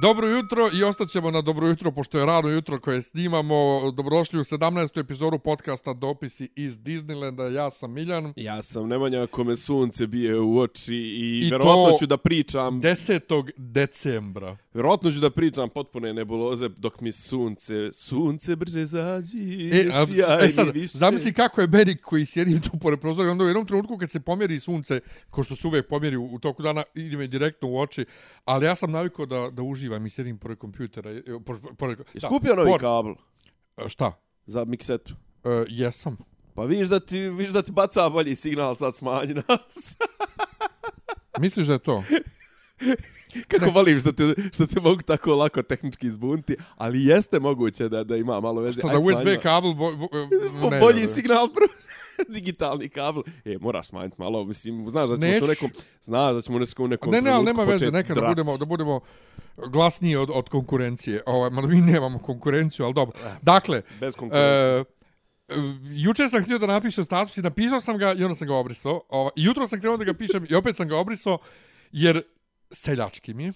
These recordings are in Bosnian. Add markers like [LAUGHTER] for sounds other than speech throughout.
Dobro jutro i ostaćemo na dobro jutro, pošto je rano jutro koje snimamo. Dobrodošli u 17. epizodu podcasta Dopisi iz Disneylanda. Ja sam Miljan. Ja sam Nemanja kome sunce bije u oči i, I verovatno ću da pričam, 10. decembra. verovatno ću da pričam potpune nebuloze dok mi sunce, sunce brže zađi, E, a, sjaj e sad, mi više. zamisli kako je Berik koji sjedi tu pored prozora i onda u jednom trenutku kad se pomjeri sunce, ko što se uvijek pomjeri u, u toku dana, ide me direktno u oči, ali ja sam navikao da, da uživam i sjedim pored kompjutera. e, Pored, pored, novi kabel E, Šta? za miksetu. E, jesam. Pa viš da ti, viš da ti baca bolji signal sad smanji nas. [LAUGHS] Misliš da je to? [LAUGHS] Kako volim što te, što te mogu tako lako tehnički izbuniti, ali jeste moguće da, da ima malo veze. Što da USB kabel... Bo, bo, Po [LAUGHS] ne, bolji ne, ne. signal prvo. [LAUGHS] digitalni kabel. E, moraš smanjiti malo, mislim, znaš da ćemo se nekom, znaš da ćemo u nekom Ne, ne, ali nema veze, nekad da budemo, da budemo glasniji od, od konkurencije. Ovaj, mada mi nemamo konkurenciju, ali dobro. Dakle, Bez konkurencije. e, juče sam htio da napišem status i napisao sam ga i onda sam ga obrisao. Ovaj, jutro sam krenuo da ga pišem i opet sam ga obrisao, jer seljački mi je.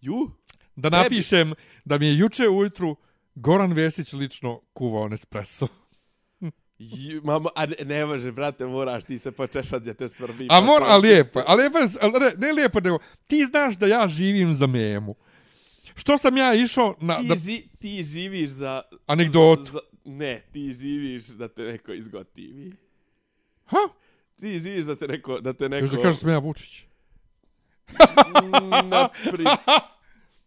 Ju? Da Tebi? napišem da mi je juče ujutru Goran Vesić lično kuvao Nespresso. Ju, mama, a ne, ne može, brate, moraš ti se počešat gdje te svrbi. A pa mora, a lijepo, je, a lijepo, ne, ne lijepo, nego ti znaš da ja živim za memu. Što sam ja išao na... Ti, Da, ži, ti živiš za... Anegdotu. Za, za, ne, ti živiš da te neko izgotivi. ha? Ti živiš da te neko... Da te neko... Još da kažeš da sam ja Vučić. [LAUGHS] Napri... [LAUGHS]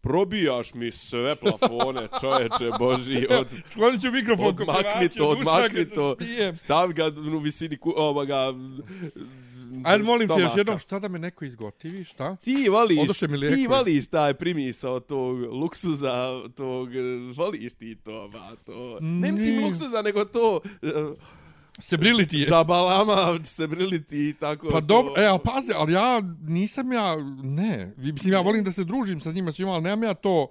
Probijaš mi sve plafone, čoveče, boži, [LAUGHS] od... Sklonit ću mikrofon Odmakni to, odmakni to. Stavi ga u visini ku, ovoga... Ajde, molim te još stomaka. jednom, šta da me neko izgotivi, šta? Ti Odoše mi ti voliš taj primisao tog luksuza, tog, eh, voliš ti to, ba, to. Ne mislim luksuza, nego to, uh, Se brili ti je. džabalama, se brili i tako. Pa dobro, e, ali pazi, ali ja nisam ja, ne, mislim, ja volim da se družim sa njima svima, ali nemam ja to,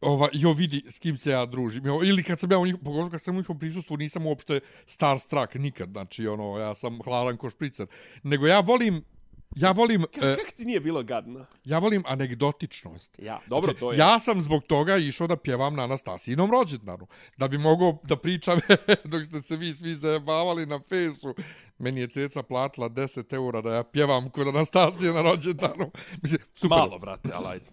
ova, jo vidi s kim se ja družim. Jo, ili kad sam ja u njih, pogotovo kad sam u njihovom prisustvu, nisam uopšte starstruck nikad, znači, ono, ja sam hladan ko špricer. Nego ja volim, ja volim, e, Kako ti nije bilo gadno? ja volim anegdotičnost. Ja, dobro, to je. Ja sam zbog toga išao da pjevam na Anastasijinom rođendanu. Da bi mogao da pričam [LAUGHS] dok ste se vi svi zajebavali na fesu. Meni je ceca platila 10 eura da ja pjevam kod Anastasije na rođendanu. Mislim, super. Malo, brate, ali ajde.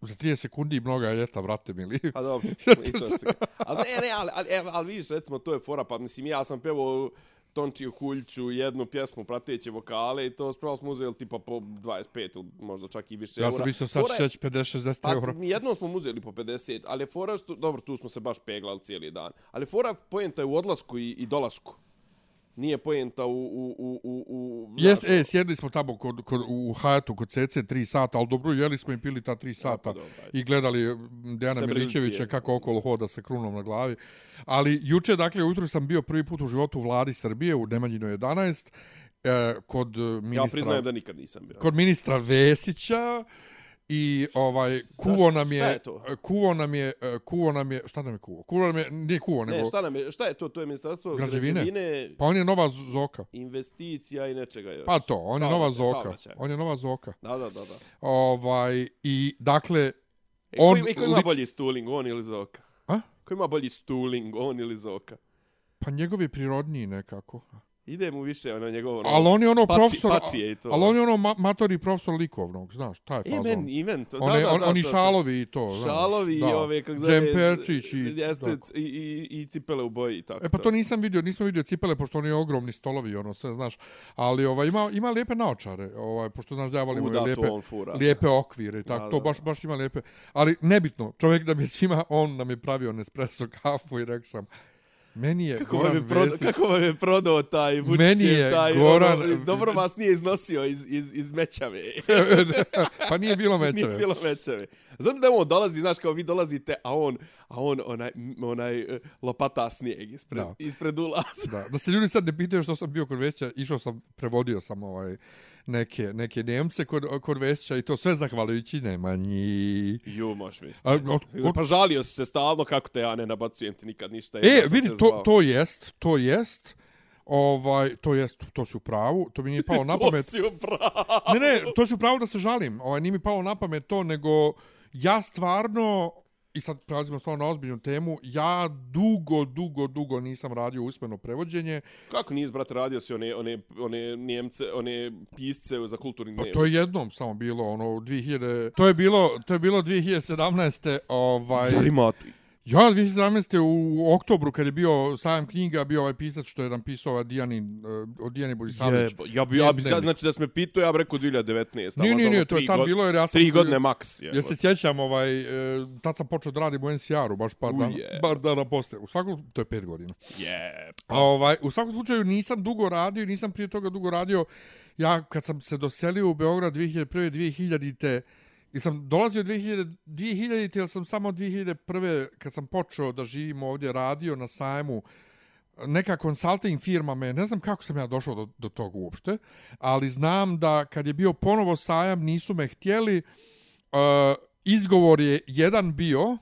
Za 30 sekundi mnoga je ljeta, brate mili. Pa dobro, [LAUGHS] i to se... Ali ne, ne, ali, ali, ali, ali vidiš, recimo, to je fora, pa mislim, ja sam pevao Tončiju Huljću, jednu pjesmu, prateće vokale i to spravo smo uzeli tipa po 25 ili možda čak i više Ja eura. sam mislio sad će 50-60 Pa, eura. mi jednom smo uzeli po 50, ali fora što, dobro, tu smo se baš peglali cijeli dan. Ali fora poenta je u odlasku i, i dolasku. Nije poenta u... u, u, u, u Jest, e, sjedli smo tamo kod, kod, u Hajatu kod CC 3 sata, ali dobro, jeli smo i pili ta 3 sata ajde. i gledali Dejana Milićevića briltije. kako okolo hoda sa krunom na glavi. Ali juče, dakle, ujutru sam bio prvi put u životu u vladi Srbije u Nemanjino 11 e, kod e, Ja ministra, priznajem da nikad nisam bio. kod ministra Vesića i ovaj kuvo nam je je kuvo nam je kuvo nam je šta nam je kuvo kuvo nam je nije kuvo nego Ne, šta, nam je, šta je to? To je ministarstvo Građevine? građevine pa on je nova zoka investicija i nečega još. pa to on je nova Saobraćaj, zoka saobraćaj. on je nova zoka Da, da, da. da. Ovaj, i dakle, E, On ko, i ko ima lič- bolji stuling, on ili Zoka? A? Ko ima bolji stuling, on ili Zoka? pa njegov je prirodniji nekako. Ide mu više ono njegovo... Ono, Ali on je ono pači- profesor, pačije i to. ali on je ono ma matori profesor likovnog, znaš, taj fazon. men, i men, to, One, da, da, on, da, oni to, to. šalovi i to, znaš. Šalovi da. i ove, kako zove... Džemperčić i... Jeste, i, i, i cipele u boji i tako. E pa to nisam vidio, nisam vidio cipele, pošto oni ogromni stolovi, ono sve, znaš. Ali ovaj, ima, ima lijepe naočare, ovaj, pošto znaš da ja volim ove lijepe, to fura. lijepe okvire i tako, Da, to da, baš, da. baš ima lijepe. Ali nebitno, čovjek da mi je svima, on nam je pravio Nespresso kafu i rekao sam, meni je Kako vam, Goran je prodao, Vesić, kako vam je prodao taj Vučićev, Meni je taj, Goran- ono, [LAUGHS] dobro vas nije iznosio iz, iz, iz mećave. [LAUGHS] pa nije bilo [LAUGHS] mečeve. Nije bilo mećave. Znam da on dolazi, znaš, kao vi dolazite, a on, a on onaj, onaj eh, lopata snijeg ispred, Da. ispred ulaza. Da, da se ljudi sad ne pitaju što sam bio kod Vesića, išao sam, prevodio sam ovaj neke, neke Njemce kod, kod Vesića i to sve zahvaljujući Nemanji. Ju, možeš misliti. A, Pa žalio si se stalno kako te ja ne nabacujem ti nikad ništa. e, vidi, to, to jest, to jest, ovaj, to jest, to si u pravu, to mi nije [LAUGHS] palo na To pamet. si upravo. Ne, ne, to si u pravu da se žalim, ovaj, nije mi palo na pamet to, nego ja stvarno, i sad prelazimo stvarno na ozbiljnu temu, ja dugo, dugo, dugo nisam radio usmeno prevođenje, Kako nisi, brate, radio si one, one, one Njemce, one pisce za kulturni Pa dnevnik? to je jednom samo bilo, ono, 2000... To je bilo, to je bilo 2017. Ovaj... Zar ima Ja, 2017. u oktobru, kad je bio sajam knjiga, bio ovaj pisac što je napisao ovaj Dijanin, uh, od Dijani Borisavljević. Jebo, ja bi, ja bi, sad, znači da se me pitao, ja bi rekao 2019. Nije, nije, nije, ono, to je tam god- bilo jer ja sam... Tri godine maks. Ja se sjećam, ovaj, e, tad sam počeo da radim u NCR-u, baš par dana, Uje. par dana posle. U svakom, to je pet godina. Je. A ovaj, u svakom slučaju nisam dugo radio, nisam prije toga dugo radio. Ja kad sam se doselio u Beograd 2001. 2000-te, i sam dolazio 2000, 2000 jer sam samo 2001. kad sam počeo da živim ovdje, radio na sajmu, neka consulting firma me, ne znam kako sam ja došao do, do toga uopšte, ali znam da kad je bio ponovo sajam, nisu me htjeli, uh, izgovor je jedan bio,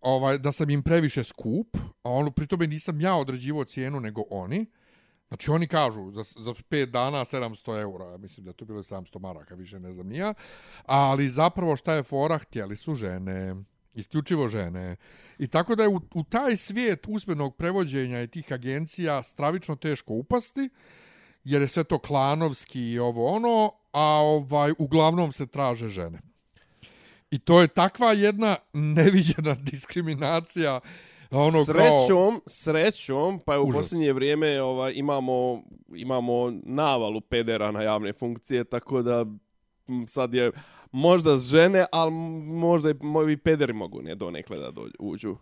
ovaj, da sam im previše skup, a ono, pri tome nisam ja određivao cijenu, nego oni. Znači, oni kažu, za, za 5 dana 700 eura, ja mislim da to bilo 700 maraka, više ne znam nija. Ali zapravo šta je fora, htjeli su žene, isključivo žene. I tako da je u, u taj svijet usmenog prevođenja i tih agencija stravično teško upasti, jer je sve to klanovski i ovo ono, a ovaj uglavnom se traže žene. I to je takva jedna [LAUGHS] neviđena diskriminacija ono kao... srećom, srećom, pa je u Užas. posljednje vrijeme ovaj, imamo, imamo navalu pedera na javne funkcije, tako da sad je možda žene, ali možda i moji pederi mogu ne donekle da dođu, uđu.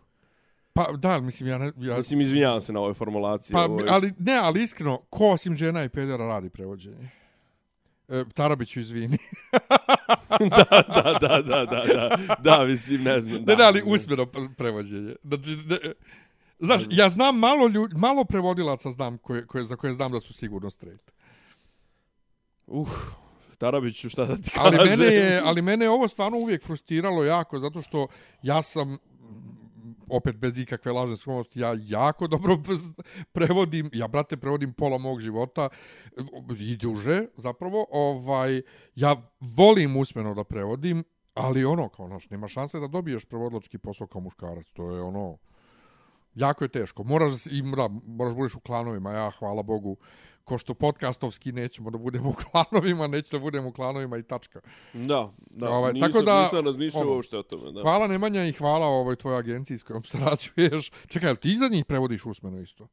Pa da, mislim, ja... Ne, ja Mislim, izvinjavam se na ovoj formulaciji. pa, ovoj. ali, ne, ali iskreno, ko osim žena i pedera radi prevođenje? E, Tarabiću, izvini. [LAUGHS] da, da, da, da, da, da, da, mislim, ne znam. ne, ne, ali usmeno pre- prevođenje. Znači, ne, znaš, ja znam malo, ljud, malo prevodilaca znam koje, koje, za koje znam da su sigurno straight. Uh, Tarabiću, šta da ti Ali kažem? mene, je, ali mene je ovo stvarno uvijek frustriralo jako, zato što ja sam opet bez ikakve lažne skromnosti, ja jako dobro [LAUGHS] prevodim, ja brate prevodim pola mog života i duže zapravo, ovaj, ja volim usmeno da prevodim, ali ono, kao naš, nema šanse da dobiješ prevodlački posao kao muškarac, to je ono, jako je teško. Moraš i, da, moraš budeš u klanovima, ja hvala Bogu, ko što podcastovski nećemo da budemo u klanovima, neće da budemo u klanovima i tačka. Da, da, Ovaj, nisam, tako da, nisam razmišljao ono, uopšte o tome. Da. Hvala Nemanja i hvala ovoj tvojoj agenciji s kojom sarađuješ. [LAUGHS] Čekaj, ti za njih prevodiš usmeno isto?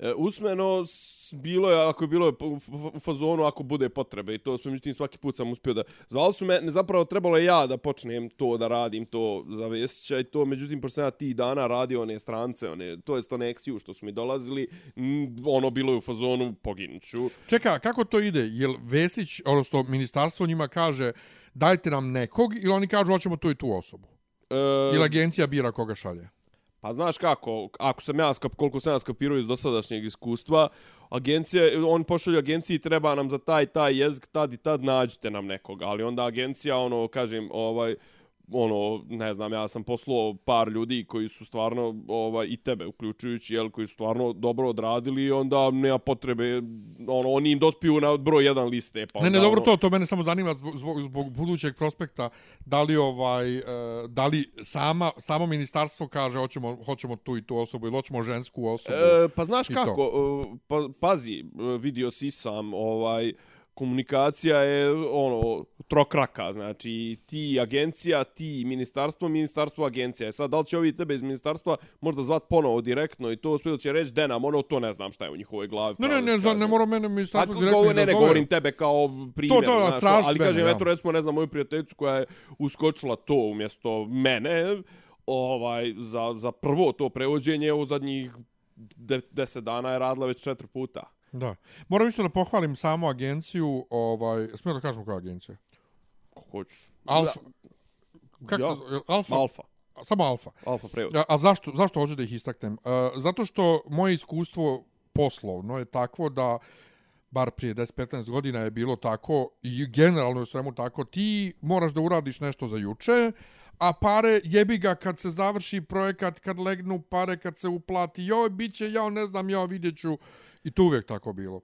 E, usmeno bilo je, ako je bilo je u, fazonu, ako bude potrebe. I to smo, međutim, svaki put sam uspio da... Zvali su me, ne, zapravo trebalo je ja da počnem to, da radim to za Vesića i to, međutim, pošto sam ja tih dana radio one strance, one, to je one eksiju što su mi dolazili, ono bilo je u fazonu, poginuću. Čekaj, kako to ide? Jel Vesić, odnosno ministarstvo njima kaže dajte nam nekog ili oni kažu hoćemo tu i tu osobu? E, Ili agencija bira koga šalje? Pa znaš kako, ako sam ja skap, koliko sam ja skapirao iz dosadašnjeg iskustva, agencija, on pošalju agenciji treba nam za taj taj jezik, tad i tad nađite nam nekoga, ali onda agencija, ono, kažem, ovaj, ono, ne znam, ja sam poslao par ljudi koji su stvarno, ovaj, i tebe uključujući, jel, koji su stvarno dobro odradili onda nema potrebe, ono, oni im dospiju na broj jedan liste. Pa Ne, onda, ne, dobro ono, to, to mene samo zanima zbog, zbog, zbog budućeg prospekta, da li ovaj e, da li sama samo ministarstvo kaže hoćemo hoćemo tu i tu osobu ili hoćemo žensku osobu. E, pa znaš kako, e, pa, pazi, vidio si sam, ovaj, komunikacija je ono trokraka, znači ti agencija, ti ministarstvo, ministarstvo agencija. E sad, da li će ovi tebe iz ministarstva možda zvat ponovo direktno i to sve će reći denam, ono to ne znam šta je u njihovoj glavi. ne, ne, ne, za, ne mora mene ministarstvo direktno i ne, ne, govorim tebe kao primjer, to, znaš, traži ali kažem, ja. eto recimo, ne znam, moju prijateljicu koja je uskočila to umjesto mene, ovaj, za, za prvo to prevođenje u zadnjih de, deset dana je radila već četiri puta. Da. Moram isto da pohvalim samu agenciju, ovaj, smijem da kažem koja agencija? Kako hoćeš. Alfa. Kako Ja. se, Alfa? Alfa. Samo Alfa. Alfa prevod. A, a zašto, zašto hoću da ih istaknem? Uh, zato što moje iskustvo poslovno je takvo da bar prije 10-15 godina je bilo tako i generalno je svemu tako, ti moraš da uradiš nešto za juče, a pare jebi ga kad se završi projekat, kad legnu pare, kad se uplati, joj, bit će, ja ne znam, ja vidjet ću, i to uvijek tako bilo.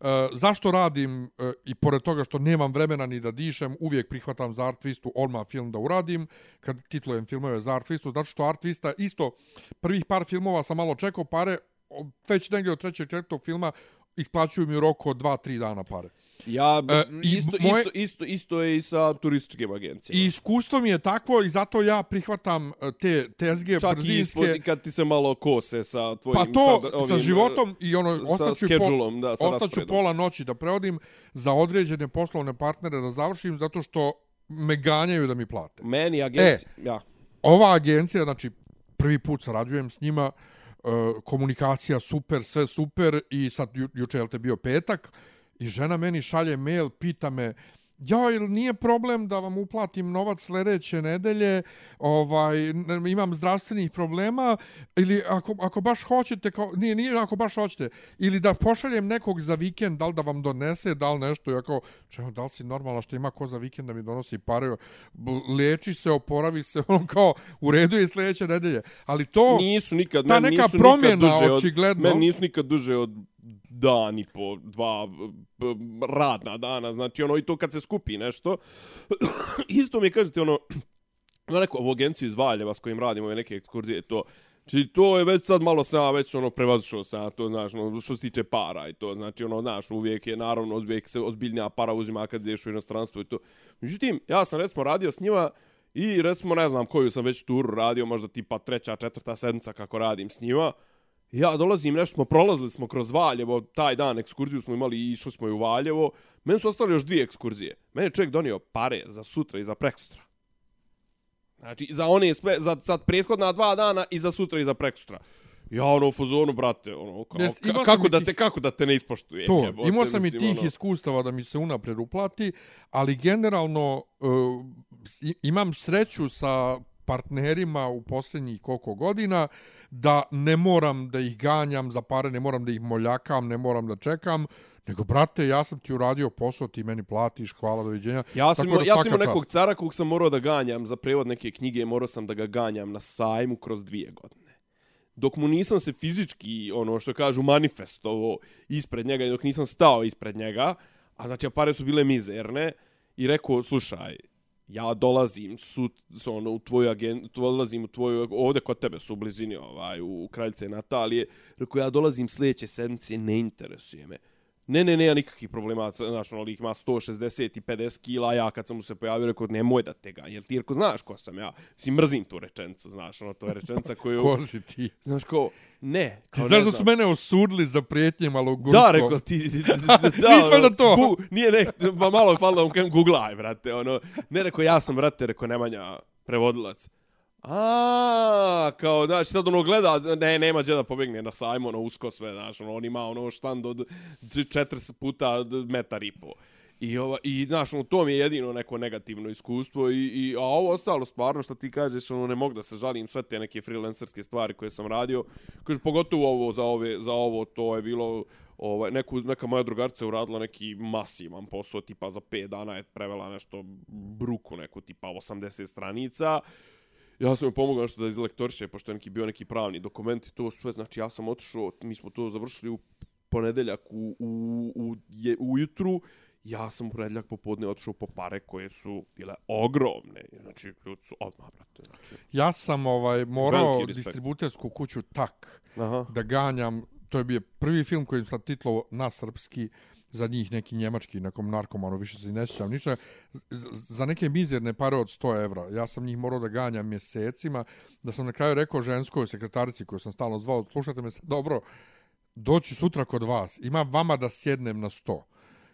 E, zašto radim, e, i pored toga što nemam vremena ni da dišem, uvijek prihvatam za Artvistu odmah film da uradim, kad titlujem filmove za Artvistu, zato što Artvista isto, prvih par filmova sam malo čekao pare, već negdje od trećeg četvrtog filma isplaćuju mi u roku od 2-3 dana pare. Ja, E, i isto, moje- isto, isto, isto je i sa turističkim agencijama. I iskustvo mi je takvo i zato ja prihvatam e, te tezge Čak i brzinske. ispod, i kad ti se malo kose sa tvojim... Pa to sad, ovim, sa životom i ono sa ostaću, po, schedule-om, da, sa ostaću rasporedom. pola noći da prevodim za određene poslovne partnere da završim zato što me ganjaju da mi plate. Meni agencija... E. Ja. Ova agencija, znači prvi put sarađujem s njima, e, komunikacija super, sve super i sad ju, juče je te bio petak i žena meni šalje mail, pita me Ja, ili nije problem da vam uplatim novac sljedeće nedelje, ovaj, imam zdravstvenih problema, ili ako, ako baš hoćete, kao, nije, nije ako baš hoćete, ili da pošaljem nekog za vikend, da li da vam donese, da li nešto, ja kao, čeo, da li si normalno što ima ko za vikend da mi donosi pare, liječi se, oporavi se, [LAUGHS] ono kao, u redu je sljedeće nedelje. Ali to, Nisu nikad... ta neka nisu promjena, nikad duže od, očigledno. Meni nisu nikad duže od dan i po, dva radna dana, znači ono i to kad se skupi nešto. [CLEARS THROAT] Isto mi kažete ono, na neku ovu agenciju iz Valjeva s kojim radimo ove neke ekskurzije, to Znači, to je već sad malo sam već ono prevazišao sam to, znaš, ono, što se tiče para i to, znači, ono, znaš, uvijek je, naravno, uvijek se ozbiljnija para uzima kad ideš u inostranstvo i to. Međutim, ja sam, recimo, radio s njima i, recimo, ne znam koju sam već turu radio, možda tipa treća, četvrta sedmica kako radim s njima. Ja dolazim, nešto smo prolazili smo kroz Valjevo, taj dan ekskurziju smo imali i išli smo i u Valjevo. Meni su ostali još dvije ekskurzije. Meni je čovjek donio pare za sutra i za prekosutra. Znači, za one, sve, za sad prethodna dva dana i za sutra i za prekosutra. Ja ono u fazonu, brate, ono, kao, imao ka, kako, i da tih- te, kako da te ne ispoštuje? To, jebote, imao sam i mislim, tih ono. iskustava da mi se unapred uplati, ali generalno uh, i- imam sreću sa partnerima u posljednjih koliko godina da ne moram da ih ganjam za pare, ne moram da ih moljakam, ne moram da čekam, nego, brate, ja sam ti uradio posao, ti meni platiš, hvala, doviđenja. Ja sam, imao, ja sam imao nekog čast. cara kog sam morao da ganjam za prevod neke knjige, morao sam da ga ganjam na sajmu kroz dvije godine. Dok mu nisam se fizički, ono što kažu, manifestovo ispred njega, i dok nisam stao ispred njega, a znači a pare su bile mizerne, i rekao, slušaj, ja dolazim su, s- ono, u tvoju agentu, dolazim u tvoju, ovde kod tebe su u blizini, ovaj, u Kraljice Natalije, rekao, ja dolazim sljedeće sedmice, ne interesuje me. Ne, ne, nema nikakvih problema, znaš, ono, lik ima 160 i 50 kila, ja kad sam mu se pojavio, rekao, nemoj da te ga, jer ti, rekao, znaš ko sam ja, si mrzim tu rečenicu, znaš, ono, to je rečenica koju, [LAUGHS] Ko si ti? znaš, ko, ne, Ti kao, znaš ne da su mene osudili za prijetnje malogurstvo? Da, rekao ti, ti, ti, ti [LAUGHS] da, Nisi valjda to? Bu, nije ne, ma malo hvala da vam kažem, googlaj, brate, ono, ne rekao, ja sam, brate, rekao, Nemanja, prevodilac. A, kao, znaš, sad ono gleda, ne, nema gdje da pobegne na sajmu, ono, usko sve, znaš, ono, on ima ono štand od 40 puta metar i po. I, ova, i znaš, ono, to mi je jedino neko negativno iskustvo i, i a ovo ostalo stvarno što ti kažeš, ono, ne mogu da se žalim sve te neke freelancerske stvari koje sam radio. Kaže, pogotovo ovo za, ove, za ovo, to je bilo, ovaj, neku, neka moja drugarica je uradila neki masivan posao, tipa za 5 dana je prevela nešto bruku, neku tipa 80 stranica. Ja sam joj pomogao nešto da izlektoriše, pošto je neki bio neki pravni dokument i to sve, znači ja sam otišao, mi smo to završili u ponedeljak u, u, u, je, ujutru, ja sam u ponedeljak popodne otišao po pare koje su bile ogromne. Znači, ljudi su odmah, brate. Znači. Ja sam ovaj morao distributersku kuću tak Aha. da ganjam. To je bio prvi film koji sam titlo na srpski za njih neki njemački, nekom narkomanu, više se ne sjećam ništa, za neke mizerne pare od 100 evra. Ja sam njih morao da ganjam mjesecima, da sam na kraju rekao ženskoj sekretarici koju sam stalno zvao, slušajte me, sad, dobro, doći sutra kod vas, ima vama da sjednem na 100.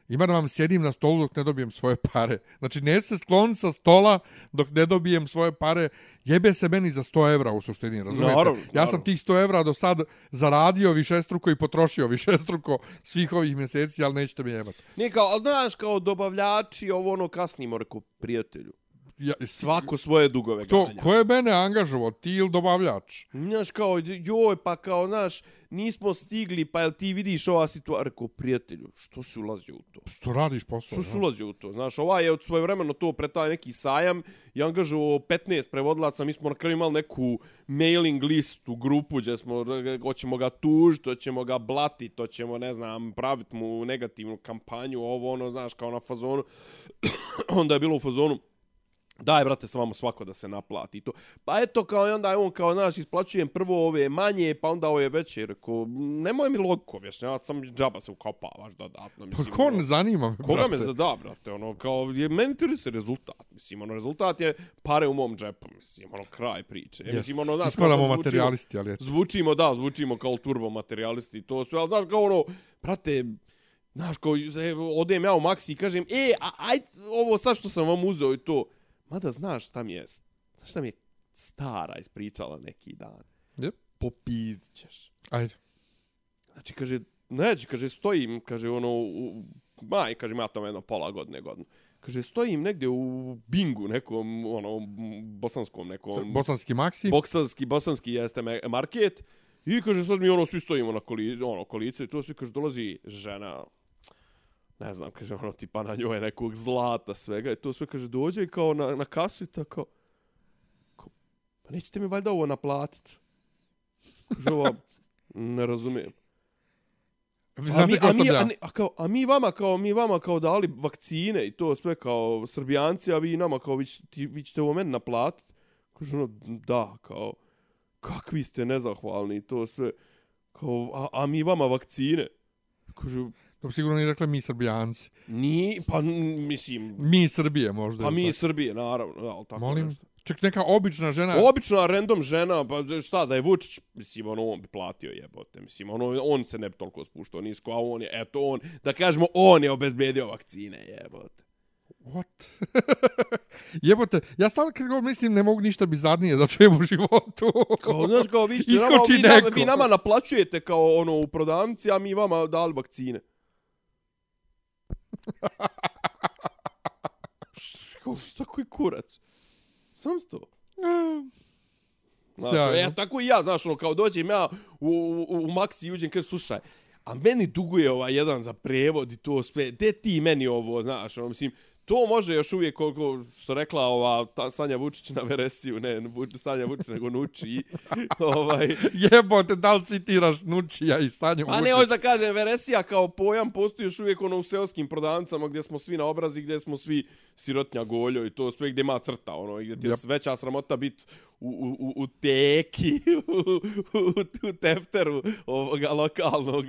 Ima da vam sjedim na stolu dok ne dobijem svoje pare. Znači, ne se sklon sa stola dok ne dobijem svoje pare. Jebe se meni za 100 evra u suštini, razumijete? Naravno, Ja naravno. sam tih 100 evra do sad zaradio višestruko i potrošio višestruko svih ovih mjeseci, ali nećete mi jebati. Nije kao, ali znaš, kao dobavljači, ovo ono kasnimo, rekao, prijatelju. Ja, Svako svoje dugove To, ganja. ko je mene angažovao, ti ili dobavljač? Znaš, kao, joj, pa kao, znaš, nismo stigli, pa jel ti vidiš ova situacija? Rekao, prijatelju, što si ulazio u to? Što radiš posao? Što si ulazio u to? Znaš, ovaj je od svoje vremeno to pre taj neki sajam i angažovao 15 prevodilaca, mi smo na kraju imali neku mailing listu, grupu gdje smo, hoćemo ga tužiti, hoćemo ga blatiti, hoćemo, ne znam, praviti mu negativnu kampanju, ovo, ono, znaš, kao na fazonu. [COUGHS] Onda je bilo u fazonu, daj brate sa vama svako da se naplati to. Pa eto kao i onda je on kao znaš isplaćujem prvo ove manje pa onda ove veće rekao nemoj mi logiku objašnjavati sam džaba se ukopavaš dodatno Pa mislim. ko ono, ne zanima me, Koga brate? me zada, brate, ono, kao, je, meni rezultat, mislim, ono, rezultat je pare u mom džepu, mislim, ono, kraj priče. Yes. Mislim, ono, znaš, kao zvučimo- materijalisti, ali eto. Zvučimo, da, zvučimo kao turbo materijalisti i to sve, ali znaš, kao ono, brate, znaš, kao, e, odem ja u Maxi i kažem, e, a, aj, ovo sad što sam vam uzeo i to, mada znaš šta mi je, znaš šta mi je stara ispričala neki dan. Yep. Popizdit ćeš. Ajde. Znači, kaže, neće, kaže, stojim, kaže, ono, u, maj, kaže, ima tamo jedno pola godine, godinu. Kaže, stojim negdje u bingu nekom, ono, bosanskom nekom, Bosanski Maksi. bosanski, bosanski jeste market. I kaže, sad mi ono, svi stojimo na koli, ono, kolice i to svi, kaže, dolazi žena, ne znam, kaže, ono, tipa na njoj nekog zlata, svega, i to sve, kaže, dođe i kao na, na kasu i tako, kao, pa nećete mi valjda ovo naplatit? Kaže, ova, ne razumijem. Vi A znate mi, ko a, mi, ja? a, ne- a, kao, a mi vama kao mi vama kao dali vakcine i to sve kao srbijanci, a vi nama kao vi, ti, vi ćete ovo meni naplatiti. Kaže ono, da, kao, kakvi ste nezahvalni i to sve. Kao, a, a mi vama vakcine. Kaže, To bi sigurno nije rekla mi Srbijanci. ni, pa mislim, Mi Srbije možda. pa mi tako. Srbije, naravno, ali tako Molim, nešto. čak neka obična žena. Obična random žena, pa šta, da je Vučić, mislim, ono, on bi platio jebote, mislim, ono, on se ne bi toliko spuštao nisko, a on je, eto, on, da kažemo, on je obezbedio vakcine, jebote. What? [LAUGHS] Jebote, ja stalno kad god mislim ne mogu ništa bizarnije da čujem u životu. Kao, znaš, kao, vi, ćete nama, vi, nama, vi nama naplaćujete kao ono u prodavnici, a mi vama dali vakcine. Kao, što koji kurac? Sam sto. Znaš, Sjajno. ja, tako i ja, znaš, ono, kao dođem ja u, u, u Maxi i uđem, kaže, slušaj, a meni duguje ovaj jedan za prevod i to sve, de ti meni ovo, znaš, ono, mislim, to može još uvijek, koliko, što rekla ova ta Sanja Vučić na veresiju, ne Sanja Vučić, nego Nuči, [LAUGHS] ovaj, Jebote, da li citiraš Nučija i Stanju A ne, hoću da kažem, veresija kao pojam postoji još uvijek ono u seoskim prodavnicama gdje smo svi na obrazi, gdje smo svi sirotnja goljo i to sve gdje ima crta, ono, gdje ti je Yep. veća sramota bit u, u, u, teki, [LAUGHS] u, u, u tefteru ovoga lokalnog,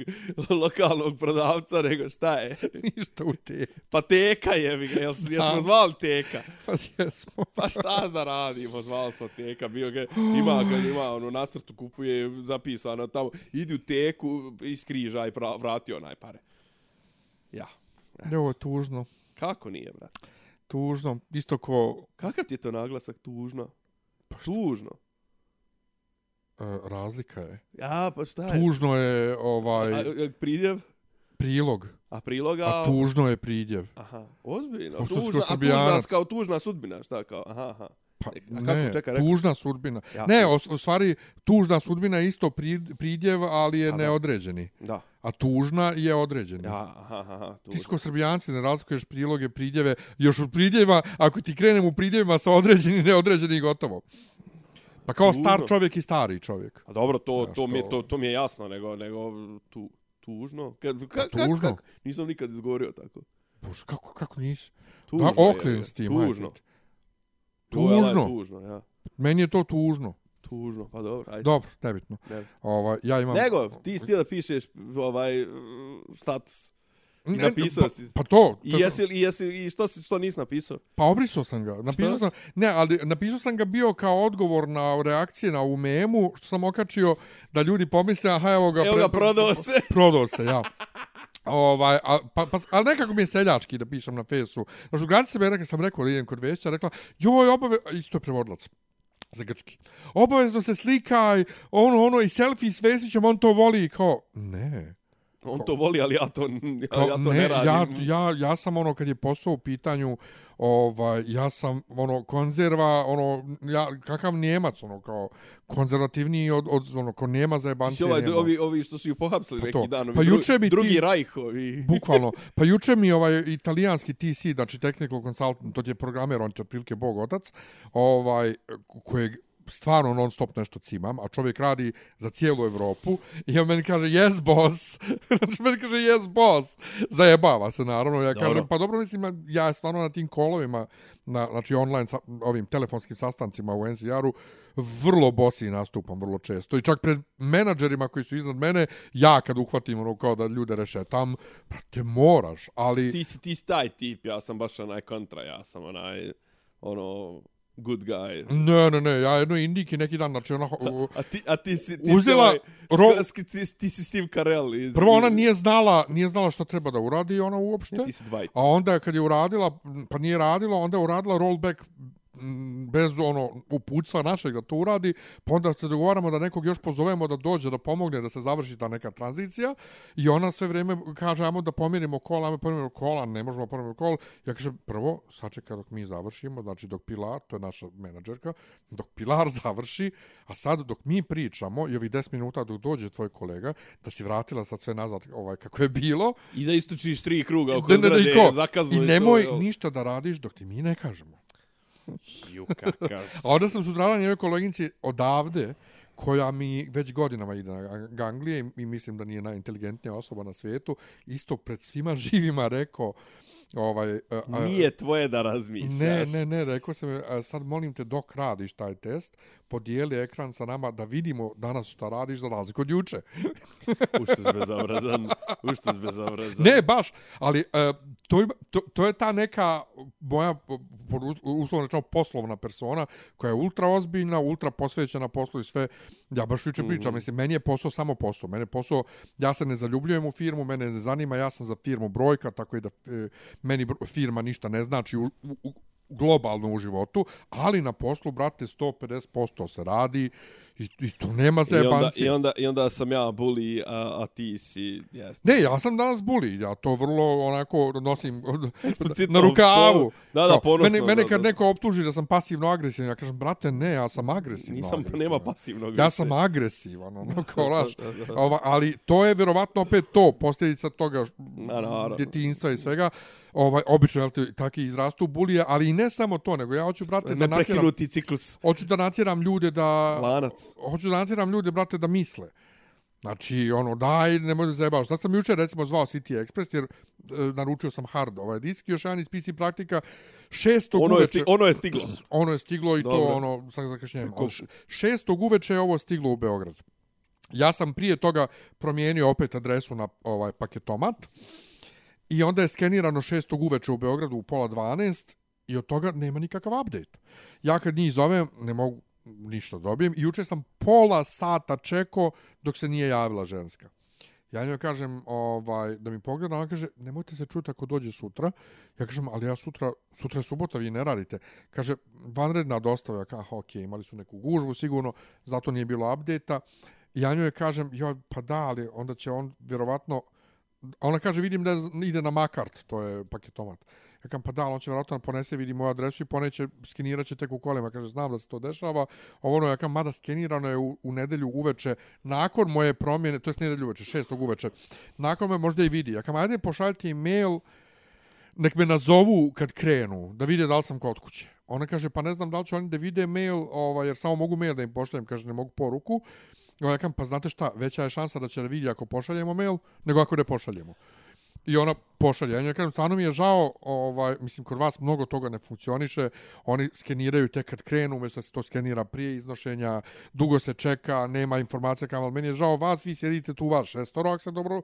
lokalnog prodavca, nego šta je? [LAUGHS] Ništa u te. Pa teka je, mi ga, jel, jesmo zvali teka? Pa jesmo. Pa šta da radimo, zvali smo teka, bio ga, ima ga, ima ono nacrtu kupuje zapisano tamo, idi u teku, iskrižaj, pra- vrati onaj pare. Ja. Ovo je tužno. Kako nije, brat? Tužno. Isto ko Kakav ti je to naglasak tužno? Tužno. e, razlika je. Ja, pa šta je? Tužno je A, ovaj a, pridjev? prilog, A priloga? a tužno je pridjev. Aha, ozbiljno. Tužna, a tužna, kao tužna sudbina, šta kao? Aha, aha. Pa, A kako, ne, čekaj, rekao- tužna sudbina. Ja. Ne, u stvari, tužna sudbina je isto pri- pridjev, ali je A, neodređeni. Da. A tužna je određeni. Ja, aha, aha, Ti sko srbijanci ne razlikuješ priloge, pridjeve. Još u pridjevima, ako ti krenem u pridjevima sa određeni, neodređeni i gotovo. Pa kao star Tužno. čovjek i stari čovjek. A dobro, to, Znaš, to, mi, je, to- to, mi je jasno, nego, nego tu, tužno. Kad, ka, Pa ka, tužno. Kak, nisam nikad izgovorio tako. Bože, kako, kako nisi? Tužno Da, je, oklen s tim, Tužno. ajde. To je, Tužno. tužno, ja. Meni je to tužno. Tužno, pa dobro, ajde. Dobro, nebitno. Ne. Ovaj, ja imam... Nego, ti sti da pišeš ovaj status. I Ne, napisao pa, si. Pa to, I jesi, i jesi, i što, si, što nisi napisao? Pa obrisao sam ga. Napisao Šta? sam, ne, ali napisao sam ga bio kao odgovor na reakcije na ovu memu, što sam okačio da ljudi pomisle, aha, evo ga... Evo ga, prodao se. Prodao se, ja. [LAUGHS] Ovaj, a, pa, pa, ali nekako mi je seljački da pišem na fesu. Znaš, u Gradice me sam rekao, idem kod Vešća, rekla, joj, obave... Isto je prevodilac za grčki. Obavezno se slikaj, ono, ono, i selfie s Vesićem, on to voli, kao, ne. On to voli, ali ja to, ja, Kao, ja to ne, ne, radim. ja, ja, ja sam ono kad je posao u pitanju ovaj ja sam ono konzerva ono ja kakav njemac ono kao konzervativniji od od ono ko njema za jebancije ovaj, ovi, ovi što su ju pohapsili Pa neki dan. Pa juče bi drugi ti- Rajh, ovi. [LAUGHS] [LAUGHS] Bukvalno. Pa juče mi ovaj italijanski TC, znači technical consultant, to je programer, on je otprilike bog otac, ovaj, kojeg stvarno non stop nešto cimam, a čovjek radi za cijelu Evropu i on meni kaže yes boss. [LAUGHS] znači meni kaže yes boss. Zajebava se naravno. Ja Dobro. kažem pa dobro mislim ja stvarno na tim kolovima na znači online sa, ovim telefonskim sastancima u NCR-u vrlo bosi nastupam vrlo često i čak pred menadžerima koji su iznad mene ja kad uhvatim ono kao da ljude rešetam pa te moraš ali Ti si, ti si taj tip, ja sam baš onaj kontra, ja sam onaj, ono, good guy. ne ne ne ja jedno indiki neki dan znači ona A ti, a ti si, ti Uzela si ovaj, ro- sk- ti, ti si Steve Carell iz... prvo ona nije znala nije znala što treba da uradi ona uopšte Ti si Dwight. A onda kad je uradila, pa nije radila, onda je uradila rollback bez ono uputstva našeg da to uradi, pa onda se dogovaramo da nekog još pozovemo da dođe da pomogne da se završi ta neka tranzicija i ona sve vrijeme kaže ajmo da pomirimo kola, ajmo pomirimo kola, ne možemo pomirimo kola. Ja kažem prvo, sačeka dok mi završimo, znači dok Pilar, to je naša menadžerka, dok Pilar [LAUGHS] završi, a sad dok mi pričamo i ovih 10 minuta dok dođe tvoj kolega, da si vratila sad sve nazad ovaj, kako je bilo, I da istučiš tri kruga oko zgrade, zakazno I nemoj to, ništa da radiš dok ti mi ne kažemo. Ju, kakav si. [LAUGHS] A onda sam sutradan njoj koleginici odavde, koja mi već godinama ide na ganglije i mislim da nije najinteligentnija osoba na svijetu, isto pred svima [LAUGHS] živima rekao, ovaj, a, a, Nije tvoje da razmišljaš. Ne, ne, ne, rekao sam, a, sad molim te dok radiš taj test, podijeli ekran sa nama da vidimo danas šta radiš za razliku od juče. [LAUGHS] Ušto si bezobrazan. Ušto si bezobrazan. Ne, baš, ali uh, to, ima- to, to je ta neka moja, uslovno rečeno, poslovna persona koja je ultra ozbiljna, ultra posvećena poslu i sve. Ja baš juče pričam, mislim, meni je posao samo posao. Mene je posao, ja se ne zaljubljujem u firmu, mene ne zanima, ja sam za firmu brojka, tako i da e, meni firma ništa ne znači u, u globalno u životu, ali na poslu, brate, 150% se radi i, i to nema I onda, zajebancije. i, onda, I onda sam ja bully, a, a ti si... Jeste. Ne, ja sam danas buli, ja to vrlo onako nosim [LAUGHS] Eksplicitno, na rukavu. po- da, da, ponosno, Mene, mene kad da. neko optuži da sam pasivno agresivan, ja kažem, brate, ne, ja sam agresivno Nisam, agresivan. nema pasivnog. Ja sam agresivan, ono, [LAUGHS] kao, ova, ali to je vjerovatno opet to, posljedica toga djetinjstva i svega, ovaj, obično, jel te, taki izrastu bulije, ali i ne samo to, nego ja hoću, brate, da natjeram, ciklus. hoću da natjeram ljude da, Lanac. Hoću da natjeram ljude, brate, da misle. Znači, ono, daj, nemoj da zajebaš. Sad sam jučer, recimo, zvao City Express, jer e, naručio sam hard ovaj disk, još jedan iz PC praktika, šestog Ono je, uveče, sti, ono je stiglo. ono je stiglo i Dobro. to, ono, sa zakašnjenjem. Š- Šestog uveče je ovo stiglo u Beograd. Ja sam prije toga promijenio opet adresu na ovaj paketomat i onda je skenirano šestog uveče u Beogradu u pola 12 i od toga nema nikakav update. Ja kad njih zovem, ne mogu ništa dobijem i juče sam pola sata čekao dok se nije javila ženska. Ja njoj kažem ovaj, da mi pogleda, ona kaže, nemojte se čuti ako dođe sutra. Ja kažem, ali ja sutra, sutra je subota, vi ne radite. Kaže, vanredna dostava. Ja kažem, ok, okej, imali su neku gužvu, sigurno, zato nije bilo update-a. Ja njoj kažem, joj, pa da, ali onda će on vjerovatno, ona kaže, vidim da ide na Makart, to je paketomat. Ja kam, pa da, on će vjerojatno ponese, vidi moju adresu i poneće, skenirat će tek u kolima. Kaže, znam da se to dešava. Ovo ono, ja kam, mada skenirano je u, u nedelju uveče, nakon moje promjene, to je nedelju uveče, šestog uveče, nakon me možda i vidi. Ja kam, ajde pošaljite e-mail, nek me nazovu kad krenu, da vide da li sam kod kuće. Ona kaže, pa ne znam da li će oni da vide mail, ovaj, jer samo mogu mail da im pošaljem, kaže, ne mogu poruku. Ja kam, pa znate šta, veća je šansa da će da vidi ako pošaljemo mail, nego ako ne pošaljemo. I ona pošalje. Ja njoj kažem, stvarno mi je žao, ovaj, mislim, kod vas mnogo toga ne funkcioniše, oni skeniraju tek kad krenu, umjesto da se to skenira prije iznošenja, dugo se čeka, nema informacija, kao, meni je žao vas, vi sjedite tu vaš šestoro, ako dobro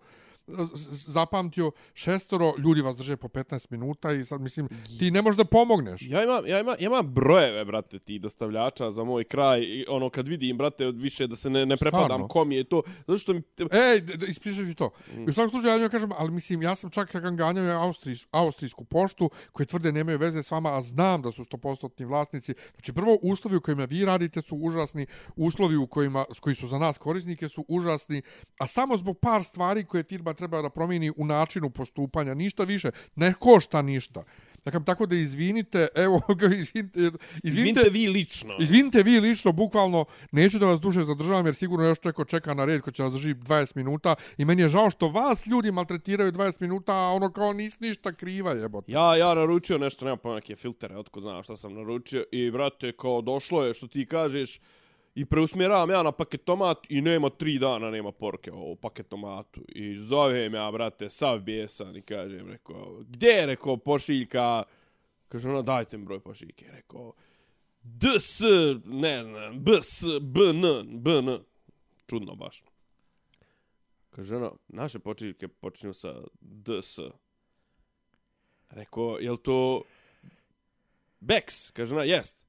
zapamtio, šestoro, ljudi vas drže po 15 minuta i sad, mislim, ti ne možeš da pomogneš. Ja imam, ja, imam, ja imam brojeve, brate, ti dostavljača za moj kraj. I ono, kad vidim, brate, više da se ne, ne prepadam Stvarno? kom je to. Zato što mi... Ej, ispričat ću to. Mm. U svakom slučaju, ja njoj kažem, ali mislim, ja sam čak kad ganjao austrijs, austrijsku poštu, koji tvrde nemaju veze s vama, a znam da su 100% vlasnici. Znači, prvo, uslovi u kojima vi radite su užasni, uslovi u kojima, koji su za nas korisnike su užasni, a samo zbog par stvari koje firma Treba da promijeni u načinu postupanja, ništa više, ne košta ništa. Dakle, tako da izvinite, evo, [LAUGHS] izvinite, izvinite, Izvinite vi lično. Izvinite vi lično, bukvalno, neću da vas duže zadržavam jer sigurno još čeko čeka na red ko će vas drži 20 minuta i meni je žao što vas ljudi maltretiraju 20 minuta, a ono kao nis ništa kriva jebote. Ja, ja naručio nešto, nema pa neke filtere, otko znam šta sam naručio. I, brate, kao došlo je, što ti kažeš, i preusmjeravam ja na paketomat i nema tri dana, nema porke o paketomatu. I zovem ja, brate, sav bijesan i kažem, rekao, gdje je, rekao, pošiljka? Kaže ona, dajte mi broj pošiljke. Rekao, DS, ne znam, BS, BN, BN. Čudno baš. Kaže ona, naše pošiljke počinju sa DS. Rekao, jel to Bex? Kaže ona, jest.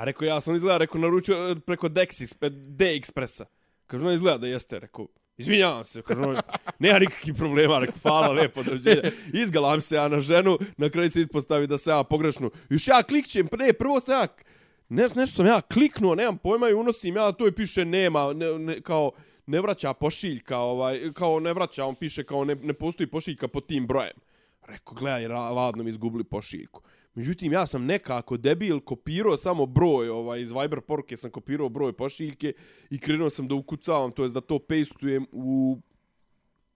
A rekao, ja sam izgleda, rekao, naručio e, preko Dex, e, D-Expressa. Kažu, ona, izgleda da jeste. Rekao, izvinjavam se. kažu, ona, [LAUGHS] nema nikakvih problema. Rekao, hvala, lepo, dođenja. Izgalam se ja na ženu, na kraju se ispostavi da se ja pogrešno. Još ja klikćem, ne, prvo sam ja, ne, nešto sam ja kliknuo, nemam pojma i unosim ja, to je piše nema, ne, ne, kao, ne vraća pošiljka, ovaj, kao ne vraća, on piše kao ne, ne postoji pošiljka pod tim brojem. Rekao, gledaj, ladno mi izgubili pošiljku. Međutim, ja sam nekako debil kopirao samo broj, ovaj, iz Viber poruke sam kopirao broj pošiljke i krenuo sam da ukucavam, to jest da to pastujem u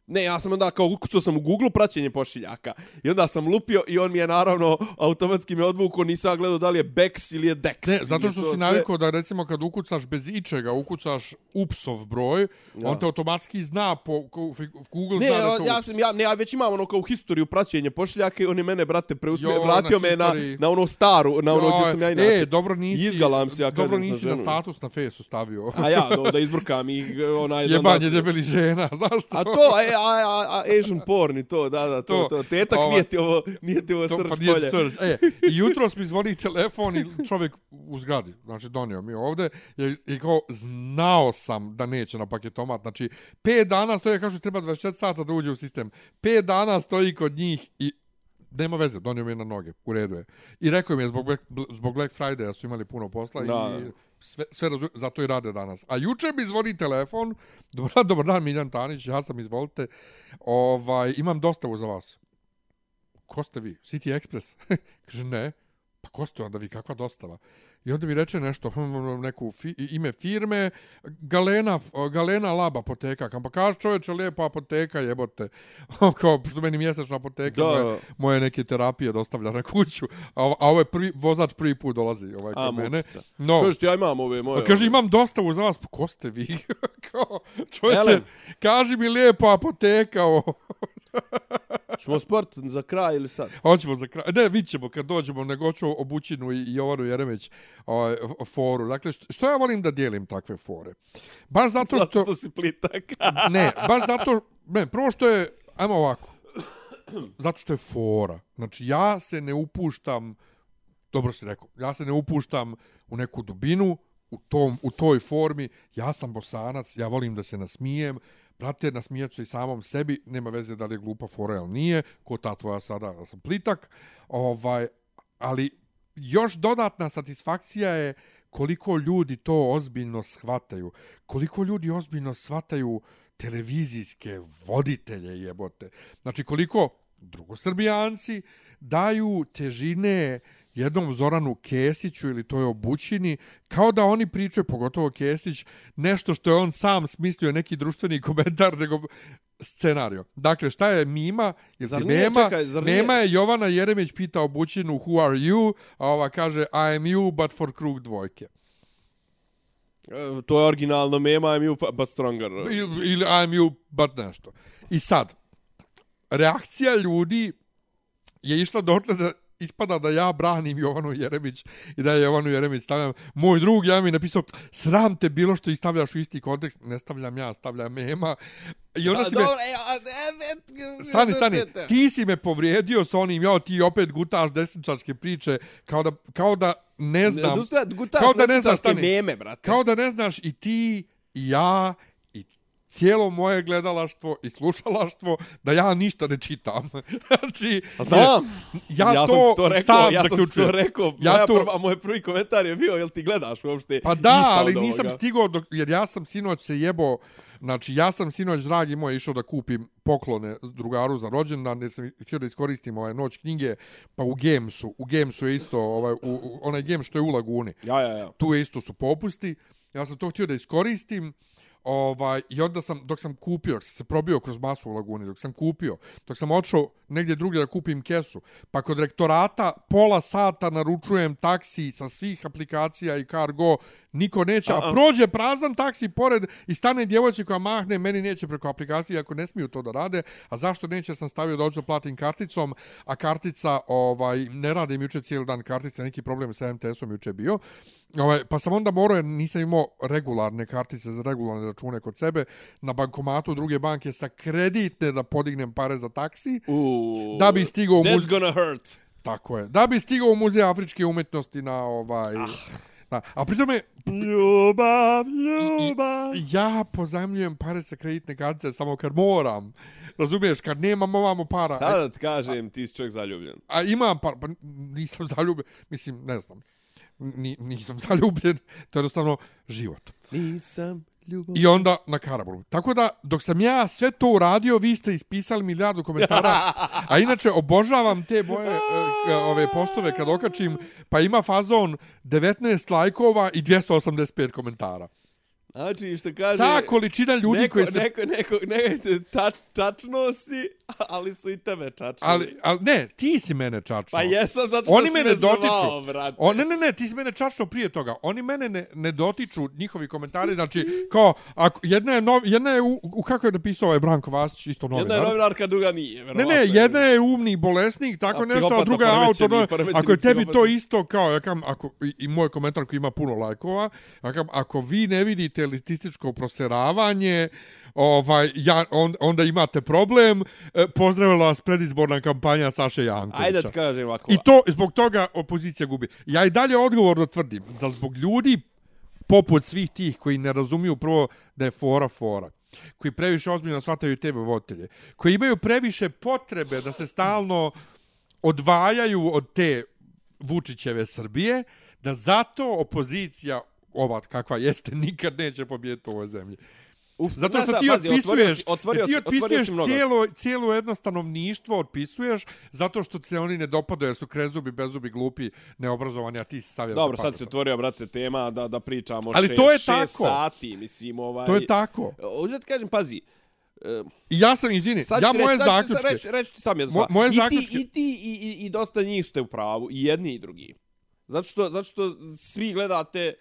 Ne, ja sam onda kao ukucao sam u Google praćenje pošiljaka. I onda sam lupio i on mi je naravno automatski me odvukao, nisam gledao da li je Bex ili je Dex. Ne, zato što to si sve- navikao da recimo kad ukucaš bez ičega, ukucaš upsov broj, Ja. on te automatski zna po Google Ne, zna da ja, to ja sam ja ne, ja već imam ono kao historiju praćenja pošiljaka i on je mene brate preusmio, vratio na me na na ono staru, na ono gdje sam ja inače. E, dobro nisi, Izgalam se ja dobro nisi na na status na fesu stavio. A ja, no, da izbrkam i onaj... da- [LAUGHS] Jebanje debeli žena, [LAUGHS] znaš to? A to, e, a, a, a, Asian porn i to, da, da, to, To, to. Tetak ovaj- nije ti ovo, nije ti ovo To, srč pa nije polje. srč. E, i jutros mi zvoni telefon i čovjek u zgradi, znači donio mi ovde, je, i kao, znao sam da neće na paketomat, znači, pet dana stoje, kažu, treba 24 sata da uđe u sistem, pet dana stoji kod njih i nema veze, donio mi je na noge, u redu je. I rekao mi je, zbog Black, zbog Black Friday su imali puno posla Da. i sve, sve razumiju, zato i rade danas. A juče mi zvoni telefon, [LAUGHS] dobar, dobar dan Miljan Tanić, ja sam, izvolite, ovaj, imam dostavu za vas ko ste vi? City Express? [LAUGHS] Kaže, ne. Pa ko ste onda vi, kakva dostava? I onda mi reče nešto, hm, neku fi, ime firme, Galena, Galena Lab apoteka. Kam pa kaže čovječe, lijepa apoteka, jebote. [LAUGHS] Kao, što meni mjesečna apoteka, Da. moje, moje neke terapije dostavlja na kuću. A, a ovo je prvi, vozač prvi put dolazi ovaj, kod mene. No, Kaže ti, ja imam ove moje... Kaže, imam dostavu za vas, pa ko ste vi? [LAUGHS] Kao, čovječe, Elem. kaži mi lijepo apoteka, ovo. [LAUGHS] Ćemo sport za kraj ili sad? Hoćemo za kraj. Ne, vidit ćemo kad dođemo, nego ću obućinu i Jovanu Jeremić ovaj, foru. Dakle, što, što ja volim da dijelim takve fore? Baš zato Zato što... što si plitak. [LAUGHS] Ne, baš zato... Ne, prvo što je... Ajmo ovako. Zato što je fora. Znači, ja se ne upuštam... Dobro si rekao. Ja se ne upuštam u neku dubinu, u, tom, u toj formi. Ja sam bosanac, ja volim da se nasmijem. Brate, nasmijat se i samom sebi. Nema veze da li je glupa fora ili nije. Ko ta tvoja sada, da sam plitak. Ovaj, ali još dodatna satisfakcija je koliko ljudi to ozbiljno shvataju. Koliko ljudi ozbiljno shvataju televizijske voditelje jebote. Znači koliko drugosrbijanci daju težine jednom Zoranu Kesiću ili toj obućini, kao da oni pričaju, pogotovo Kesić, nešto što je on sam smislio, neki društveni komentar, nego scenario. Dakle, šta je Mima? Jer Zar nije, nema, čekaj, zar nije- nema je Jovana Jeremić pita obućinu Who are you? A ova kaže I am you but for krug dvojke. E, To je originalno mema, I'm you but stronger. Ili, ili I am you but nešto. I sad, reakcija ljudi je išla dotle da ispada da ja branim Jovanu Jeremić i da je Jovanu Jeremić stavljam. Moj drug ja mi napisao, sram te bilo što i stavljaš u isti kontekst. Ne stavljam ja, stavljam Mema. I onda si me... e, e, e, Stani, stani, ti si me povrijedio sa onim, jo, ti opet gutaš desničarske priče, kao da, kao da ne znam, Odustane, gutaš kao da ne znaš, stani, meme, brate. kao da ne znaš i ti, i ja, cijelo moje gledalaštvo i slušalaštvo da ja ništa ne čitam. [LAUGHS] znači, znam. ja, ja to, sam to rekao, sam ja sam to rekao. Ja to- prva, moj prvi komentar je bio, jel ti gledaš uopšte Pa da, ništa ali od nisam ovoga? stigao, dok, jer ja sam sinoć se jebo, znači ja sam sinoć, dragi moj, išao da kupim poklone drugaru za rođendan, jer sam htio da iskoristim ovaj noć knjige, pa u Gamesu, u Gamesu je isto, ovaj, u, u, onaj game što je u Laguni, Ja, ja, ja. tu je isto su popusti, ja sam to htio da iskoristim, Ovaj, I onda sam, dok sam kupio, dok sam se probio kroz masu u laguni, dok sam kupio, dok sam odšao negdje drugdje da kupim kesu, pa kod rektorata pola sata naručujem taksi sa svih aplikacija i cargo, niko neće, a, A-a. prođe prazan taksi pored i stane djevojci koja mahne, meni neće preko aplikacije, ako ne smiju to da rade, a zašto neće sam stavio da hoću platim karticom, a kartica, ovaj, ne radim juče cijeli dan kartica, neki problem sa MTS-om juče bio, Ovaj, pa sam onda morao, jer nisam imao regularne kartice za regularne račune kod sebe, na bankomatu druge banke sa kreditne da podignem pare za taksi. Uuu. Da bi stigao u That's gonna hurt. Tako je. Da bi stigao u muzej afričke umjetnosti na ovaj... Ah. Na, a pri tome, Ljubav, ljubav. ja pozajemljujem pare sa kreditne kartice samo kad moram. Razumiješ, kad nemam ovamo para. Šta da ti kažem, ti si čovjek zaljubljen. A imam par, pa nisam zaljubljen, mislim, ne znam. Ni, nisam [LAUGHS] zaljubljen, to je jednostavno život. Nisam ljubav. I onda na Karaburgu. Tako da, dok sam ja sve to uradio, vi ste ispisali milijardu komentara. [LAUGHS] A inače, obožavam te moje e, k- ove postove kad okačim, pa ima fazon 19 lajkova i 285 komentara. Znači, što kaže... Ta količina ljudi neko, koji se... Neko, neko, neko, ta, tačno si, ali su i tebe čačili. Ali, ali ne, ti si mene čačno. Pa jesam, zato što Oni si me me ne zvao, dotiču. brate. O, ne, ne, ne, ti si mene čačno prije toga. Oni mene ne, ne dotiču, njihovi komentari, znači, kao, ako, jedna je, nov, jedna je u, u, kako je napisao ovaj Branko Vasić, isto novinar. Jedna je novinarka, druga nije. Ne, verovatno ne, je. jedna je umni bolesnik, tako A nešto, a druga je auto. No, ako je tebi to isto kao, ja kam, ako, i, i moj komentar koji ima puno lajkova, ja kam, ako vi ne vidite elitističko proseravanje, ovaj, ja, on, onda imate problem. E, Pozdravila vas predizborna kampanja Saše Jankovića. Ajde da ti kažem ovako. I to, zbog toga opozicija gubi. Ja i dalje odgovorno tvrdim da zbog ljudi poput svih tih koji ne razumiju prvo da je fora fora, koji previše ozbiljno shvataju TV voditelje, koji imaju previše potrebe da se stalno odvajaju od te Vučićeve Srbije, da zato opozicija ova kakva jeste [LAUGHS] nikad neće pobijediti u ovoj zemlji. Uf, Zato što znaš ti otvorio otpisuješ, si- otvorio ti otvorio otpisuješ cijelo, cijelo jedno stanovništvo, otpisuješ zato što se oni ne dopadaju, jer su krezubi, bezubi, glupi, neobrazovani, a ti si savjet. Dobro, sad se otvorio, brate, tema da, da pričamo Ali šest, to je šest tako. sati, mislim, ovaj... To je tako. Da ti kažem, pazi, I ja sam, izvini, ja moje reći- zaključke... Reći, reći ti sam jednu Mo- moje I zaključke- Ti, I ti i, i, i dosta njih ste u pravu, i jedni i drugi. Zato što, zato što svi gledate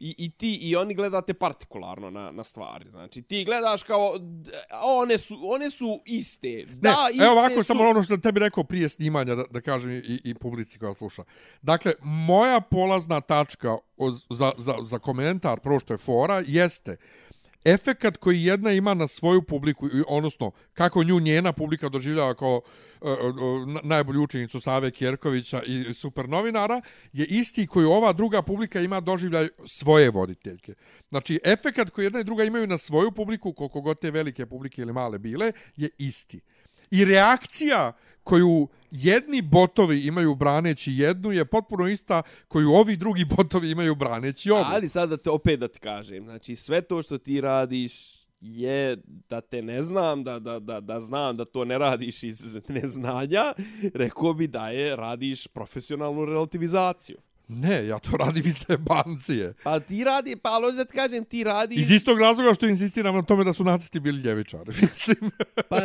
i, i ti i oni gledate partikularno na, na stvari. Znači, ti gledaš kao, one su, one su iste. Ne, da, iste evo ovako su... samo ono što tebi rekao prije snimanja, da, da kažem i, i publici koja sluša. Dakle, moja polazna tačka o, za, za, za komentar, prvo što je fora, jeste efekat koji jedna ima na svoju publiku, odnosno kako nju njena publika doživljava kao e, e, e, najbolju učenicu Save Kjerkovića i super novinara, je isti koji ova druga publika ima doživljaj svoje voditeljke. Znači, efekat koji jedna i druga imaju na svoju publiku, koliko god te velike publike ili male bile, je isti. I reakcija koju jedni botovi imaju braneći jednu je potpuno ista koju ovi drugi [LAUGHS] botovi imaju braneći ovu. Ali sad da te opet da ti kažem, znači sve to što ti radiš je da te ne znam, da, da, da, da znam da to ne radiš iz [LAUGHS] neznanja, rekao bi da je radiš profesionalnu relativizaciju. Ne, ja to radim iz bancije. Pa ti radi, pa ali da ti kažem, ti radiš... Iz istog razloga što insistiram na tome da su nacisti bili ljevičari. [LAUGHS] Mislim, Pa,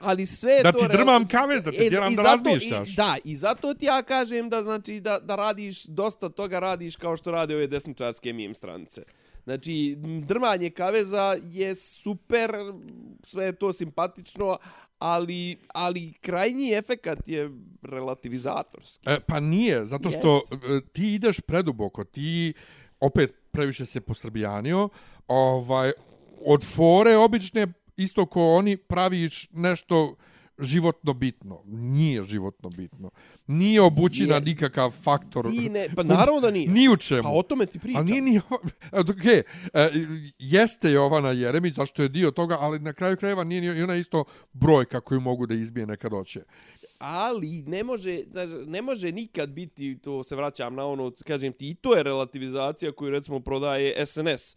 ali sve Da to... ti real- drmam kavez, da te E, tjeram i da zato- razmišljaš. I, da, i zato ti ja kažem da znači da, da radiš, dosta toga radiš kao što rade ove desničarske meme stranice. Znači, drmanje kaveza je super, sve je to simpatično, ali, ali krajnji efekat je relativizatorski. e, pa nije, zato što e, ti ideš preduboko, ti opet previše se posrbijanio, ovaj, od fore obične, isto ko oni, praviš nešto životno bitno. Nije životno bitno. Nije obućina Jer nikakav faktor. Ne, pa naravno da nije. Ni u čemu. Pa o tome ti pričam. Ali nije ni. [LAUGHS] Okay, e, jeste Jovana Jeremić, zašto je dio toga, ali na kraju krajeva nije ni ona isto brojka koju mogu da izbije nekad hoće. ali ne može, ne može nikad biti, to se vraćam na ono, kažem ti, i to je relativizacija koju recimo prodaje SNS.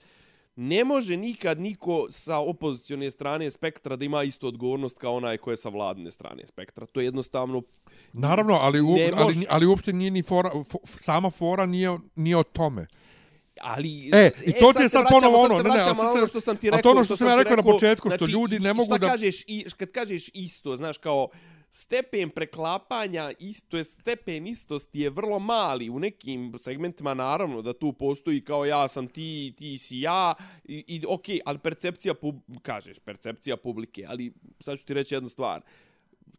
Ne može nikad niko sa opozicione strane spektra da ima istu odgovornost kao onaj ko je sa vladne strane spektra. To je jednostavno... Naravno, ali, u, ali, ali uopšte nije ni fora, fo, sama fora nije, nije o tome. Ali, E, i to ti je se sad vraćamo- ponovo ono, se ne, ne, ali sad ono se- što sam ti a to rekao, ono što sam ja ti rekao na početku, što znači, ljudi i- ne mogu šta da- Kažeš, i, kad kažeš isto, znaš, kao stepen preklapanja, isto, to je stepen istosti je vrlo mali. U nekim segmentima naravno da tu postoji kao ja sam ti, ti si ja, i, i ok, ali percepcija, pub, kažeš, percepcija publike, ali sad ću ti reći jednu stvar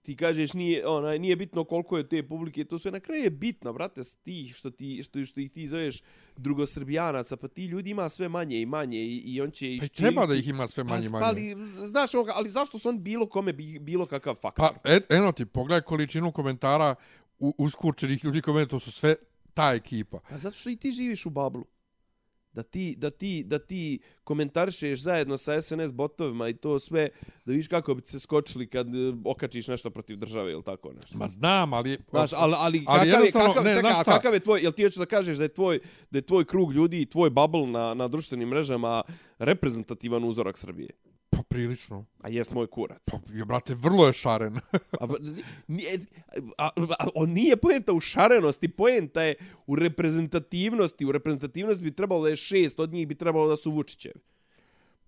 ti kažeš nije onaj nije bitno koliko je te publike to sve na kraju je bitno brate s tih što ti što što ih ti zoveš drugosrbijanaca pa ti ljudi ima sve manje i manje i, i on će Pa i iščiviti. treba da ih ima sve manje i Pa, manje. ali znaš ali zašto su on bilo kome bi, bilo kakav faktor Pa, et, eno ti, pogledaj količinu komentara u, uskurčenih ljudi komentara, to su sve ta ekipa. Pa zato što i ti živiš u bablu. Da ti, da ti, da ti komentarišeš zajedno sa SNS botovima i to sve, da vidiš kako bi se skočili kad e, okačiš nešto protiv države ili tako nešto. Ma znam, ali... Znaš, ali, ali, Ali kakav, je, kakav, ne, čekaj, znaš a šta? kakav je tvoj, jel ti hoćeš da kažeš da je tvoj, da je tvoj krug ljudi i tvoj bubble na, na društvenim mrežama reprezentativan uzorak Srbije? Pa prilično. A jest moj kurac. Pa, je, brate, vrlo je šaren. A, nije, a, a, on nije poenta u šarenosti, poenta je u reprezentativnosti. U reprezentativnosti bi trebalo da je šest, od njih bi trebalo da su Vučićevi.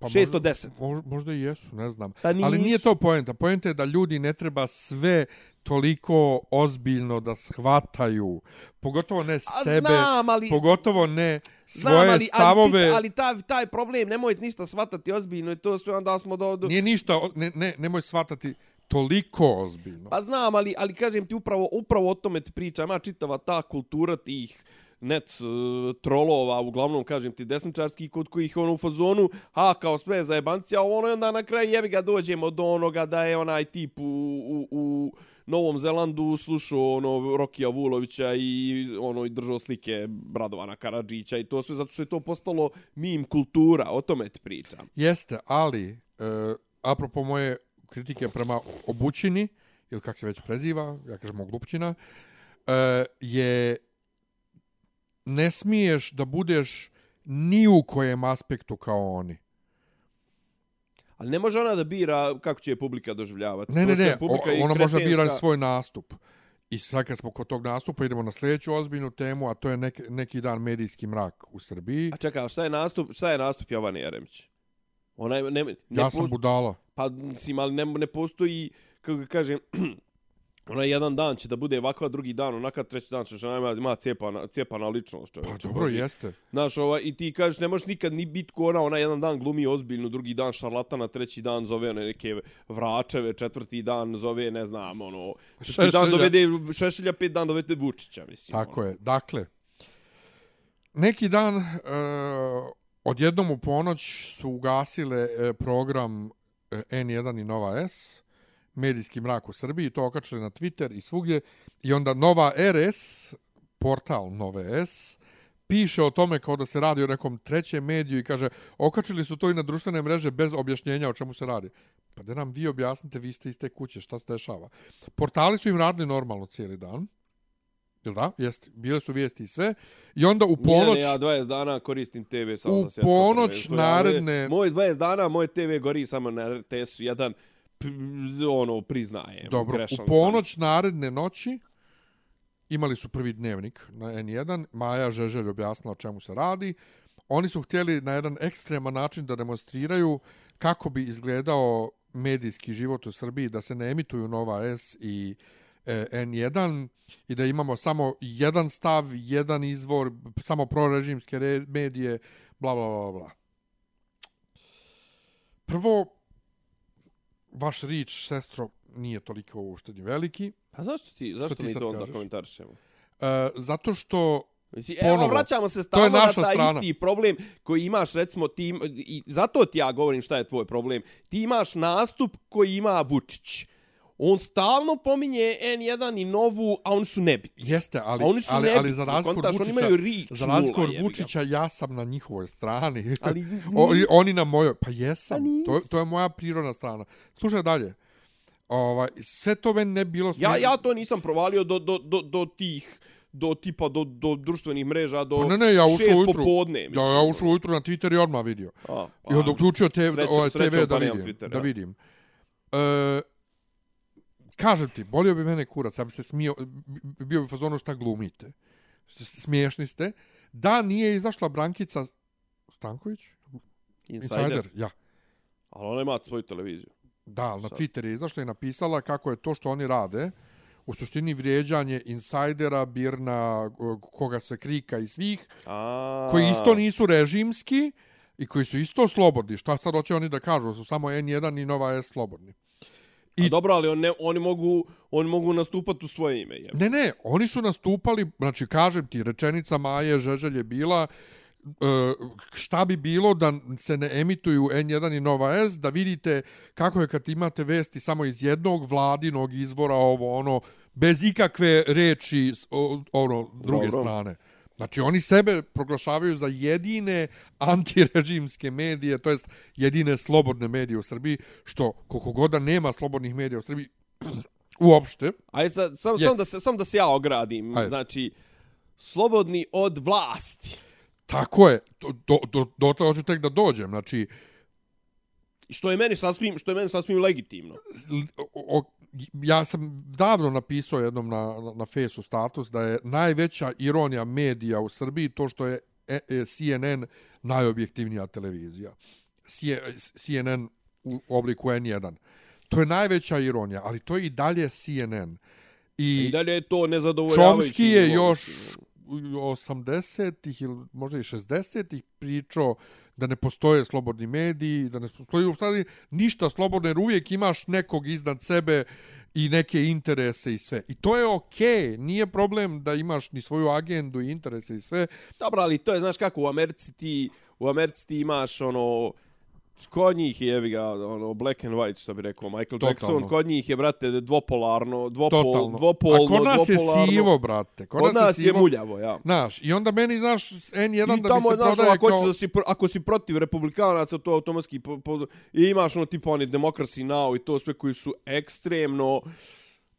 Pa Šest možda- možda i jesu, ne znam. Pa nisu. Ali nije to poenta. Poenta je da ljudi ne treba sve toliko ozbiljno da shvataju. Pogotovo ne A sebe, znam, ali- pogotovo ne Znam, svoje ali, stavove. Ali, ali taj, taj problem, nemoj ništa shvatati ozbiljno i to sve onda smo do... do... Nije ništa, ne, ne, nemoj shvatati toliko ozbiljno. Pa znam, ali, ali kažem ti upravo, upravo o tome ti pričam. Ima čitava ta kultura tih net uh, trolova, uglavnom kažem ti desničarski, kod kojih ono u fazonu, ha, kao sve za jebanci, a ono i onda na kraju jebi ga dođemo do onoga da je onaj tip u, u, u Novom Zelandu slušao ono Rokija Vulovića i ono i držao slike Bradovana Karadžića i to sve zato što je to postalo mim kultura, o tome ti pričam. Jeste, ali, e, apropo moje kritike prema obućini, ili kako se već preziva, ja kažem oglupćina, e, eh, je ne smiješ da budeš ni u kojem aspektu kao oni. Ali ne može ona da bira kako će je publika doživljavati. Ne, ne, ne, publika o, ona može da bira svoj nastup. I sad kad smo kod tog nastupa idemo na sljedeću ozbiljnu temu, a to je neki, neki dan medijski mrak u Srbiji. A čekaj, šta je nastup, šta je nastup Jovane Jeremić? Ona je, ne, ne Ja sam post- budala. Pa, mislim, ali ne, ne postoji, kako ga kažem, ona jedan dan će da bude ovakva, drugi dan, onaka, treći dan će ona ima, ima cijepana, cijepana ličnost, čovječe. Pa dobro, Bože. jeste. Znaš, ova, i ti kažeš, ne možeš nikad ni bit ko ona, ona jedan dan glumi ozbiljno, drugi dan šarlatana, treći dan zove one neke vračeve, četvrti dan zove, ne znam, ono, četvrti dan Šešelja. dovede Šešelja, pet dan dovede Vučića, mislim. Tako ono. je. Dakle, neki dan e, odjednom u ponoć su ugasile e, program e, N1 i Nova S, medijski mrak u Srbiji, to okačili na Twitter i svugdje, i onda Nova RS, portal Nove S, piše o tome kao da se radi o nekom trećem mediju i kaže okačili su to i na društvene mreže bez objašnjenja o čemu se radi. Pa da nam vi objasnite, vi ste iz te kuće, šta se dešava. Portali su im radili normalno cijeli dan. Jel da? Jeste. Bile su vijesti i sve. I onda u Ponoć... ponoć... ja 20 dana koristim TV samo U za svjetsko ponoć naredne- Ja, moj 20 dana, moj TV gori samo na RTS-u. Jedan, ono, priznajem. Dobro, u ponoć naredne noći imali su prvi dnevnik na N1. Maja Žeželj objasnila o čemu se radi. Oni su htjeli na jedan ekstreman način da demonstriraju kako bi izgledao medijski život u Srbiji, da se ne emituju Nova S i e, N1 i da imamo samo jedan stav, jedan izvor, samo prorežimske re, medije, bla, bla, bla, bla. Prvo, vaš rič, sestro, nije toliko uopšte ni veliki. sam. Pa zašto ti, zašto ti mi to onda kažeš? komentarišemo? E, zato što Mislim, Ponovo. evo, vraćamo se stalno na taj strana. isti problem koji imaš, recimo, ti, i zato ti ja govorim šta je tvoj problem. Ti imaš nastup koji ima Vučić. On stalno pominje N1 i Novu, a oni su nebitni. Jeste, ali, A oni su ali, ali za od kontaš, oni Vučića, imaju za ga. Vučića, ja sam na njihovoj strani. Ali [LAUGHS] O, oni na mojoj. Pa jesam. Pa to, to je moja prirodna strana. Slušaj dalje. Ovaj, sve to meni ne bilo... Ja, ja to nisam provalio do, do, do, do tih do tipa do, do društvenih mreža do Pa ne, ne, ja šest ujutru. popodne. Ja, mislim. ja ušao ujutru na Twitter i odmah vidio. A, I onda uključio te, srećom- ovaj, TV da pa vidim. Twitter, da ja. vidim. E, kažem ti, bolio bi mene kurac, ja bi se smio, bi- bio bi u fazonu šta glumite. Smiješni ste. Da nije izašla Brankica Stanković? Insider. Insider, ja. Ali ona ima svoju televiziju. Da, ali na. Twitter je izašla i napisala kako je to što oni rade u suštini vrijeđanje insajdera, birna, koga se krika i svih, A, koji isto nisu režimski i koji su isto slobodni. Šta sad hoće oni da kažu? Su samo N1 i Nova S slobodni. I... I- dobro, ali on ne, oni, mogu, oni mogu nastupati u svoje ime. Je. Ne, ne, oni su nastupali, znači kažem ti, rečenica Maje Žeželj je bila e, šta bi bilo da se ne emituju N1 i Nova S, da vidite kako je kad imate vesti samo iz jednog vladinog izvora, ovo ono, bez ikakve reči ono, druge Dobro. strane. Znači, oni sebe proglašavaju za jedine antirežimske medije, to jest jedine slobodne medije u Srbiji, što koliko god da nema slobodnih medija u Srbiji, [CLEARS THROAT] uopšte, Ajde, sad, sam, Je. sam, da se, sam da se ja ogradim. Ajde. Znači, slobodni od vlasti. Tako je, do, do, do, dotle hoću tek da dođem, znači, Što je meni sasvim, što je meni sasvim legitimno. o, ja sam davno napisao jednom na, na, na Faceu status da je najveća ironija medija u Srbiji to što je e, e, CNN najobjektivnija televizija. CNN u obliku N1. To je najveća ironija, ali to je i dalje CNN. I, I, dalje je to nezadovoljavajući. Chomsky je još mislim. u 80-ih ili možda i 60-ih pričao da ne postoje slobodni mediji, da ne postoji u stvari ništa slobodno, jer uvijek imaš nekog iznad sebe i neke interese i sve. I to je okej, nije problem da imaš ni svoju agendu i interese i sve. Dobro, ali to je, znaš kako, u Americi ti, u Americi ti imaš, ono, kod njih je, jebi ga, ono, black and white, što bi rekao Michael Totalno. Jackson, kod njih je, brate, dvopolarno, dvopol, Totalno. dvopolno, A kod nas je dvopolarno. sivo, brate. Kod, Kod nas je sivo. muljavo, ja. Znaš, i onda meni, znaš, N1 I da tamo, se znaš, prodaje ako, kao... da si, ako si protiv republikanaca, to automatski po, po, i imaš ono tipa oni Democracy Now i to sve koji su ekstremno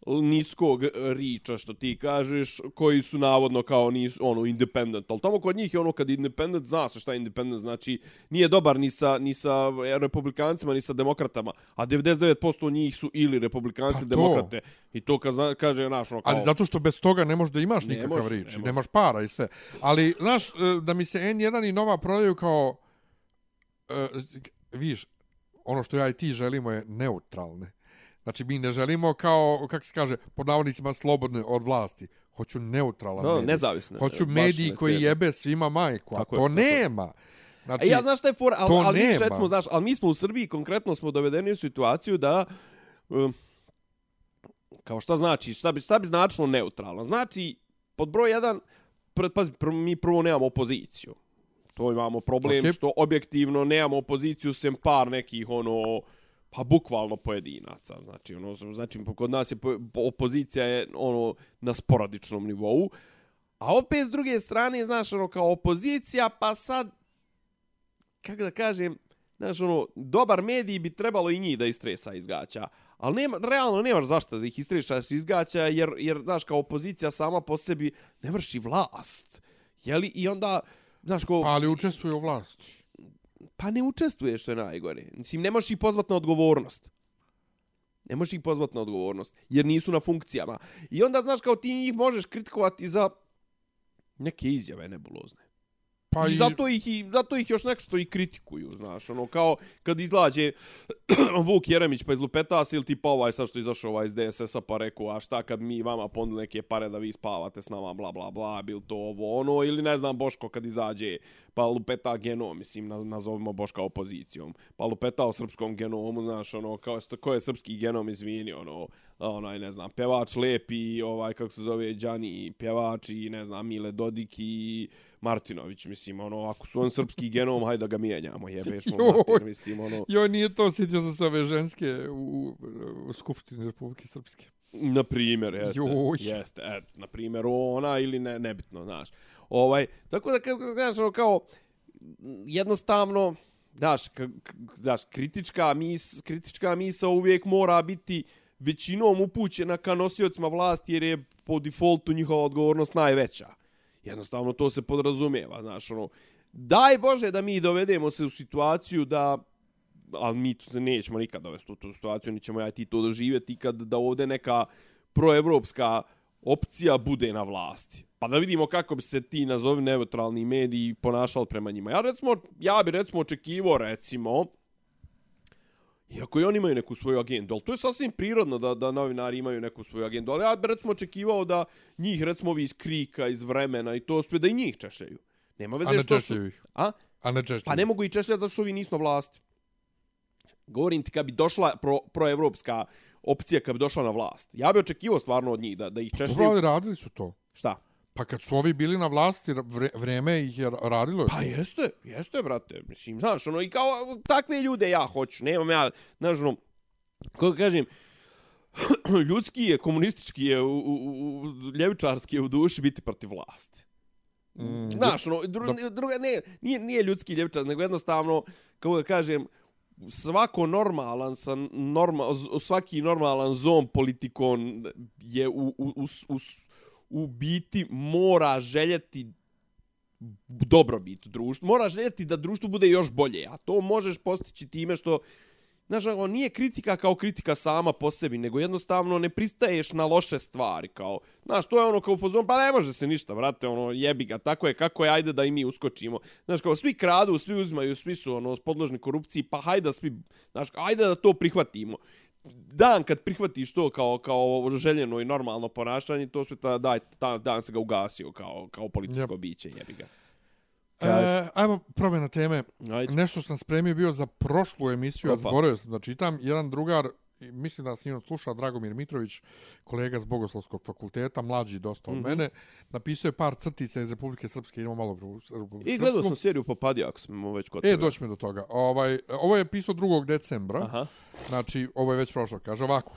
niskog riča, što ti kažeš, koji su navodno kao nisu, ono, independent. Ali tamo kod njih je ono, kad independent, zna se šta independent, znači nije dobar ni sa, ni sa republikancima, ni sa demokratama, a 99% njih su ili republikanci, Pa ili demokrate. I to kad zna, kaže, naš, ono, kao... Ali zato što bez toga ne možeš da imaš Ne nikakav može, rič, ne ne može. nemaš para i sve. Ali, znaš, e, da mi se N1 i Nova prodaju kao, e, viš, ono što ja i ti želimo je neutralne. Znači, mi ne želimo kao, kako se kaže, pod navodnicima slobodne od vlasti. Hoću neutralan No, medij. nezavisne. Hoću mediji koji jebe svima majku, a Tako to je, tako nema. Znači, E, ja znaš šta je for, ali, ali mi recimo, znaš, ali mi smo u Srbiji konkretno smo dovedeni u situaciju da um, kao šta znači, šta bi, šta bi značilo neutralno? Znači, pod broj jedan, pr, pazi, pr, mi prvo nemamo opoziciju. To imamo problem Okej. što objektivno nemamo opoziciju sem par nekih ono pa bukvalno pojedinaca znači ono znači kod nas je po- opozicija je ono na sporadičnom nivou a opet s druge strane znaš ono kao opozicija pa sad kako da kažem znaš ono dobar mediji bi trebalo i njih da istresa iz gaća ali nema, realno nemaš zašto da ih istrešaš iz gaća jer, jer znaš kao opozicija sama po sebi ne vrši vlast jeli i onda znaš ko pa, ali učestvuje u vlasti pa ne učestvuješ što je najgore. Mislim, ne možeš ih pozvat na odgovornost. Ne možeš ih pozvat na odgovornost, jer nisu na funkcijama. I onda, znaš, kao ti njih možeš kritikovati za neke izjave nebulozne. Pa I zato ih, i zato ih još nešto i kritikuju, znaš, ono, kao kad izlađe [CLEARS THROAT] Vuk Jeremić pa iz Lupetas ili tipa ovaj sad što izašao ovaj iz DSS-a pa rekao, a šta kad mi vama ponudili neke pare da vi spavate s nama, bla, bla, bla, bil to ovo, ono, ili ne znam, Boško kad izađe, pa lupeta genom, mislim, naz, nazovimo Boška opozicijom, pa lupeta o srpskom genomu, znaš, ono, kao, sto- ko je srpski genom, izvini, ono, onaj, ne znam, pevač Lepi, ovaj, kako se zove, Đani, pjevač i, ne znam, Mile Dodik i Martinović, mislim, ono, ako su on srpski genom, hajde da ga mijenjamo, jebeš mu. [LAUGHS] Martin, mislim, ono, Joj, nije to, sjećao sam se ove ženske u, u Skupštini Republike Srpske. na primjer, jeste, Joj. jeste, et, na primjer, ona ili ne, nebitno, znaš. Ovaj, tako da, kako, znaš, ono, kao, jednostavno, k, daš, kritička mis, kritička misa uvijek mora biti većinom upućena ka nosiocima vlasti jer je po defaultu njihova odgovornost najveća. Jednostavno to se podrazumijeva, znaš, ono, daj Bože da mi dovedemo se u situaciju da ali mi tu se nećemo nikad dovesti u tu situaciju, ni ćemo ja ti to doživjeti kad da ovdje neka proevropska opcija bude na vlasti. Pa da vidimo kako bi se ti nazovi neutralni mediji ponašali prema njima. Ja, recimo, ja bi recimo očekivao recimo Iako i oni imaju neku svoju agendu, ali to je sasvim prirodno da, da novinari imaju neku svoju agendu. Ali ja bih recimo očekivao da njih, recimo ovi iz krika, iz vremena i to sve, da i njih češljaju. Nema veze što su... ih. A? A ne češljaju. Pa ne mogu i češljati zato što vi nismo vlasti. Govorim ti kad bi došla pro, proevropska opcija kad bi došla na vlast. Ja bih očekivao stvarno od njih da, da ih Dobro, češljaju. ali radili su to. Šta? Pa kad su ovi bili na vlasti, vre, vreme ih je radilo. Pa jeste, jeste, brate. Mislim, znaš, ono, i kao takve ljude ja hoću. Nemam ja, znaš, ono, kako kažem, [CLEARS THROAT] ljudski je, komunistički je, u, u, u, ljevičarski je u duši biti protiv vlasti. Mm, Znaš, ono, dru, druga, ne, nije, nije ljudski ljevičar, nego jednostavno, kako da kažem, svako normalan sa norma, svaki normalan zon politikon je u, u, u, u, u biti mora željeti dobrobit društvu, Mora željeti da društvo bude još bolje, a to možeš postići time što Znaš, ono, nije kritika kao kritika sama po sebi, nego jednostavno ne pristaješ na loše stvari, kao, znaš, to je ono kao u fazonu, pa ne može se ništa, vrate, ono, jebi ga, tako je, kako je, ajde da i mi uskočimo. Znaš, kao, svi kradu, svi uzimaju, svi su, ono, podložni korupciji, pa hajde da svi, znaš, ajde da to prihvatimo. Dan kad prihvatiš to kao kao željeno i normalno ponašanje, to sve ta, daj, ta, dan se ga ugasio kao, kao političko Yep. biće, jebi ga. E, ajmo promjena teme. Ajde. Nešto sam spremio bio za prošlu emisiju, a Opa. zaboravio sam da čitam. Jedan drugar, mislim da sam sluša, Dragomir Mitrović, kolega s Bogoslovskog fakulteta, mlađi dosta od Mhm. mene, napisao je par crtica iz Republike Srpske, idemo malo u Republiku I gledao sam seriju Popadija, ako smo već kod E, tebe. doćemo do toga. Ovaj, ovo je pisao 2. decembra, Aha. znači ovo je već prošlo. Kaže ovako.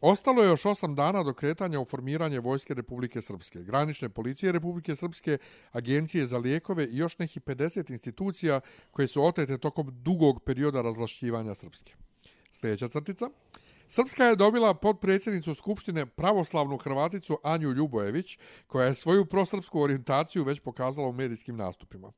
Ostalo je još osam dana do kretanja u formiranje Vojske Republike Srpske, granične policije Republike Srpske, agencije za lijekove i još nekih 50 institucija koje su otete tokom dugog perioda razlašćivanja Srpske. Sljedeća crtica. Srpska je dobila podpredsjednicu Skupštine pravoslavnu Hrvaticu Anju Ljubojević, koja je svoju prosrpsku orijentaciju već pokazala u medijskim nastupima.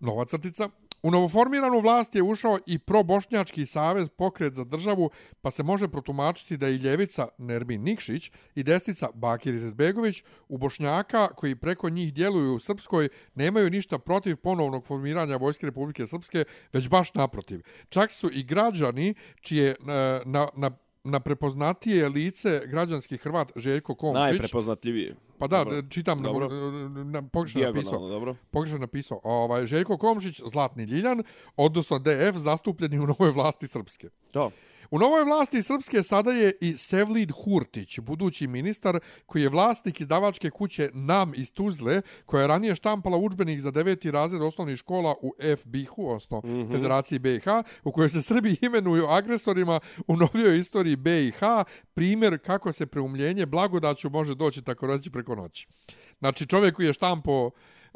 Nova crtica. U novoformiranu vlast je ušao i probošnjački savez pokret za državu, pa se može protumačiti da i ljevica Nermin Nikšić i desnica Bakir Izetbegović u Bošnjaka koji preko njih djeluju u Srpskoj nemaju ništa protiv ponovnog formiranja Vojske Republike Srpske, već baš naprotiv. Čak su i građani čije e, na, na, na prepoznatije lice građanski Hrvat Željko Komšić. Najprepoznatljivije. Pa da, Dobro. čitam, na, Dobro. na, pogrešno napisao dobro. pogrešno napisao, ovaj, Željko Komšić, Zlatni Ljiljan, odnosno DF, zastupljeni u novoj vlasti Srpske. To. U novoj vlasti Srpske sada je i Sevlid Hurtić, budući ministar koji je vlasnik izdavačke kuće NAM iz Tuzle, koja je ranije štampala učbenik za deveti razred osnovnih škola u FBH-u, odnosno mm -hmm. Federaciji BiH, u kojoj se Srbi imenuju agresorima u novijoj istoriji BiH, primjer kako se preumljenje blagodaću može doći tako reći preko noći. Znači čovjek koji je štampo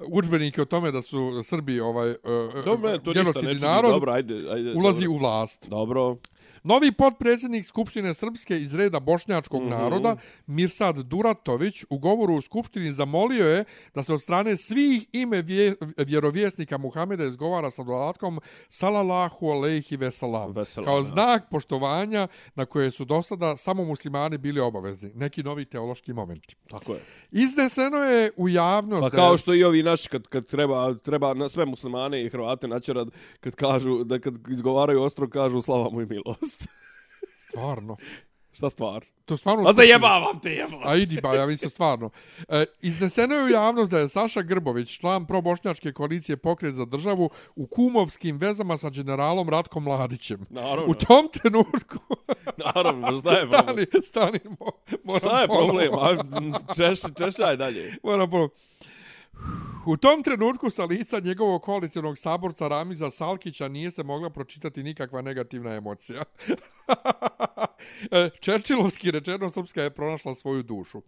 učbenike o tome da su Srbi ovaj uh, Dobro, to ništa genocidni čini. narod, Dobro, ajde, ajde. ulazi dobro. u vlast. Dobro. Novi potpredsjednik Skupštine Srpske iz reda bošnjačkog mm Mhm. -hmm. naroda, Mirsad Duratović, u govoru u Skupštini zamolio je da se od strane svih ime vje, vjerovjesnika Muhameda izgovara sa dodatkom Salalahu alejhi veselam, Veselam, kao znak poštovanja na koje su do sada samo muslimani bili obavezni. Neki novi teološki momenti. Tako je. Izneseno je u javnost... Pa kao što i ovi naši kad, kad treba, treba na sve muslimane i Hrvate načerat kad kažu, da kad izgovaraju ostro kažu slava mu i milost. [LAUGHS] Stvarno. Šta stvar? To je stvarno... Ma zajebavam te jebala. A idi ba, ja mislim stvarno. E, izneseno je u javnost da je Saša Grbović, član probošnjačke koalicije Pokret za državu, u kumovskim vezama sa generalom Ratkom Mladićem. Naravno. U tom trenutku... [LAUGHS] Naravno, šta je [LAUGHS] problem? stani, stani, mo, moram Šta je ponovo. problem? A, češ, češljaj dalje. Moram ponovo. U tom trenutku sa lica njegovog koalicijnog saborca Ramiza Salkića nije se mogla pročitati nikakva negativna emocija. [LAUGHS] E, Čerčilovski rečeno Srpska je pronašla svoju dušu.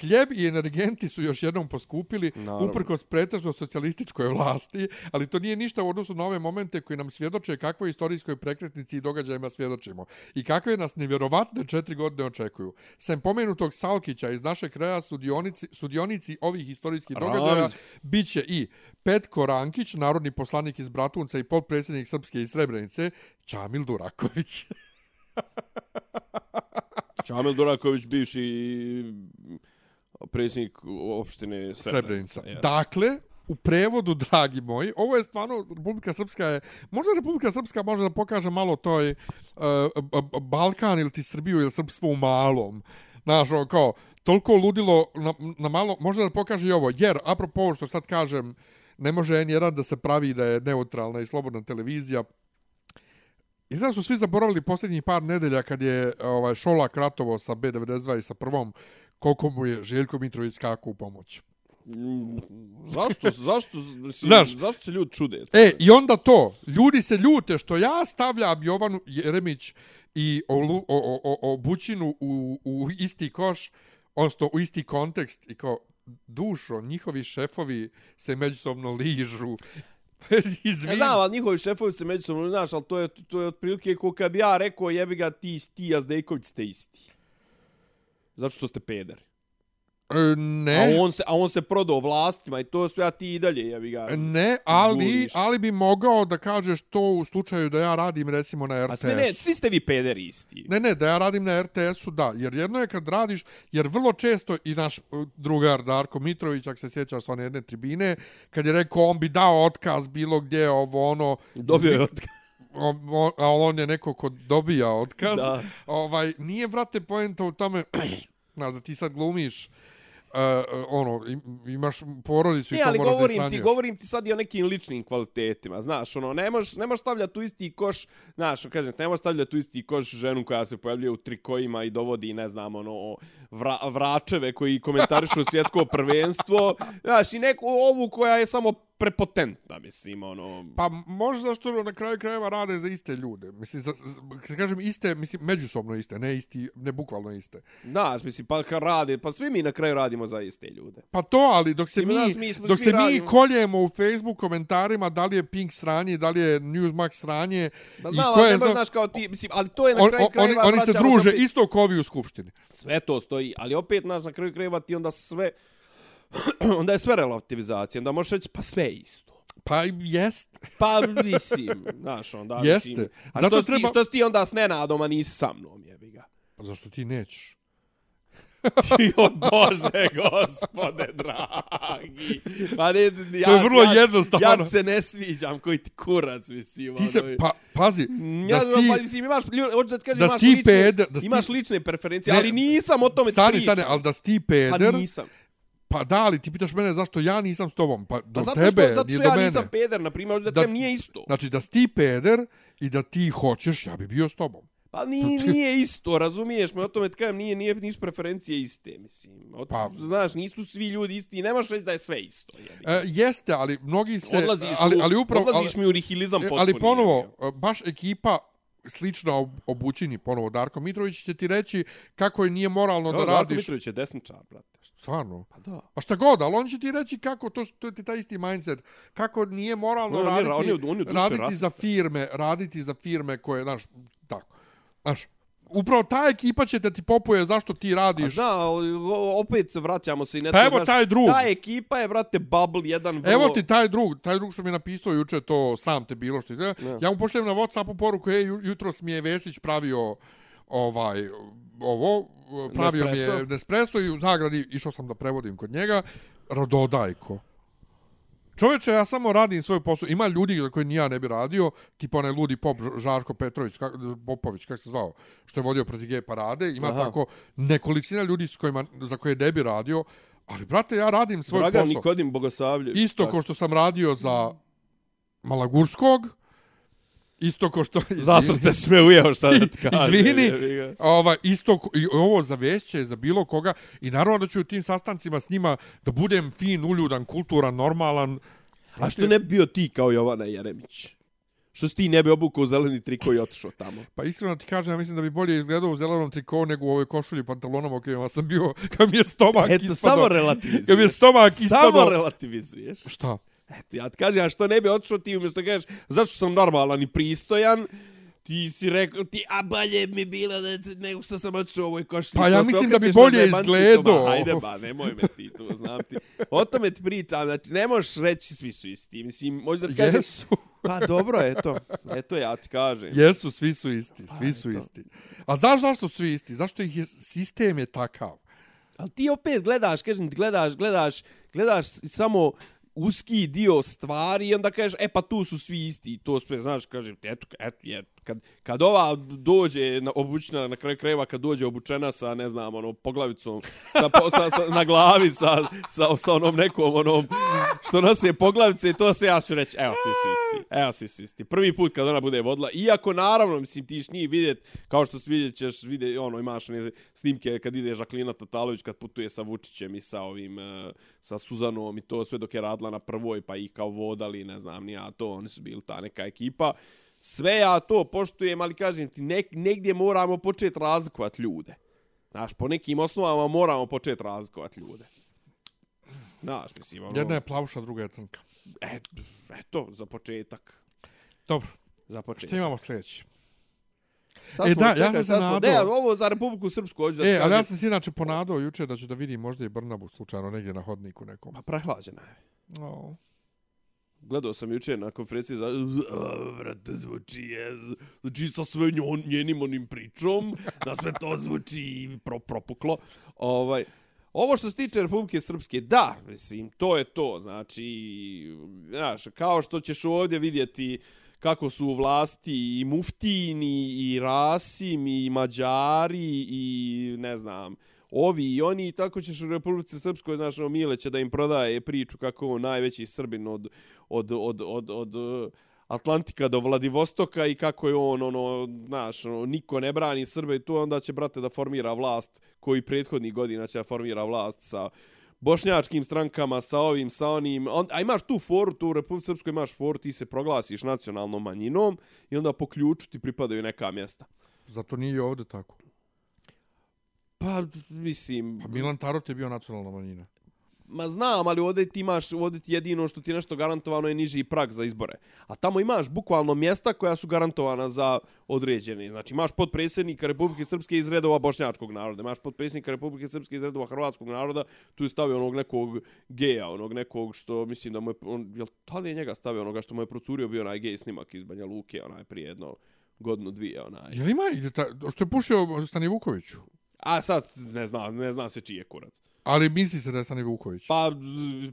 Hljeb i energenti su još jednom poskupili Naravno. uprkos pretežno socijalističkoj vlasti, ali to nije ništa u odnosu na ove momente koji nam svjedoče kakvoj istorijskoj prekretnici i događajima svjedočimo i kakve nas nevjerovatne četiri godine očekuju. Sem pomenutog Salkića iz našeg kraja sudionici, sudionici ovih istorijskih događaja Ramiz. Bit će i Petko Rankić, narodni poslanik iz Bratunca i potpredsjednik Srpske iz Srebrenice, Čamil Duraković. [LAUGHS] Čamil Duraković, bivši predsjednik opštine Srebrenica. Srebrenica. Jeste. Dakle, u prevodu, dragi moji, ovo je stvarno, Republika Srpska je, možda Republika Srpska može da pokaže malo toj uh, Balkan ili ti Srbiju ili Srpstvo u malom. Znaš, ono, kao, toliko ludilo na, na malo, možda da pokaže i ovo, jer, apropo ovo što sad kažem, ne može N1 da se pravi da je neutralna i slobodna televizija, Izgleda su svi zaboravili posljednjih par nedelja kad je ovaj Šolak ratovo sa B92 i sa prvom koliko mu je Željko Mitrović skakao u pomoć. Mm, Zašto, [LAUGHS] zašto, mislim, Znaš. zašto se ljudi čude? E, i onda to, ljudi se ljute što ja stavljam Jovanu Jeremić i Olu, o, o, o, o Bućinu u, u isti koš, odnosno u isti kontekst i kao, dušo, njihovi šefovi se međusobno ližu. [LAUGHS] Ja Izvini. znam, ali njihovi šefovi se međusobno, znaš, ali to je, to je otprilike kao kad bi ja rekao, jebi ga, ti, ti i Azdejković ste isti. Zato što ste pederi. E, A ne, on se, a on se prodao vlastima i to sve, a ti i dalje, jebi ga. ne, ali, ali bi mogao da kažeš to u slučaju da ja radim recimo na A RTS. sve ne, svi ste vi pederi isti. Ne, ne, da ja radim na RTS-u, da. Jer jedno je kad radiš, jer vrlo često i naš uh, drugar Darko Mitrović, ako se sjećaš sa one jedne tribine, kad je rekao on bi dao otkaz bilo gdje, ovo ono... Dobio je otkaz. on, a on je neko ko dobija otkaz. Da. Ovaj, nije, vrate, poenta u tome, [CLEARS THROAT] znaš, da ti sad glumiš, uh, ono, im- imaš porodicu i Ne, to ali moraš da govorim ti, govorim ti sad i o nekim ličnim kvalitetima, znaš, ono, ne možeš ne možeš stavljati u isti koš, znaš, kažem, ne možeš stavljati u isti koš ženu koja se pojavljuje u trikojima i dovodi, ne znam, ono, vra, vračeve koji komentarišu svjetsko prvenstvo, znaš, i neku ovu koja je samo prepotentna, mislim, ono... Pa možda što na kraju krajeva rade za iste ljude. Mislim, za, za, kažem iste, mislim, međusobno iste, ne isti, ne bukvalno iste. Znaš, mislim, pa kad rade, pa svi mi na kraju radimo za iste ljude. Pa to, ali dok se mi, mi smo dok se mi radimo- koljemo u Facebook komentarima da li je Pink sranje, da li je Newsmax sranje, Pa i znam, ali je ne za- znaš, kao ti, mislim, ali to je na on, kraju on, krajeva... oni, oni se druže opet- isto ko ovi u skupštini. Sve to stoji, ali opet, znaš, na kraju krajeva ti onda sve... [CLEARS THROAT] onda je sve relativizacija, onda možeš reći, pa sve isto. Pa jest. Pa, mislim, [LAUGHS] znaš, onda, Jeste. mislim... A Zato što, treba- ti, što si ti onda s Nenadom, a nisi sa mnom, jebi ga. Pa zašto ti nećeš? [LAUGHS] jo, Bože, gospode, dragi. Pa ne, ja, To je vrlo ja, jednostavno. Ja se ne sviđam, koji ti kurac, mislim. Ti se, ono, pa, pazi, Ja, da si pa, mislim, imaš, hoću da ti kažem, da imaš, si ti lične, peder, da si imaš lične preferencije, Ne, ali nisam o tome stani, pričam. stani, ali da si ti peder, Pa nisam. Pa da, ali ti pitaš mene zašto ja nisam s tobom, pa do Pa zato tebe, što, zato nije do ja mene. nisam peder, na primjer, da, Da- da nije isto. Znači, da si ti peder i da ti hoćeš, ja bi bio s tobom. Pa nije, nije isto, razumiješ me, o tome ti kažem, nije, nije, nisu preferencije iste, mislim. Od, Pa- znaš, nisu svi ljudi isti, ne možeš reći da je sve isto. Jebi. E, jeste, ali mnogi se... odlaziš, ali, ali upravo, odlaziš ali, mi u nihilizam e, potpuni. ali ponovo, e, baš ekipa slična ob- obućini, ponovo Darko Mitrović će ti reći kako je nije moralno da Evo, Darko radiš... Mitrović je desničar, brate. Stvarno. Pa da. A šta god, ali on će ti reći kako, to, to je ti taj isti mindset, kako nije moralno On je- raditi, on je- on je u duši raditi rasista. za firme, raditi za firme koje, znaš, tako. Znaš, upravo ta ekipa će te ti popuje zašto ti A radiš. ali o- opet se vraćamo se i ne Pa evo znaš, taj drug. Ta ekipa je, brate, bubble jedan vrlo... Evo ti taj drug, taj drug što mi je napisao juče to sram te bilo što izgleda. Ja mu pošaljem na WhatsAppu poruku, ej, ju- jutros mi je Vesić pravio ovaj ovo pravio mi Nespresso. je Nespresso i u zagradi išao sam da prevodim kod njega Rododajko. Čovječe, ja samo radim svoj posao. Ima ljudi za koje ni ja ne bi radio, tipa onaj ludi pop Žarko Petrović, kak, Popović, kako se zvao, što je vodio protiv gej parade. Ima Aha. tako nekolicina ljudi s kojima, za koje ne bi radio. Ali, brate, ja radim svoj Dragan posao. Nikodim Bogosavljević. Isto tako. kao što sam radio za Malagurskog, Isto ko što... [LAUGHS] Zasrte si me ujeo šta da ti kažem. Izvini, ova, isto, ko- i ovo za vešće, za bilo koga, i naravno da ću u tim sastancima s njima da budem fin, uljudan, kulturan, normalan. A što ne bi bio ti kao Jovana Jeremić? Što si ti ne bi obukao zeleni triko i otišao tamo? Pa iskreno ti kažem, ja mislim da bi bolje izgledao u zelenom trikovu nego u ovoj košulji pantalonama u kojima sam bio, [LAUGHS] kad mi je stomak Eto, ispadao. samo relativizuješ. Kad mi je stomak Samo ispadao. relativizuješ. Šta? Eto, ja ti kažem, a što ne bi otišao ti umjesto kažeš, zašto sam normalan i pristojan, ti si rekao, ti, a bolje mi bilo da, nego što sam otišao u ovoj košlji. Pa ja To mislim da bi bolje izgledao. Ma, hajde ba, nemoj me ti tu, znam ti. O tome ti pričam, znači, ne možeš reći svi su isti. Mislim, možda ti kažeš, Jesu. pa dobro, eto, eto ja ti kažem. Jesu, svi su isti, svi su eto. isti. A znaš zašto su isti? Zašto ih je, sistem je takav? Ali ti opet gledaš, kažem ti, gledaš, gledaš, gledaš samo uski dio stvari i onda kažeš, e pa tu su svi isti. I to sve, znaš, kažem eto, eto, eto, kad, kad ova dođe na, obučena na kraju krajeva, kad dođe obučena sa, ne znam, ono, poglavicom sa, po- sa, sa, na glavi, sa, sa, sa onom nekom, onom, što nosi poglavice, to se ja ću reći, evo, svi su isti, evo, svi su isti. Prvi put kad ona bude vodila, iako naravno, mislim, ti iš njih vidjet, kao što si vidjet ćeš, vidjet, ono, imaš one snimke kad ide Žaklina Tatalović, kad putuje sa Vučićem i sa ovim, eh, sa Suzanom i to sve dok je radila na prvoj, pa ih kao vodali, ne znam, nija to, oni su bili ta neka ekipa. Sve ja to poštujem, ali kažem ti, nek, negdje moramo početi razlikovati ljude. Znaš, po nekim osnovama moramo početi razlikovati ljude. Znaš, mislim, ono... Jedna je plavuša, druga je crnka. Et, eto, za početak. Dobro, Za početak. šta imamo sljedeći? Šta E, smo, da, ja čekaj, sam se nadao- Ne, ovo za Republiku Srpsku hoću da E, ali ja sam se inače ponadao juče da ću da vidim možda i Brnabu slučajno negdje na hodniku nekom. Pa prehlađena je. No. Gledao sam juče na konferenciji za... [LAUGHS] Vrate, Brate, zvuči je... Znači, sa sve njon, njenim onim pričom, da sve to zvuči pro, propuklo. Ovaj, ovo što se tiče Republike Srpske, da, mislim, to je to. Znači, znaš, kao što ćeš ovdje vidjeti kako su u vlasti i Muftini, i Rasim, i Mađari, i ne znam, ovi i oni, i tako ćeš u Republici Srpskoj, znaš, ono, Mile će da im prodaje priču kako je on najveći Srbin od, od, od, od, od, od Atlantika do Vladivostoka i kako je on, ono, znaš, ono, niko ne brani Srbe i tu onda će, brate, da formira vlast koji prethodnih godina će da formira vlast sa bošnjačkim strankama, sa ovim, sa onim. On, a imaš tu foru, tu u Republike Srpskoj imaš foru, ti se proglasiš nacionalnom manjinom i onda po ključu ti pripadaju neka mjesta. Zato nije i ovdje tako. Pa, mislim... Pa Milan Tarot je bio nacionalna manjina. Ma znam, ali ovdje ti imaš, ovdje ti jedino što ti nešto garantovano je niži prag za izbore. A tamo imaš bukvalno mjesta koja su garantovana za određene. Znači imaš podpredsjednika Republike Srpske iz redova bošnjačkog naroda, imaš podpredsjednika Republike Srpske iz redova hrvatskog naroda, tu je stavio onog nekog geja, onog nekog što mislim da mu je, on, jel tada je njega stavio onoga što mu je procurio bio onaj gej snimak iz Banja Luke, onaj prije jedno godinu dvije, onaj. Jel ima ta, što je pušio Stani Vukoviću? A sad ne zna, ne zna se čiji je kurac. Ali misli se da je Stani Vuković. Pa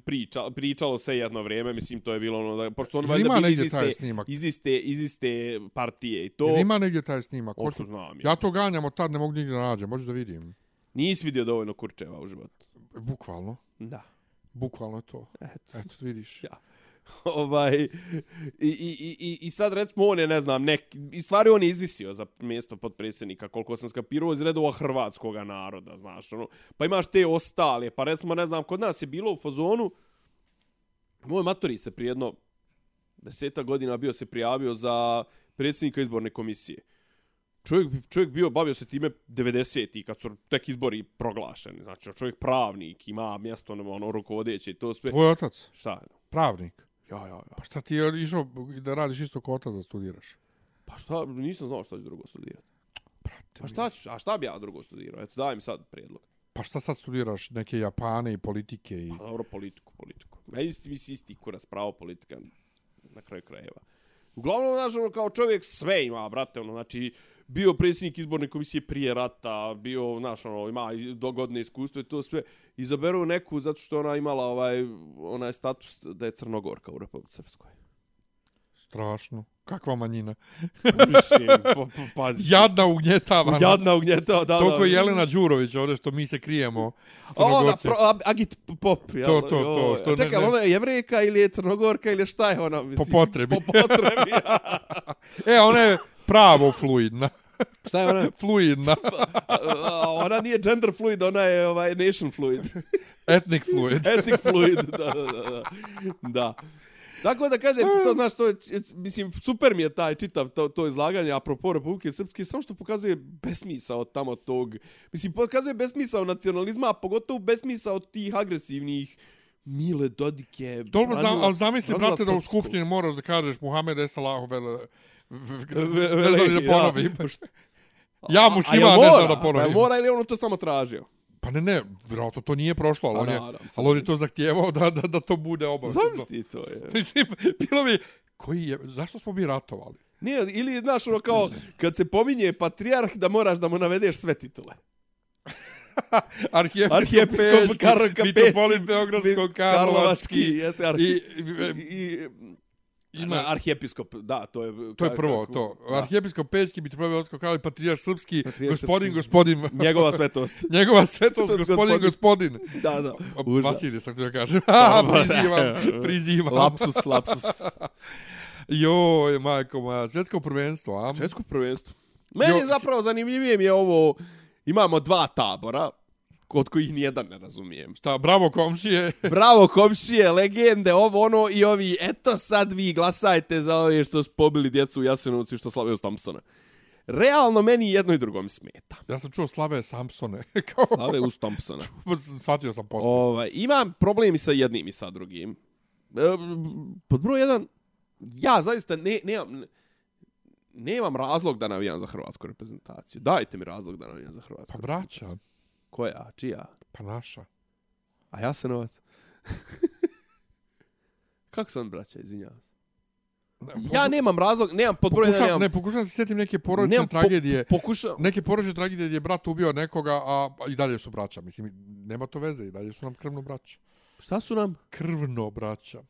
priča, pričalo se jedno vrijeme, mislim to je bilo ono da pošto on valjda ima bili iz negdje taj iste, snimak? iz iste iz iste partije i to. Jel ima negdje taj snimak? Hoću- znam. Ja to ganjam od tad, ne mogu nigdje da nađem. Možeš da vidim. Nisi vidio dovoljno kurčeva u životu. Bukvalno. Da. Bukvalno je to. Eto. Eto, vidiš. Ja. [LAUGHS] ovaj i, i, i, i- sad recimo on je ne znam nek i stvari on je izvisio za mjesto potpredsjednika koliko sam skapirao iz redova hrvatskog naroda znaš ono pa imaš te ostale pa recimo ne znam kod nas je bilo u fazonu moj matori se prije jedno deseta godina bio se prijavio za predsjednika izborne komisije čovjek, čovjek bio, bavio se time 90-ih, kad su tek izbori proglašeni. Znači, čovjek pravnik, ima mjesto ono, ono rukovodeće i to sve. Tvoj otac, Šta? pravnik. Ja, ja, ja. Pa šta ti je išao da radiš isto kao otac da studiraš? Pa šta, nisam znao šta ću drugo studirati. Brate, Pa šta ću, a šta bi ja drugo studirao? Eto, daj mi sad prijedlog. Pa šta sad studiraš? Neke Japane i politike i... Pa dobro, politiku, politiku. Ja isti, isti, isti kurac, pravo politika na kraju krajeva. Uglavnom, znaš, ono, kao čovjek sve ima, brate, ono, znači, bio predsjednik izborne komisije prije rata, bio, znaš, ono, ima dogodne iskustvo i to sve. Izaberu neku zato što ona imala ovaj, onaj status da je crnogorka u Republike Srpskoj. Strašno. Kakva manjina. Mislim, [LAUGHS] pa, pa, pazi. Jadna ugnjetavana. Jadna ugnjetao, da, da. Toliko je Jelena Đurović ovdje što mi se krijemo. A ona, pro, Agit Pop, jel? To, to, to, Joj, što a ne- Čekaj, ne- ona je jevrejka ili je crnogorka ili šta je ona? Mislim, potrebi. Po potrebi. [LAUGHS] E, ona je pravo fluidna. [LAUGHS] šta je ona? [LAUGHS] Fluidna. [LAUGHS] Ona nije gender fluid, ona je ovaj nation fluid. Ethnic fluid. Ethnic fluid, da, da, da. da. Tako da kažem, to znaš, to je, mislim, super mi je taj čitav to, to izlaganje, apropo Republike Srpske, samo što pokazuje besmisao tamo tog, mislim, pokazuje besmisao nacionalizma, a pogotovo besmisao tih agresivnih Mile Dodike. Dobro, znam, ali zamisli, brate, da u skupštini moraš da kažeš Muhammed Esalahu vele... Ne znam da ponovim. [LAUGHS] Ja A musliman jel ne znam da ponovim. Mora ili ono to samo tražio? Pa ne, ne, vjerojatno to nije prošlo, ali on je, ali on je to zahtijevao da, da, da to bude obavezno. Zamisli to je. [LAUGHS] Mislim, bilo mi, koji je, zašto smo mi ratovali? Nije, ili, znaš, ono kao, kad se pominje patrijarh, da moraš da mu navedeš sve titule. [LAUGHS] Arhijepiskop Karol Kapečki, Mitropolit Beogradsko, Karlovački, jeste i, i, I, ima, arhijepiskop, da, to je... to je prvo kako- to. da. Arhijepiskop Pečki, Mitropolit Beogradsko, Karlovački, Patrijarh Srpski, Patrijarh gospodin, Srpski. gospodin, Njegova svetost. [LAUGHS] njegova svetost, gospodin, gospodin. gospodin. Da, da. Užas. Vasilije, sad ću da kažem. Pa, [LAUGHS] prizivam, prizivam. Lapsus, lapsus. [LAUGHS] Joj, majko moja, svjetsko prvenstvo, a? Svjetsko prvenstvo. Meni Jo, zapravo zanimljivije mi je ovo, imamo dva tabora, kod kojih nijedan ne razumijem. Šta, bravo komšije. [LAUGHS] Bravo komšije, legende, ovo ono i ovi, eto sad vi glasajte za ove što su pobili djecu u Jasenovcu i što slavaju Thompsona. Realno meni jedno i drugo mi smeta. Ja sam čuo Slave Samsone. [LAUGHS] Kao, Slave uz Thompsona. [LAUGHS] shvatio sam posle. Ovaj, imam problem i sa jednim i sa drugim. E, pod broj jedan, ja zaista ne, nemam, nemam razlog da navijam za hrvatsku reprezentaciju. Dajte mi razlog da navijam za hrvatsku Pa braća, Koja? Čija? pa naša. A ja se novac. [LAUGHS] Kako sam braća, izvinjavam se. Ja nemam razlog, nemam pod broj jedan, Pokušam, nemam... ne, pokušam se sjetim neke porodične nemam po- tragedije. Pokušam... Neke porodične tragedije gdje je brat ubio nekoga, a a i dalje su braća. Mislim, nema to veze, i dalje su nam krvno braća. Šta su nam? Krvno braća.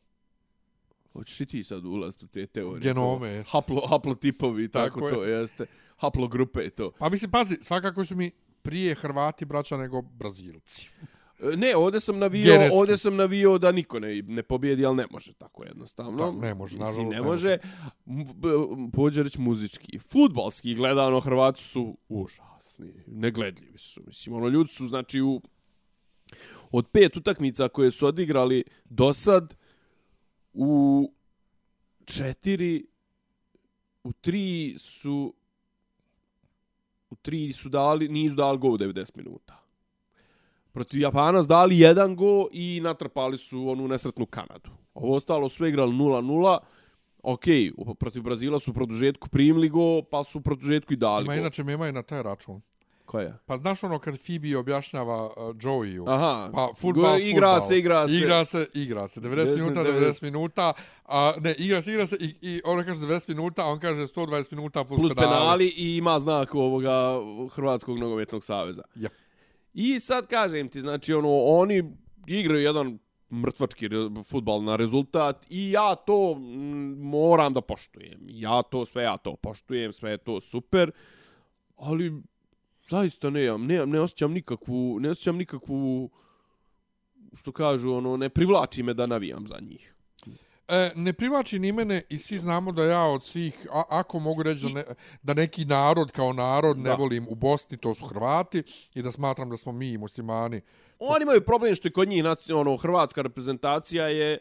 Hoćeš i ti sad ulaziti u te teorije? Genome, to, jeste. haplo, haplotipovi tako, Tako je. to, jeste. Haplogrupe i to. Pa mislim, pazi, svakako su mi prije Hrvati braća nego Brazilci. E, Ne, ovdje sam navio, Genetski. ovdje sam navio da niko ne, ne pobijedi, ali ne može tako jednostavno. Da, ne može, Mislim, nažalost, ne ne može. M- b- Pođe reći muzički. Futbalski gledano, Hrvati su užasni. Negledljivi su. Mislim, ono, ljudi su, znači, u, od pet utakmica koje su odigrali do sad, u četiri, u tri su u tri su dali, nisu dali gol u 90 minuta. Protiv Japana su dali jedan go i natrpali su onu nesretnu Kanadu. Ovo ostalo su igrali 0-0. Ok, protiv Brazila su u produžetku primili go, pa su u produžetku i dali Ima go. inače mema i na taj račun. Koja? Pa znaš ono kad Phoebe objašnjava uh, Joeyu? Aha, Pa futbal, igra futbal. se, igra se. Igra se, igra se. 90 minuta, 90 minuta. A, ne, igra se, igra se i, i ona kaže 90 minuta, a on kaže 120 minuta plus, plus penali. penali i ima znak ovoga Hrvatskog nogometnog saveza. Ja. I sad kažem ti, znači ono, oni igraju jedan mrtvački futbal na rezultat i ja to moram da poštujem. Ja to, sve ja to poštujem, sve je to super, ali zaista nemam, nemam, ne osjećam nikakvu, ne osjećam nikakvu, što kažu, ono, ne privlači me da navijam za njih. E, ne privlači ni mene i svi znamo da ja od svih, a, ako mogu reći da, ne, da neki narod kao narod ne Da. volim u Bosni, to su Hrvati i da smatram da smo mi muslimani. Oni imaju problem što je kod njih ono hrvatska reprezentacija je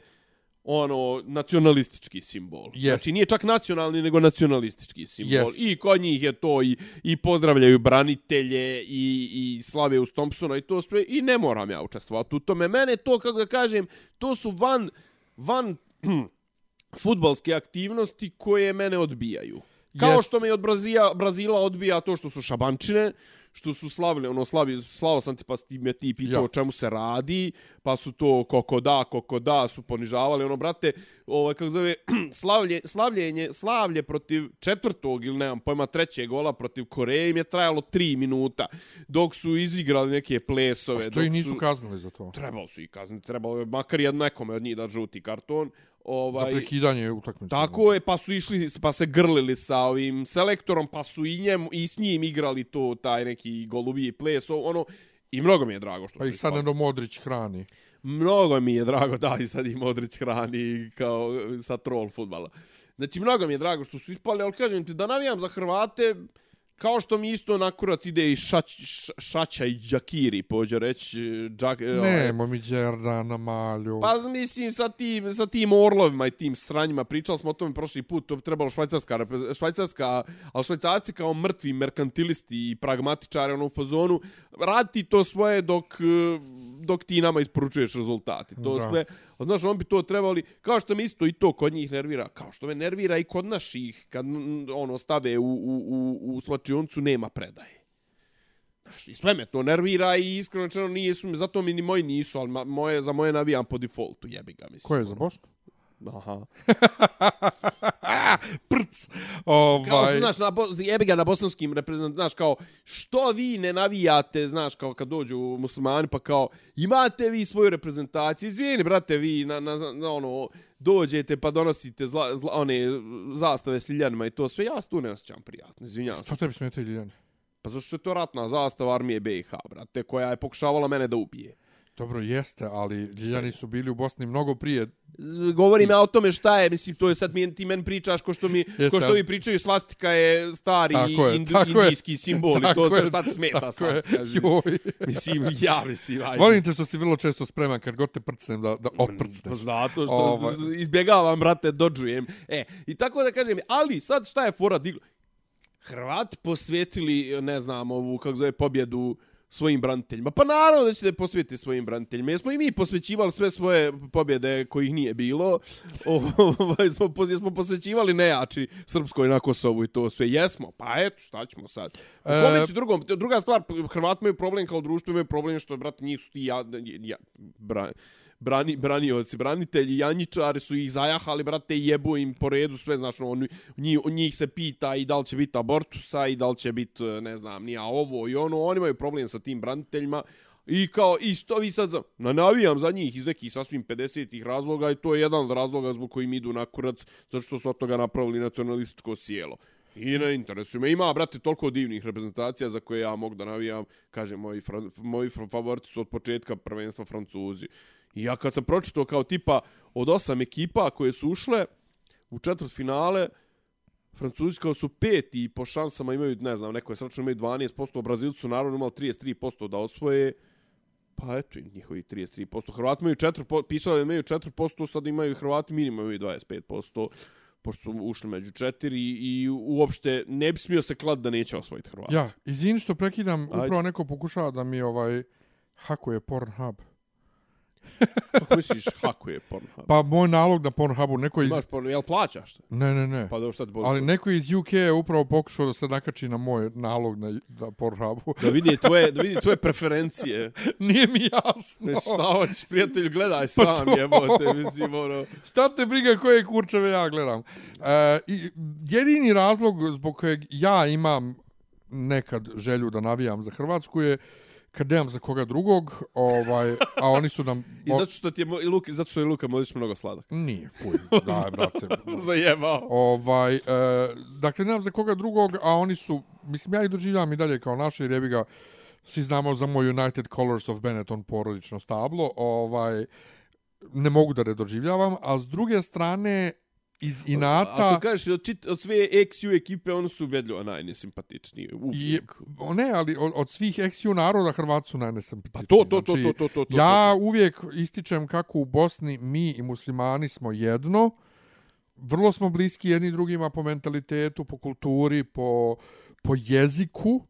ono nacionalistički simbol. Jest. Znači nije čak nacionalni nego nacionalistički simbol. Jest. I kod njih je to i, i pozdravljaju branitelje i, i slave uz Thompsona i to sve i ne moram ja učestvovati u tome. Mene to kako da kažem, to su van van [CLEARS THROAT] futbalske aktivnosti koje mene odbijaju. Kao Jest. što me od Brazila, Brazila odbija to što su šabančine, što su slavili, ono, slavi, slao sam ti pa ti me ti pitao Ja. o čemu se radi, pa su to koko da, koko da, su ponižavali, ono, brate, ovaj, kako zove, [CLEARS THROAT] slavlje, slavljenje, slavlje protiv četvrtog ili nemam pojma trećeg gola protiv Koreje im je trajalo tri minuta, dok su izigrali neke plesove. Što dok i nisu su... kaznili za to. Trebalo su i kazniti, trebalo je makar jedno nekome od njih da žuti karton. Ovaj, Za prekidanje utakmice. Tako je, pa su išli, pa se grlili sa ovim selektorom, pa su i, njem, i s njim igrali to, taj neki golubiji ples, ono, i mnogo mi je drago što Pa su ih sad ispali. Neno Modrić hrani. Mnogo mi je drago da i sad i Modrić hrani kao sa troll futbala. Znači, mnogo mi je drago što su ispali, ali kažem ti, da navijam za Hrvate, kao što mi isto na kurac ide i šać, š, Šaća i Džakiri, pođe reći. Džak, ovaj, Nemo mi Đerdana, Malju. Pa mislim sa tim, sa tim orlovima i tim sranjima, pričali smo o tome prošli put, to bi trebalo švajcarska, švajcarska, ali švajcarci kao mrtvi merkantilisti i pragmatičari ono u fazonu, radi to svoje dok, eh, dok ti nama isporučuješ rezultati. To Da. sve, znaš, on bi to trebali, kao što me isto i to kod njih nervira, kao što me nervira i kod naših, kad ono stave u, u, u, u slačioncu, nema predaje. Znaš, i sve me to nervira i iskreno rečeno nisu mi, zato mi ni moji nisu, ali moje, za moje navijam po defaultu, jebi ga, mislim. Ko je za Bosnu? Aha. [LAUGHS] Prc! Kao što, Ovaj, znaš, na, jebi ga na bosanskim reprezent, znaš, kao, što vi ne navijate, znaš, kao kad dođu muslimani, pa kao, imate vi svoju reprezentaciju, izvijeni, brate, vi, na, na, na ono, dođete pa donosite zla, zla, one zastave s Ljeljanima i to sve, ja se tu ne osjećam prijatno, izvinjavam se. Šta tebi smeta Ljiljani? Pa zašto je to ratna zastava armije BiH, brate, koja je pokušavala mene da ubije. Dobro, jeste, ali Ljiljani su bili u Bosni mnogo prije. Govorim ja o tome šta je, mislim, to je sad mi, ti meni pričaš ko što mi, Jeste, ko što vi pričaju, svastika je stari Tako je, indu, tako je. indijski simbol i to sve je, šta ti smeta je. svastika. Joj. Mislim, ja mislim, ajde. Volim te što si vrlo često spreman kad god te prcnem da, da Pa otprcneš. zato što Ovaj. izbjegavam, brate, dođujem. E, i tako da kažem, ali sad šta je fora diglo? Hrvat posvetili, ne znam, ovu, kako zove, pobjedu svojim braniteljima. Pa naravno da ćete posvetiti svojim braniteljima. Jesmo i mi posvećivali sve svoje pobjede kojih nije bilo. [LAUGHS] Ovaj, smo, pos- jesmo posvećivali nejači Srpskoj na Kosovu i to sve. Jesmo. Pa eto, šta ćemo sad? U E, drugom? Druga stvar, Hrvati imaju problem kao društvo, imaju problem što, brate, njih su ti ja, ja, bra, brani, branioci, branitelji, janjičari su ih zajahali, brate, i jebu im po redu sve, znaš, on, njih, njih se pita i da li će biti abortusa i da li će biti, e, ne znam, nija ovo i ono, oni imaju problem sa tim braniteljima, I kao, i što vi sad za... Na, navijam za njih iz nekih sasvim 50-ih razloga i to je jedan od razloga zbog kojim idu na kurac, zato što su od toga napravili nacionalističko sjelo. I ne interesuje me. Ima, brate, toliko divnih reprezentacija za koje ja mogu da navijam. Kažem, moji, fran, moji favoriti su od početka prvenstva Francuzi. I ja kad sam pročitao kao tipa od osam ekipa koje su ušle u četvrt finale, Francuzi kao su peti i po šansama imaju, ne znam, neko je sračno imaju 12%, Brazilci su naravno imali 33% da osvoje, pa eto, njihovi 33%. Hrvati imaju 4%, pisalo je da imaju 4%, sad imaju Hrvati minimum imaju 25%, pošto su ušli među četiri i, i uopšte ne bi smio se klad da neće osvojiti Hrvati. Ja, izvini što prekidam, Ajde. upravo neko pokušava da mi ovaj hakuje Pornhub. Kako misliš, hakuje Pornhub? Pa moj nalog na Pornhubu, neko iz... Imaš Pornhub, jel plaćaš? Ne, ne, ne. Pa da šta ti boli? Ali neko iz UK je upravo pokušao da se nakači na moj nalog na, na Pornhubu. Da vidi [LAUGHS] tvoje, da vidi tvoje preferencije. Nije mi jasno. Ne, šta hoćeš, prijatelj, gledaj Pa sam, to. jebote, mislim, ono... Šta te briga koje kurčeve ja gledam? E, i jedini razlog zbog kojeg ja imam nekad želju da navijam za Hrvatsku je kad nemam za koga drugog, ovaj, a oni su nam... I zato što ti je, i Luka, zato što je Luka Modrić mnogo sladak. Nije, fuj, [LAUGHS] da, brate. [LAUGHS] Zajebao. Ovaj, e, dakle, nemam za koga drugog, a oni su, mislim, ja ih doživljam i dalje kao naše, jer jebi ga, svi znamo za moj United Colors of Benetton porodično stablo, ovaj, ne mogu da ne doživljavam, a s druge strane, iz inata... to kažeš, od, čit, od sve XU ekipe, oni su ubedljivo najnesimpatičniji. I, Uvijek. o, ne, ali od, od svih ex naroda Hrvati su najnesempatičniji. Pa to, to, to, to, to, to, to. Ja uvijek ističem kako u Bosni mi i muslimani smo jedno, vrlo smo bliski jedni drugima po mentalitetu, po kulturi, po, po jeziku,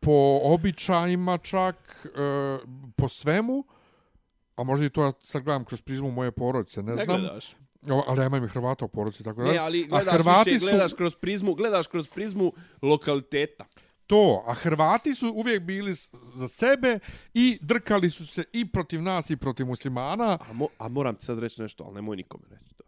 po običajima čak, e, po svemu, a možda i to ja sad gledam kroz prizmu moje porodice, ne, Ne znam. gledaš. O, ali ja imam i Hrvata u porodici, tako da. Ne, ali a gledaš, Hrvati više, su gledaš kroz prizmu, gledaš kroz prizmu lokaliteta. to, a Hrvati su uvijek bili za sebe i drkali su se i protiv nas i protiv muslimana. A, mo, a moram ti sad reći nešto, ali nemoj nikome reći to.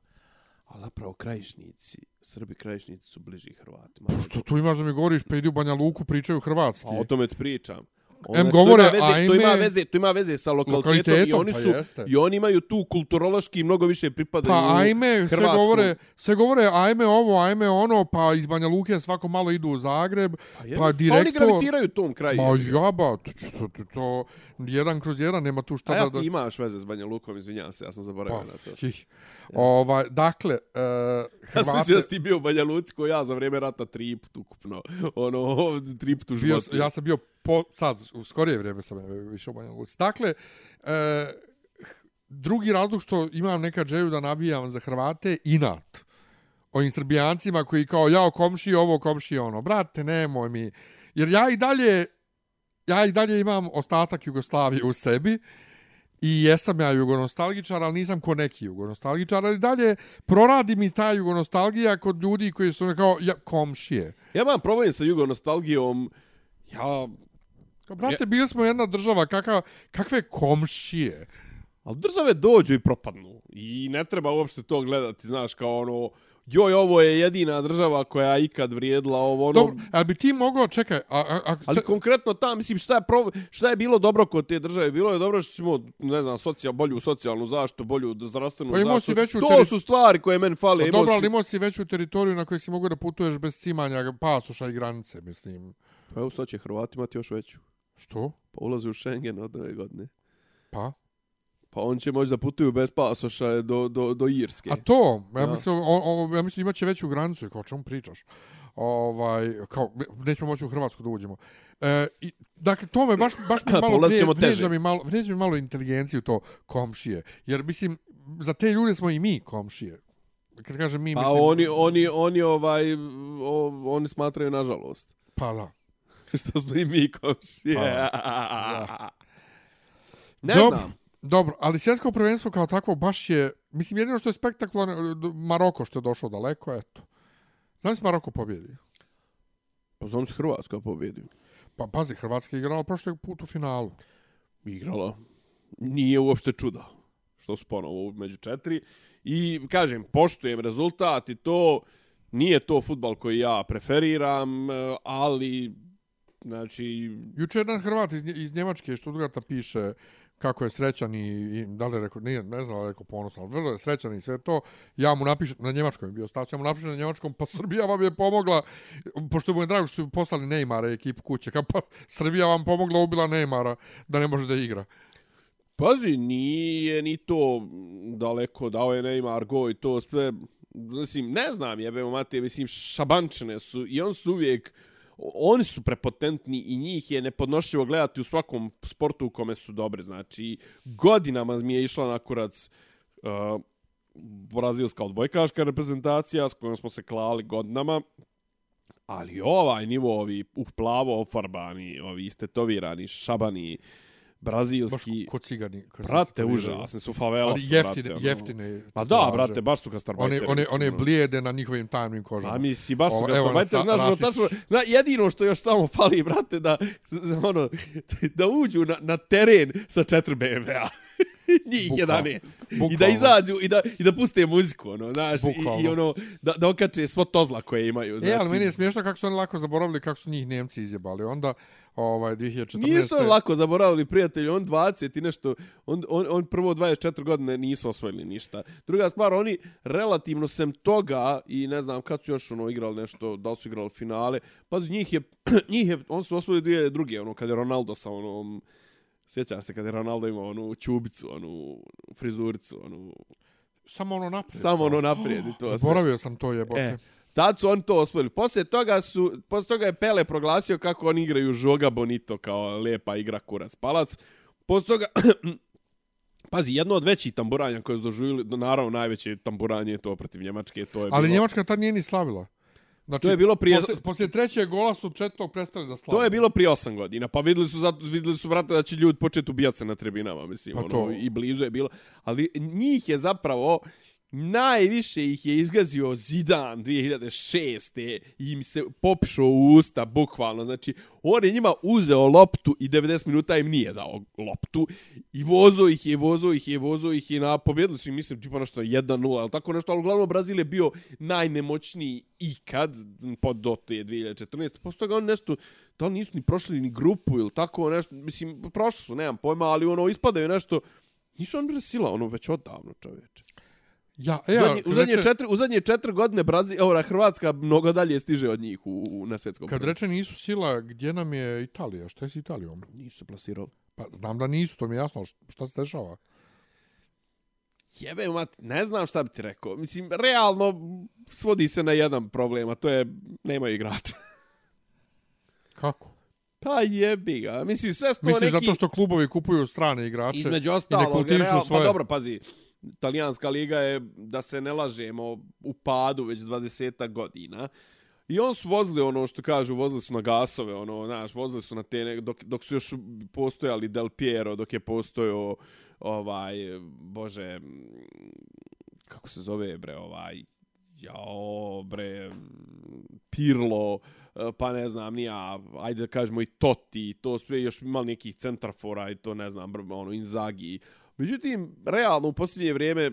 A zapravo krajišnici, Srbi krajišnici su bliži Hrvatima. Što tu imaš da mi govoriš, pa idi u Banja Luku, pričaju hrvatski. A o tome ti pričam. Ono, em znači, to govore, ima veze, to ima ajme- veze, to ima veze sa lokalitetom, i Lokalitetom, oni pa su jeste. i oni imaju tu kulturološki mnogo više pripadaju Pa ajme, sve hrvatskom. govore, sve govore ajme ovo, ajme ono, pa iz Banja Luke svako malo idu u Zagreb, je, pa oni direktor... gravitiraju tom kraju. Ma jaba, to, to, to, to, jedan kroz jedan, nema tu šta A ja da... ti imaš veze s Banja Lukom, izvinjavam se, ja sam zaboravio na to. Pa, ih. ovaj, dakle, uh, Ja sam Hrvate, mislio da si ti bio u Banja Luci ko ja za vrijeme rata tri put ukupno. Ono, [LAUGHS] tri put u bio, životu. ja sam bio po, sad, u skorije vrijeme sam e, više u Banja Luci. Dakle, e, drugi razlog što imam neka želju da navijam za Hrvate, inat. Ovim srbijancima koji kao, jao, komši ovo, komši ono. Brate, nemoj mi. Jer ja i dalje, ja i dalje imam ostatak Jugoslavije u sebi i jesam ja jugonostalgičar, ali nisam ko neki jugonostalgičar, ali dalje proradi mi ta jugonostalgija kod ljudi koji su kao ja, komšije. Ja imam problem sa jugonostalgijom. Ja, Kao, brate, bili smo jedna država, kakav, kakve komšije. ali države dođu i propadnu. I ne treba uopšte to gledati, znaš, kao ono, joj, ovo je jedina država koja je ikad vrijedila ovo, ono... Dobro, ali bi ti mogao, čekaj, a, a, a, Ali konkretno ta, mislim, šta je, pro, šta je bilo dobro kod te države? Bilo je dobro što smo, ne znam, socijal, bolju socijalnu zaštitu, bolju zdravstvenu Pa zaštitu. veću To teri- su stvari koje meni fale. Pa dobro, si- ali imao si veću teritoriju na kojoj si mogu da putuješ bez cimanja pasoša i granice, mislim. Pa evo, sad će Hrvati imati još veću. Što? Pa ulaze u Schengen od ove godine. Pa? Pa on će moći da putuju bez pasoša do, do, do Irske. A to, ja Da. mislim, o, o, ja mislim imaće veću granicu, kao čemu pričaš. Ovaj, kao, nećemo moći u Hrvatsku da uđemo. E, i, dakle, to me baš, baš mi [LAUGHS] malo vrije- vrijeđa mi malo, vrijeđa mi malo inteligenciju to komšije. Jer, mislim, za te ljude smo i mi komšije. Kad kažem mi, Pa mislim... oni, oni, oni, ovaj, o, oni smatraju nažalost. Pa da. [LAUGHS] Što smo i mi komšije. Pa, [LAUGHS] ne Dobro. znam. Dobro, ali svjetsko prvenstvo kao takvo baš je... Mislim, jedino što je spektakularno, Maroko što je došao daleko, eto. Znam se Maroko pobjedi. Pa znam se Hrvatska pobjedio. Pa pazi, Hrvatska je igrala prošli put u finalu. Igrala. Nije uopšte čudo. Što su ponovo među četiri. I kažem, poštujem rezultat i to nije to futbal koji ja preferiram, eh, ali znači Juče jedan Hrvat iz, iz Njemačke Stuttgarta piše kako je srećan i, i da li je rekao, nije, ne znam da je rekao ponosan, ali vrlo je srećan i sve to. Ja mu napišem, na njemačkom je bio stav, ja mu napišem na njemačkom, pa Srbija vam je pomogla, pošto mu je drago što su poslali Neymara ekipu kuće, ka, pa Srbija vam pomogla, ubila Neymara da ne može da igra. Pazi, nije ni to daleko, dao je Neymar go i to sve, mislim, ne znam, jebemo mate, mislim, šabančene su i on su uvijek, oni su prepotentni i njih je nepodnošljivo gledati u svakom sportu u kome su dobri, znači, godinama mi je išla na kurac uh, brazilska odbojkaška reprezentacija s kojom smo se klali godinama, ali ovaj nivo, ovi uh, plavo ofarbani, ovi istetovirani, šabani, uh, brazilski, ko cigani. ko se Brate, užasne su favela Ali jeftine, brate, ono. jeftine. Pa da, brate, baš su One, gastarbajteri. one, mislim, one ono. blijede na njihovim tamnim kožama. A misli, baš su gastarbajteri. Znaš, ono, rasisti. tačno, zna, jedino što još samo fali, brate, da, z- z- ono, da uđu na, na teren sa 4 BMW-a. [LAUGHS] Njih Bukvalno. 11. I da izađu i da, i da puste muziku, ono, znaš, i, i ono, da, da okače svo tozla koje imaju. Znači, E, ali meni je smiješno kako su oni lako zaboravili kako su njih Njemci izjebali. Onda, ovaj, 2014. Nisu lako zaboravili prijatelji, on 20 i nešto, on, on, on prvo 24 godine nisu osvojili ništa. Druga stvar, oni relativno sem toga i ne znam kad su još ono igrali nešto, da su igrali finale, pa njih je, [CLEARS THROAT] njih je, on su osvojili dvije druge, ono, kad je Ronaldo sa onom, sjećaš se kad je Ronaldo imao onu čubicu, onu frizuricu, onu, Samo ono naprijed. samo ono naprijed i to [GASPS] sve. Zaboravio sam to jebote. E, tad su oni to osvojili. Poslije toga, su, poslije toga je Pele proglasio kako oni igraju Žoga Bonito kao lepa igra kurac palac. Poslije toga, [CLEARS THROAT] pazi, jedno od većih tamburanja koje su doživjeli, naravno najveće tamburanje je to protiv Njemačke. To je Ali bilo, Njemačka tad nije ni slavila. Znači, To je bilo prije- Poslije, poslije trećeg gola su četvrtog prestali da slave. To je bilo prije 8 godina, pa videli su, zato, videli su brate, da će ljudi početi ubijati se na tribinama, mislim, Pa ono, to. i blizu je bilo. Ali njih je zapravo, najviše ih je izgazio Zidane 2006. i im se popišao u usta, bukvalno. Znači, on je njima uzeo loptu i 90 minuta im nije dao loptu. I vozo ih je, vozo ih je, vozo ih je. Na, pobjedili su im, mislim, tipa nešto 1-0, ali tako nešto. Ali uglavnom, Brazil je bio najnemoćniji ikad, pod do je 2014. Posto toga on nešto, da nisu ni prošli ni grupu ili tako nešto. Mislim, prošli su, nemam pojma, ali ono, ispadaju nešto. Nisu on bili sila, ono, već odavno, čovječe. Ja, U ja, zadnje, u, zadnje četiri, u zadnje četiri godine Brazil, ora, Hrvatska mnogo dalje stiže od njih u, u, na svjetskom Kad prvenstvu. reče nisu sila, gdje nam je Italija? Šta je s Italijom? Nisu se plasirali. Pa znam da nisu, to mi je jasno, šta se dešava? Jebe, mat, ne znam šta bi ti rekao. Mislim, realno svodi se na jedan problem, a to je nemaju igrača. [LAUGHS] Kako? Pa jebi ga. Mislim, sve su to Misliš neki... zato što klubovi kupuju strane igrače Između i ne ostalog, kultivišu real, svoje... pa dobro, pazi, italijanska liga je, da se ne lažemo, u padu već 20 godina. I on su vozili ono što kažu, vozili su na gasove, ono, znaš, vozili su na te, dok, dok su još postojali Del Piero, dok je postojao, ovaj, bože, kako se zove, bre, ovaj, jao, bre, Pirlo, pa ne znam, nija, ajde da kažemo i Totti, to sve još imali nekih centrafora i to ne znam, ono, Inzaghi. Međutim, realno u posljednje vrijeme,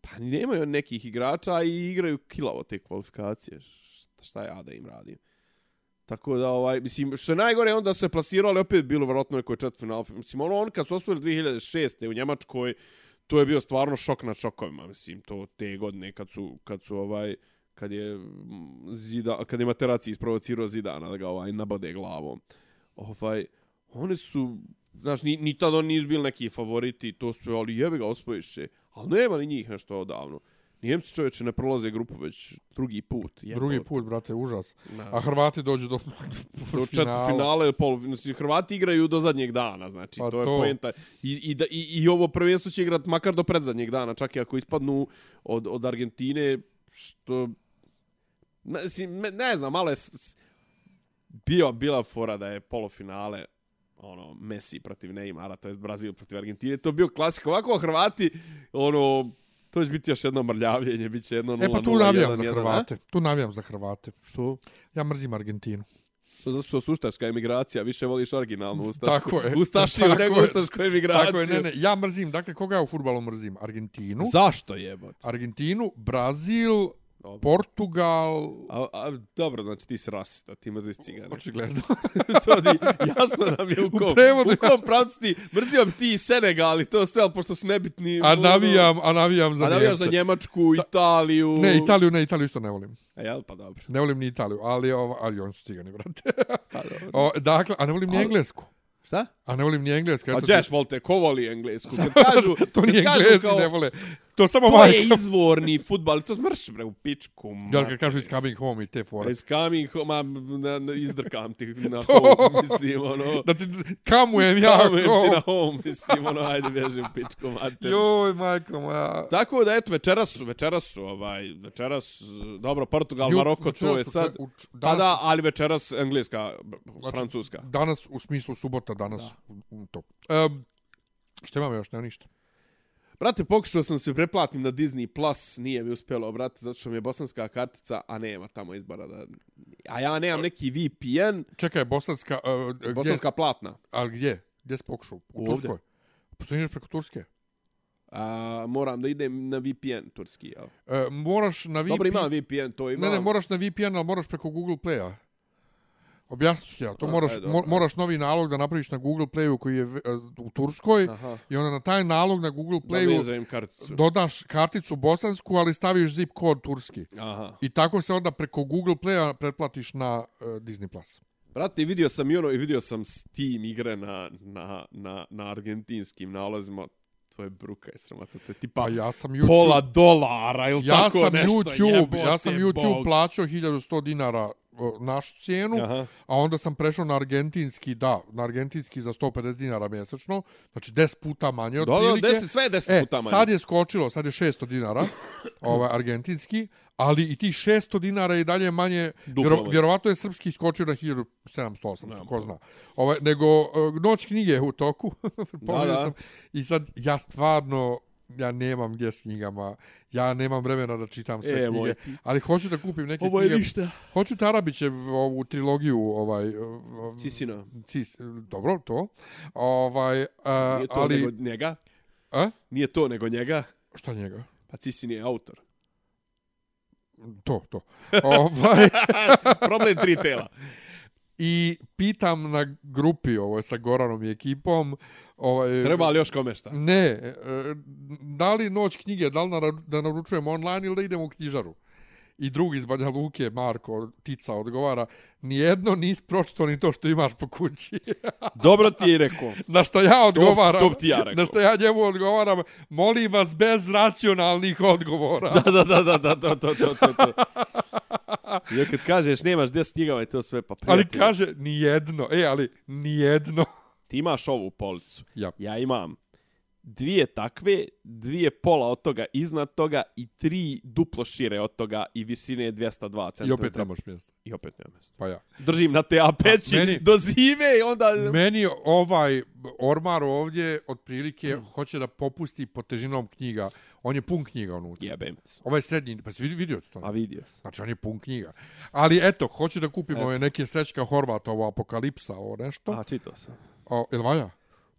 pa nemaju nekih igrača i igraju kilavo te kvalifikacije. Šta, šta ja da im radim? Tako da, ovaj, mislim, što je najgore, onda su se plasirali, opet bilo vjerojatno neko četvrtfinal. Mislim, ono, on kad su osvojili 2006. u Njemačkoj, to je bio stvarno šok na šokovima, mislim, to te godine kad su, kad su ovaj, kad je mm, Zida, kad je Materazzi isprovocirao Zidana da ga ovaj nabode glavom. Ovaj, oni su, znaš, ni, ni tada oni nisu bili neki favoriti, to su, ali jebe ga osvojiše. Ali nema ni njih nešto odavno. Njemci čovječe ne prolaze grupu već drugi put. Drugi put, brate, užas. Da. A Hrvati dođu do, [LAUGHS] do četvrtfinale, pol, znači, Hrvati igraju do zadnjeg dana, znači, Pa to, je to. poenta. I, i, da, i, I ovo prvenstvo će igrat makar do predzadnjeg dana, čak i ako ispadnu od, od Argentine, što... Me- ne znam, malo je... Bio, bila fora da je polufinale ono, Messi protiv Neymara, to je Brazil protiv Argentine, to bio klasik. Ovako Hrvati, ono, to će biti još jedno mrljavljenje, bit će jedno 0 E pa tu navijam za Hrvate. Tu navijam za Hrvate. Što? Ja mrzim Argentinu. Što zato što su emigracija, više voliš originalnu [LAUGHS] ustašku. Tako je. Ustašiju nego ustašku emigraciju. Tako je, ne, ne. Ja mrzim, dakle, koga ja u futbalu mrzim? Argentinu. Zašto jebot? Argentinu, Brazil, Dobro. Portugal, A, a, dobro, znači ti si rasista, ti mrziš cigane. očigledno. [LAUGHS] to di, jasno nam je u kom, U prevodu, u kom pravcu ti, mrzio bi ti i Senegal i to sve, ali pošto su nebitni. A ono, navijam, a navijam za A navijaš Njemce. za Njemačku, Italiju. Ne, Italiju, ne, Italiju isto ne volim. A jel, pa dobro. Ne volim ni Italiju, ali, ova, ali oni su cigani, brate. [LAUGHS] Pa dobro. o, dakle, a ne volim ni Ali- Englesku. Šta? A ne volim ni Englesku. A eto Ješ, ti- volite, ko voli englesku? Kad [LAUGHS] kažu, to kad ni kažu Englesi kao, ne vole. To samo To je majka. izvorni futbal, to smrš bre u pičku. Jel kad kažu iz coming home i te fore. Iz coming home, ma, na, na, izdrkam ti na [LAUGHS] To. home, mislim, ono. Da ti kamujem ja. Kamujem ti na home, mislim, ono, ajde, bežim pičku, mater. Joj, majko moja. Tako da, eto, večeras su, večeras su, ovaj, večeras, dobro, Portugal, Ju- Maroko, to je sad, če- u- pa danas- da, ali večeras Engleska, Znači, Francuska. Danas, u smislu subota, danas. u- u To. Um, što imamo još? Nema ništa. Brate, pokušao sam se preplatim na Disney Plus, nije mi uspjelo, brate, zato što mi je bosanska kartica, a nema tamo izbora da... A ja nemam neki VPN, Čekaj, bosanska... Uh, gdje, bosanska platna. ali gdje? Gdje si pokušao? U Ovdje. Turskoj? Pošto ideš preko Turske? A, moram da idem na VPN turski, jel? Uh, moraš na VPN... Dobro, imam VPN, to imam. Ne, ne, moraš na VPN, ali moraš preko Google Playa. Objasnit ja. To A, moraš, ajde, moraš novi nalog da napraviš na Google Playu koji je v- u Turskoj Aha, i onda na taj nalog na Google da Playu vezujem karticu. dodaš karticu bosansku, ali staviš zip kod turski. Aha. I tako se onda preko Google Playa pretplatiš na uh, Disney+. Plus. Brate, vidio sam i ono, i vidio sam Steam igre na, na, na, na argentinskim nalazima. To je bruka je sramota. To je tipa Pa ja sam YouTube... pola dolara ili ja tako sam nešto. YouTube, jebote ja sam YouTube Bog. plaćao 1100 dinara našu cijenu, Aha. a onda sam prešao na argentinski, da, na argentinski za 150 dinara mjesečno, znači 10 puta manje od Da, da, prilike. deset, sve je deset E, puta manje. sad je skočilo, sad je 600 dinara, [LAUGHS] ovaj, argentinski, ali i ti 600 dinara je i dalje manje, vjero, manje. vjerovatno je srpski skočio na 1700-800, ko zna. Ovaj, nego, e, noć knjige je u toku, [LAUGHS] pogledao da. sam, i sad ja stvarno, ja nemam gdje s knjigama, ja nemam vremena da čitam sve E, moj knjige, ali hoću da kupim neke Ovo je knjige. ništa. Hoću Tarabićev ovu trilogiju, ovaj... o- Cisino. Cis, dobro, to. Ovaj, a, Nije to ali... nego njega. A? Nije to nego njega. Šta njega? Pa Cisin je autor. To, to. [LAUGHS] ovaj, [LAUGHS] Problem tri tela. I pitam na grupi, ovo sa Goranom i ekipom, ovaj, Treba li još kome šta? Ne, e, da li noć knjige, da li naru- da naručujem online ili da idemo u knjižaru? I drugi iz Banja Luke, Marko Tica, odgovara, nijedno nis pročito ni to što imaš po kući. [LAUGHS] Dobro ti je rekao. [LAUGHS] na što ja odgovaram, to bi ti ja rekao. na što ja njemu odgovaram, molim vas bez racionalnih odgovora. [LAUGHS] Da, da, da, da, da, to, to, to, to, to. I kad kažeš nemaš 10 knjigava i to sve, pa ali prijatelju, kaže, nijedno, e, ali nijedno. Ti imaš ovu policu. Ja. Ja imam dvije takve, dvije pola od toga iznad toga i tri duplo šire od toga i visine 202 cm. I opet nemaš mjesta. I opet nema mjesta. Pa ja. Držim na te A5 meni- do zime i onda... Meni ovaj ormar ovdje otprilike Hmm. hoće da popusti po težinom knjiga. On je pun knjiga unutra. Jebem ti. Ovaj srednji, pa si vidio, vidio to? A vidio sam. Znači, on je pun knjiga. Ali eto, hoću da kupim Eto. ove neke srećka Horvata, ovo Apokalipsa, ovo nešto. A, čitao sam. O, ili valja?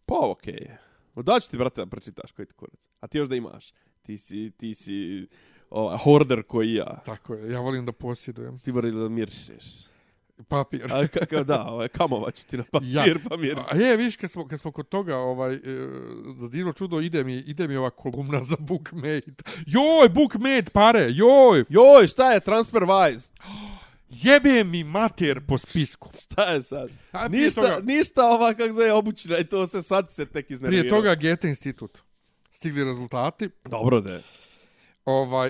Pa okej. Okay. Da ću ti, brate, da pročitaš koji ti kurac. A ti još da imaš. Ti si, ti si ovaj, horder koji ja. Tako je, ja volim da posjedujem. Ti mora da miršiš. Papir. A kakav da, ovaj, kamova ću ti na papir, Ja. pa miršiš. A je, viš, kad smo, kad smo kod toga, ovaj, e, za divno čudo, ide mi, ide mi ova kolumna za Bookmate. Joj, Bookmate, pare, joj! Joj, šta je TransferWise? [GASPS] Jebe mi mater po spisku. [LAUGHS] Šta je sad? A Ništa, toga- ništa ova kak zove obućina i to se sad se tek iznervirao. Prije toga Gete institut. Stigli rezultati. Dobro da je. Ovaj,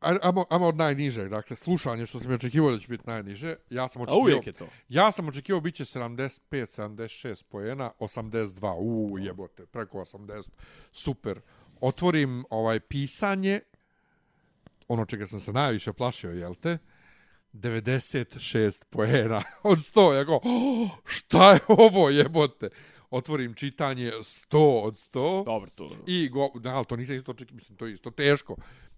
aj- Amo, amo od najnižeg, dakle, slušanje što sam očekivao da će biti najniže. Ja sam A očekivao, uvijek je to. ja sam očekivao bit će 75, 76 poena, 82, u jebote, preko 80, super. Otvorim ovaj pisanje, ono čega sam se najviše plašio, jel te? 96 poena [LAUGHS] od 100. Ja go, oh, šta je ovo jebote? Otvorim čitanje 100 od 100. Dobro to. I go, da, ali to nisam isto očekivao, mislim, to je isto teško.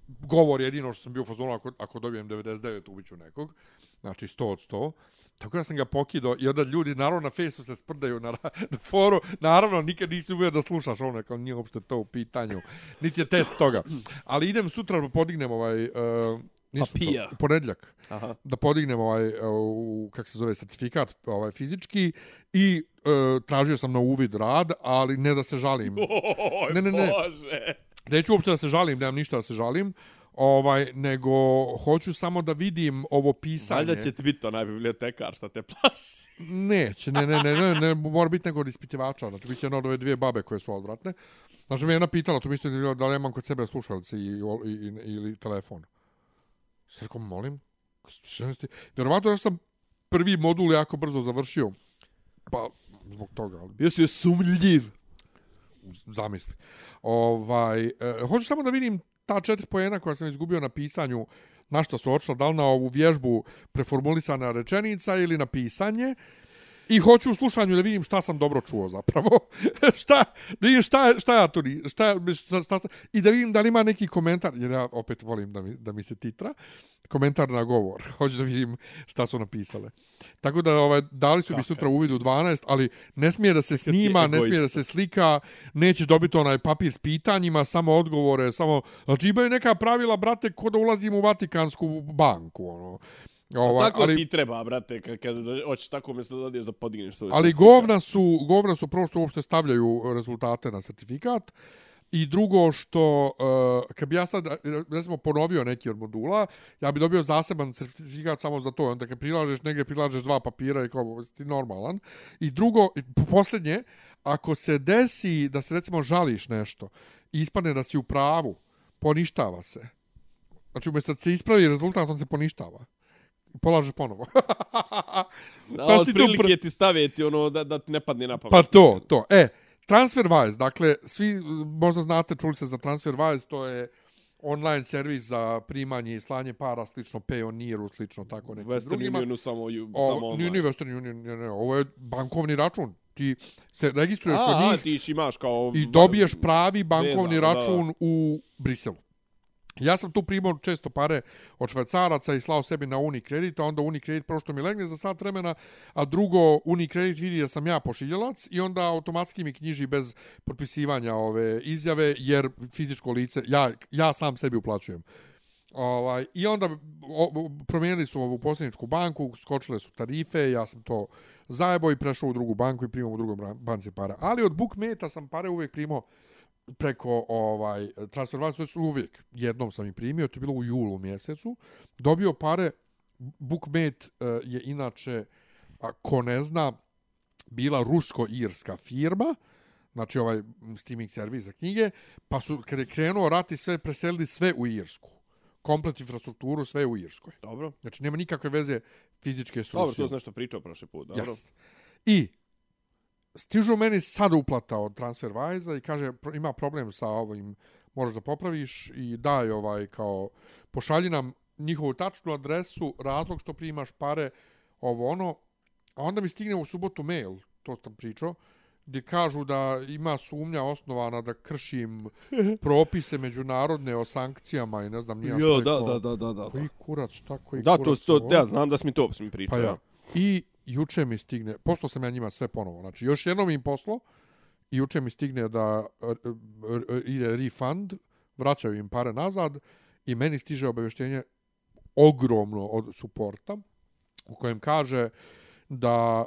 Govor je jedino što sam bio u fazonu, ako, ako dobijem 99, ubiću nekog. Znači, 100 od 100. Tako da sam ga pokidao i onda ljudi, naravno, na fejsu se sprdaju na, na foru. Naravno, nikad nisi uvijek da slušaš ono, kao nije uopšte to u pitanju. Niti je test toga. Ali idem sutra podignem ovaj... Uh, nisu Papija. to, u ponedljak Aha. da podignem ovaj uh, u kak se zove certifikat ovaj fizički i uh, tražio sam na uvid rad, ali ne da se žalim. Oj, [LAUGHS] Ne, ne, ne. Bože. Neću uopšte da se žalim, nemam ništa da se žalim. Ovaj, nego hoću samo da vidim ovo pisanje. Valjda će ti biti onaj bibliotekar šta te plaši. [LAUGHS] Neće, ne, ne, ne, ne, ne, mora biti neko od ispitivača, znači bit će jedna od ove dvije babe koje su odvratne. Znači me jedna pitala, to mislite da li imam kod sebe slušalice i, i, i, ili telefon. Sve rekao, molim, šta vjerovatno da sam prvi modul jako brzo završio, pa zbog toga, ali Jesi je sumljiv. zamisli. Ovaj, e, hoću samo da vidim ta četiri pojena koja sam izgubio na pisanju, na što su očila, da li na ovu vježbu preformulisana rečenica ili na pisanje. I hoću u slušanju da vidim šta sam dobro čuo zapravo. [LAUGHS] šta, da vidim šta, šta ja tu, ni- šta, šta, šta, šta, i da vidim da li ima neki komentar, jer ja opet volim da mi, da mi se titra, komentar na govor. [LAUGHS] Hoću da vidim šta su napisale. Tako da ovaj, dali su mi sutra uvid u 12, ali ne smije da se snima, ne smije da se slika, nećeš dobiti onaj papir s pitanjima, samo odgovore, samo... Znači imaju neka pravila, brate, ko da ulazimo u Vatikansku banku, ono. Ovaj, Tako ali, ti treba, brate, kad, kad hoćeš tako umjesto da odiješ da podigneš svoj ali certifikat. govna su, govna su prvo što uopšte stavljaju rezultate na certifikat, I drugo što, uh, kad bi ja sad, recimo, ponovio neki od modula, ja bi dobio zaseban certifikat samo za to. Onda kad prilažeš negdje, prilažeš dva papira i kao, ti normalan. I drugo, i po- posljednje, ako se desi da se, recimo, žališ nešto i ispadne da si u pravu, poništava se. Znači, umjesto da se ispravi rezultat, on se poništava. I polažeš ponovo. Da, Pa od prilike pr- ti staviti ono da, da ti ne padne na pamet. Pa to, to. E, TransferWise, dakle, svi možda znate, čuli se za TransferWise, to je online servis za primanje i slanje para, slično Payoneeru, slično tako nekim Western drugima. Unionu samo, ju, O, samo online. nije Western Union, ne, ne, ovo je bankovni račun. Ti se registruješ kod A, a, njih ti si imaš kao... i dobiješ pravi bankovni vezano, da, da. račun u Briselu. Ja sam tu primao često pare od švajcaraca i slao sebi na Unicredit, a onda Unicredit prošto mi legne za sat vremena, a drugo Unicredit vidi da sam ja pošiljalac i onda automatski mi knjiži bez propisivanja ove izjave, jer fizičko lice, ja, ja sam sebi uplaćujem. Ovaj, I onda o, promijenili su ovu posljedničku banku, skočile su tarife, ja sam to zajebo i prešao u drugu banku i primao u drugom banci para. Ali od bukmeta sam pare uvijek primao preko ovaj transfervac, to je uvijek. Jednom sam ih primio, to je bilo u julu mjesecu. Dobio pare, Bookmate uh, je inače, a, ko ne zna, bila rusko-irska firma, znači ovaj streaming servis za knjige, pa su, kad je krenuo rat i sve, preselili sve u Irsku. Komplet infrastrukturu, sve u Irskoj. Dobro. Znači, nema nikakve veze fizičke s Dobro, to sam nešto pričao prošli put, dobro. Jest. I stižu meni sad uplata od TransferWise-a i kaže ima problem sa ovim, moraš da popraviš i daj ovaj kao pošalji nam njihovu tačnu adresu, razlog što primaš pare, ovo ono, a onda mi stigne u subotu mail, to sam pričao, gdje kažu da ima sumnja osnovana da kršim [LAUGHS] propise međunarodne o sankcijama i ne znam nija Jo, je da, to. da, da, da, da. Koji kurac, šta koji Da, to, kurac? to, ovo? ja znam da si mi to mi pričao. Pa ja. I juče mi stigne, poslao sam ja njima sve ponovo. Znači, još jednom im poslo i juče mi stigne da e, e, e, ide refund, vraćaju im pare nazad i meni stiže obavještenje ogromno od suporta u kojem kaže da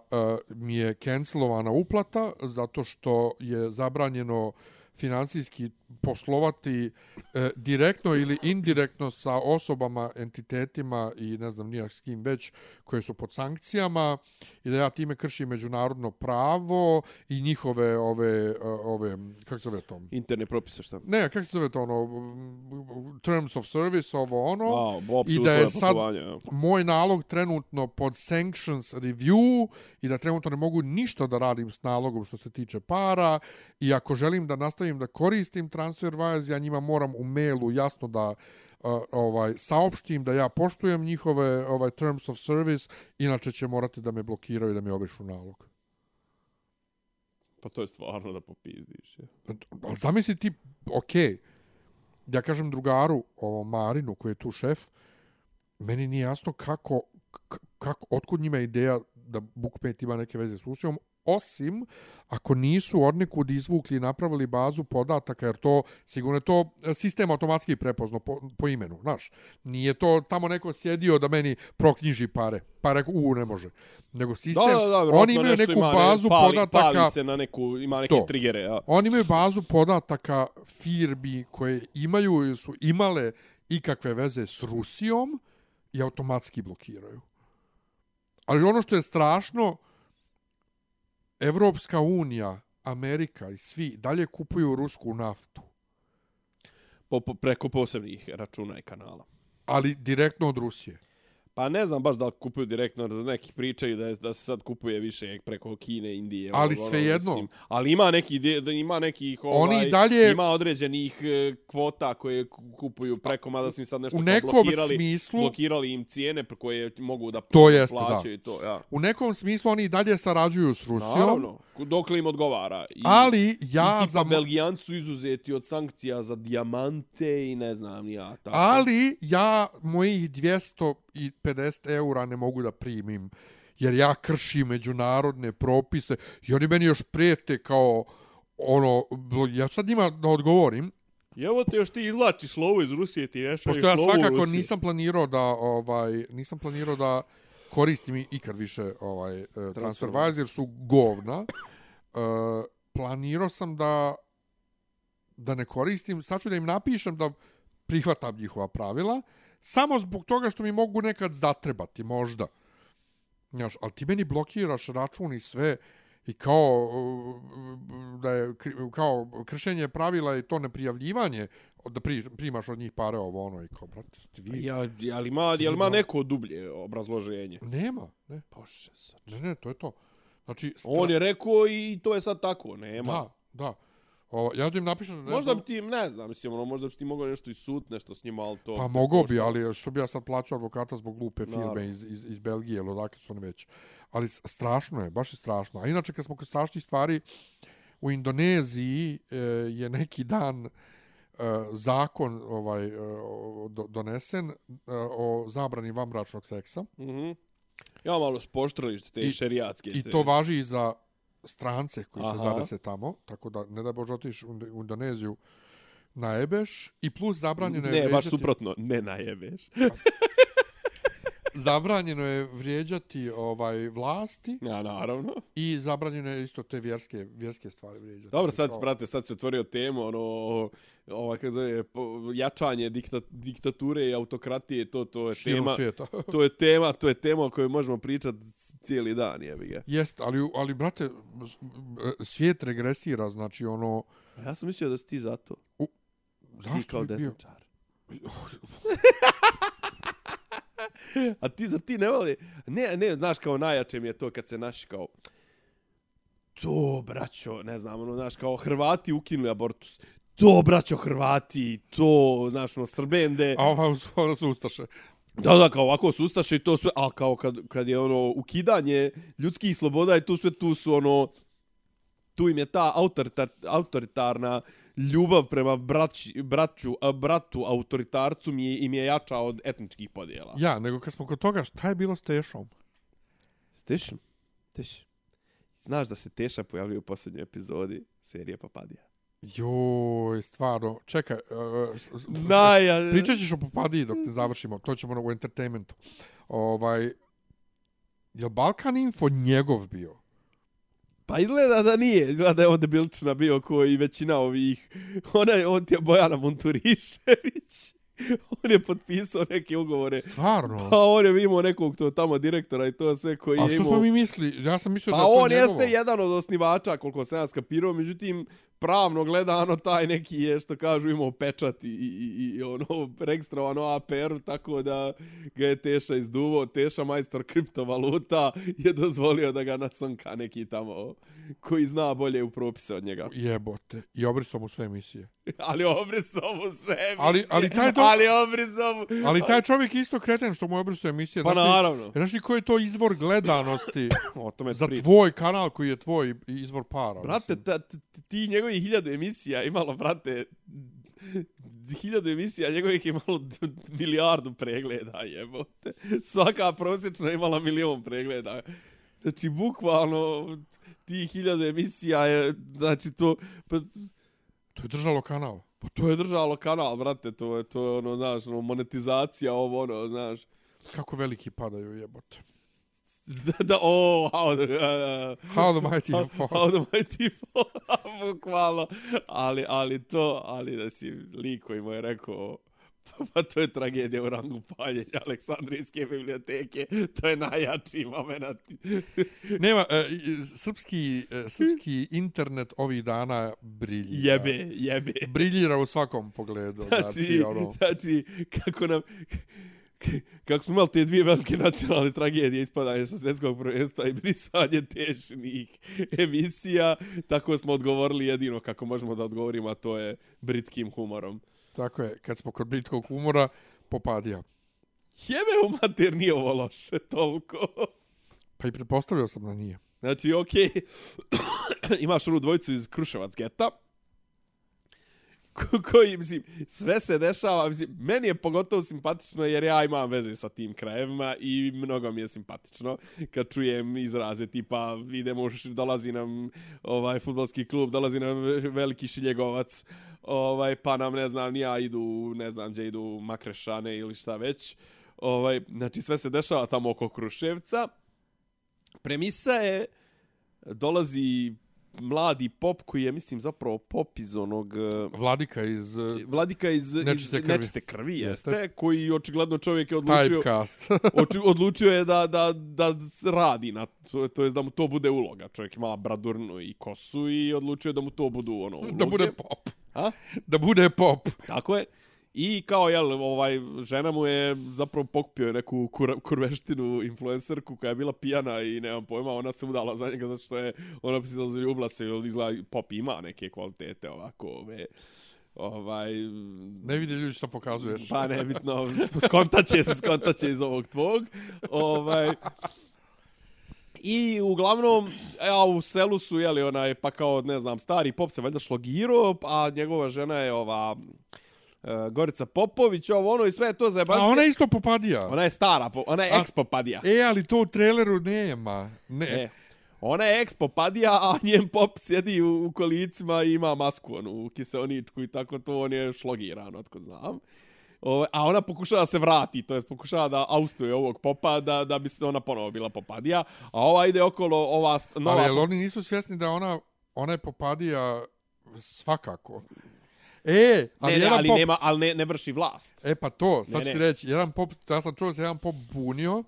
mi je cancelovana uplata zato što je zabranjeno finansijski poslovati e, direktno ili indirektno sa osobama, entitetima i ne znam nijak s kim već koje su pod sankcijama i da ja time kršim međunarodno pravo i njihove ove, e, ove kako se zove to? Interne propise šta? Ne, kako se zove to ono? Terms of service, ovo ono. Wow, I da je sad moj nalog trenutno pod sanctions review i da trenutno ne mogu ništa da radim s nalogom što se tiče para i ako želim da nastavim da koristim TransferWise, ja njima moram u mailu jasno da uh, ovaj saopštim da ja poštujem njihove ovaj terms of service, inače će morati da me blokiraju i da mi obrišu nalog. Pa to je stvarno da popizdiš. Ja. Ali zamisli ti, okej, okay, ja kažem drugaru, ovom Marinu koji je tu šef, meni nije jasno kako, kako otkud njima ideja da Bookmate ima neke veze s Rusijom, osim ako nisu od nekud izvukli i napravili bazu podataka, jer to sigurno je to sistem automatski prepozno po, po imenu, znaš. Nije to tamo neko sjedio da meni proknjiži pare, pa rekao, u, ne može. Nego sistem, Da, da, da, oni imaju neku ima, bazu pali, podataka, Pali se na neku, ima neke To. trigere, ja. Oni imaju bazu podataka firmi koje imaju ili su imale ikakve veze s Rusijom i automatski blokiraju. Ali ono što je strašno, Evropska unija, Amerika i svi dalje kupuju rusku naftu, Po, po, preko posebnih računa i kanala. ali direktno od Rusije. Pa ne znam baš da li kupuju direktno, da neki pričaju da, je, da se sad kupuje više preko Kine, Indije. Ali ovo, svejedno. mislim. Ali ima neki, ima nekih, ovaj, Oni dalje- ima određenih e, kvota koje ku- kupuju preko, mada su im sad nešto U nekom blokirali, smislu- blokirali im cijene koje mogu da To jeste, plaćaju da. i to, ja. U nekom smislu oni i dalje sarađuju s Rusijom, Naravno, dok li im odgovara. I, ali ja I za... Belgijanci su izuzeti od sankcija za dijamante i ne znam ni ja. Tako. Ali ja mojih 250 eura ne mogu da primim jer ja kršim međunarodne propise i oni meni još prijete kao ono, ja sad njima da odgovorim, I evo te još ti izlačiš lovu iz Rusije, ti ne pošto ja svakako nisam planirao da ovaj nisam planirao da koristim ikad više ovaj eh, TransferWise jer su govna. Uh, planirao sam da da ne koristim, sad ću da im napišem da prihvatam njihova pravila, samo zbog toga što mi mogu nekad zatrebati, možda. Znaš, ali ti meni blokiraš račun i sve i kao uh, da je kao kršenje pravila i to neprijavljivanje da pri, primaš od njih pare ovo ono i kao brate ste vi Ja, ali ima, ali ima neko dublje obrazloženje. nema ne Bože, sad. ne ne to je to znači On je rekao i to je sad tako, nema. da da O, ja da im napišem... ne Možda znam- bi ti, ne znam, mislim, ono, možda bi ti mogao nešto i sud, nešto s njima, ali to... Pa mogao bi, ali što bi ja sad plaćao advokata zbog glupe Naravno. filme iz, iz, iz Belgije, ili odakle su oni već. Ali strašno je, baš je strašno. A inače, kad smo kod strašnih stvari, u Indoneziji e, je neki dan e, zakon ovaj e, do, donesen e, o zabrani vanbračnog seksa. Mhm. Ja malo spoštrili te I- šerijatske. I te- to važi i za strance koji Aha. se zadese tamo, tako da ne da Bože otiš u Ind- u Indoneziju najebeš i plus zabranjeno je Ne, baš vrijeđati- suprotno, ne najebeš. [LAUGHS] zabranjeno je vrijeđati ovaj vlasti Ja, naravno. i zabranjeno je isto te vjerske vjerske stvari vrijeđati. Dobro, sad, Kao- brate, sad se otvorio temu, ono, ova, kako zove, jačanje dikta, diktature i autokratije, to, to je širom tema, svijeta. [LAUGHS] to je tema, to je tema o kojoj možemo pričati cijeli dan, jebi ga. Jest, ali ali brate svijet regresira, znači ono Ja sam mislio da si ti zato. Ti zašto kao bi bio? desničar. [LAUGHS] [LAUGHS] A ti, zar ti ne voli? Ne, ne, znaš, kao najjače mi je to kad se naši kao... To, braćo, ne znam, ono, znaš, kao Hrvati ukinuli abortus. To, braćo, Hrvati, to, znaš, ono, Srbende. A ova ona su ustaše. Da, da, kao ovako su ustaše i to sve, a kao kad, kad je ono ukidanje ljudskih sloboda i tu sve tu su ono, tu im je ta autoritar, autoritarna ljubav prema braći, braću, a, bratu autoritarcu mi je, im je jača od etničkih podjela. Ja, nego kad smo kod toga, šta je bilo s Tešom? Stiš? Stiš? Znaš da se Teša pojavljuje u posljednjoj epizodi serije Papadija? Joj, stvarno. Čekaj, uh, s- s- Naja... Pričat ćeš o Popadiji dok ne završimo. To ćemo u entertainmentu. Ovaj, je Balkan Info njegov bio? Pa izgleda da nije, izgleda da je on debilčina bio koji većina ovih, [LAUGHS] ona je, on ti je Bojana Monturišević, [LAUGHS] on je potpisao neke ugovore, Stvarno? pa on je imao nekog to tamo direktora i to sve koji A je što imao... smo mi misli? Ja sam mislio Pa da je to on njegovo. jeste jedan od osnivača, koliko sam ja skapirao, međutim, pravno gledano, taj neki je, što kažu, imao pečat i, i, i, ono, registrovano APR, tako da ga je Teša izduvo. Teša, majstor kriptovaluta, je dozvolio da ga nasonka neki tamo koji zna bolje u propise od njega. Jebote. I obrisao mu sve emisije. [LAUGHS] Ali obrisao mu sve emisije. Ali- ali taj Ali obrisao mu... Ali taj čovjek je isto kreten što mu je obrisao emisije. Pa Znaš naravno. Znaš ti koji je to izvor gledanosti [COUGHS] O tome za tvoj kanal koji je tvoj izvor para? Brate, ta, ti njegovi hiljadu emisija imalo, brate, hiljadu emisija njegovih imalo milijardu pregleda, jebote. Svaka prosječna imala milion pregleda. Znači, bukvalno, ti hiljadu emisija je, znači, to, pa, To je držalo kanal. pa to je držalo kanal, brate, to je, to je ono, znaš, ono, monetizacija, ovo, ono, znaš. Kako veliki padaju jebote. Da, [LAUGHS] da, o, how the, uh, How the mighty How, fall. how the mighty [LAUGHS] fall, bukvalno. Ali, ali to, ali da si lik koji mu je rekao, [LAUGHS] pa to je tragedija u rangu paljenja Aleksandrijske biblioteke, to je najjači moment. Nema, e, i- srpski, e, srpski internet ovih dana briljira. Jebe, jebe. Briljira u svakom pogledu. Znači, Znači, ono, znači, kako nam, [LAUGHS] kako smo imali te dvije velike [LAUGHS] nacionalne tragedije, ispadanje sa svjetskog prvenstva i brisanje tešnih [LAUGHS] emisija, tako smo odgovorili jedino kako možemo da odgovorimo, a to je britskim humorom. tako je, kad smo kod britkog humora, popadija. Jebe u mater, nije ovo loše toliko. Pa i pretpostavljao sam da nije. Znači, okej, [COUGHS] imaš onu dvojicu iz Kruševac geta, koji, mislim, sve se dešava, mislim, meni je pogotovo simpatično jer ja imam veze sa tim krajevima i mnogo mi je simpatično kad čujem izraze tipa idemo, dolazi nam ovaj futbalski klub, dolazi nam veliki šiljegovac, ovaj, pa nam, ne znam, nija idu, ne znam, gdje idu makrešane ili šta već. Ovaj, znači, sve se dešava tamo oko Kruševca. Premisa je, dolazi mladi pop koji je, mislim, zapravo pop iz onog... eh, Vladika iz e, Vladika iz Nečiste iz krvi. nečiste krvi jeste, Jeste. koji očigledno čovjek je odlučio Typecast. [LAUGHS] oči, odlučio je da da da radi na to to jest da mu to bude uloga. Čovjek ima bradurnu i kosu i odlučio je da mu to budu ono uloge. da bude pop. A? Da bude pop. Tako je. I kao, jel, ovaj, žena mu je zapravo pokupio neku kur, kurveštinu influencerku koja je bila pijana i nemam pojma, ona se udala za njega zato što je ona bi se zaljubila se, izgleda, pop ima neke kvalitete ovako, ove, ovaj... Ne vidi ljudi što pokazuješ. Pa nebitno, skontaće se, skontaće iz ovog tvog. Ovaj, I uglavnom, ja, u selu su, jeli, onaj, pa kao, ne znam, stari pop se valjda šlogiro, a njegova žena je ova... Uh, Gorica Popović, ovo ono i sve to za A ona je isto popadija. Ona je stara, po, ona je A- ex-popadija. E, ali to u traileru nema. Ne. E. Ona je ex-popadija, a njen pop sjedi u, u kolicima i ima masku, onu, kiseoničku i tako to, on je šlogiran, otko znam. O, a ona pokušava da se vrati, to jest pokušava da austuje ovog popa, da, da bi se ona ponovo bila popadija. A ova ide okolo, ova nova... Ali jel oni nisu svjesni da ona, ona je popadija svakako. E, ali, ne, ne, jedan ali, pop... nema, ali ne, ne vrši vlast. E pa to, sad Ne, ću ti ne. reći, jedan pop, ja sam čuo se jedan pop bunio,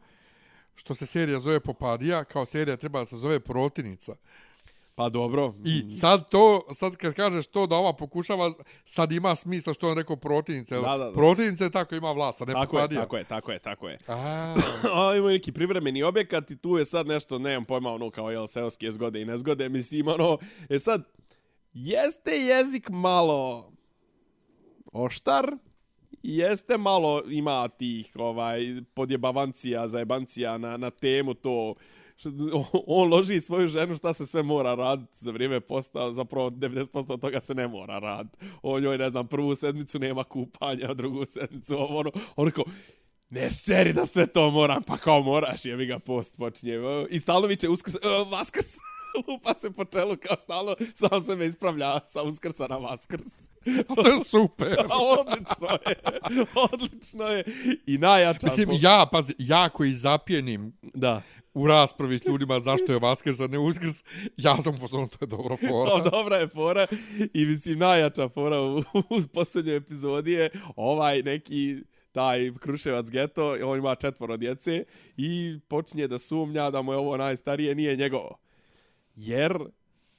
što se serija zove Popadija, kao serija treba da se zove Protivnica. Pa dobro. I sad to, sad kad kažeš to da ova pokušava, sad ima smisla što je on rekao Protivnica. jel? Da, da, da. Protivnica je tako ima vlast, a ne tako je, Popadija. tako je, tako je, tako je. A, [CLEARS THROAT] A, ima neki privremeni objekat i tu je sad nešto, nemam pojma, ono kao jel, seoske zgode i nezgode, mislim, ono, e sad, jeste jezik malo oštar, jeste malo ima tih ovaj podjebavancija, zajebancija na, na temu to, [LAUGHS] on loži svoju ženu šta se sve mora raditi za vrijeme posta, zapravo 90% od toga se ne mora raditi. On joj, ne znam, prvu sedmicu nema kupanja, drugu sedmicu ovo, ono, ono kao, ne seri da sve to moram, pa kao moraš, jebi ga post počinje. I stalno je uskrs, uh, vaskrs, [LAUGHS] lupa se po čelu kao stalno, sam se me ispravlja sa uskrsa na vaskrs. [LAUGHS] a to je super. [LAUGHS] A odlično je, odlično je. I najjača... Mislim, po- ja, pazi, ja koji zapijenim Da. u raspravi s ljudima zašto je Vaskrs, a ne Uskrs, ja sam postavljeno, to je dobro fora. Kao dobra je fora i mislim najjača fora u, u posljednjoj epizodi je ovaj neki taj Kruševac geto, on ima četvoro djece i počinje da sumnja da mu je ovo najstarije nije njegovo. Jer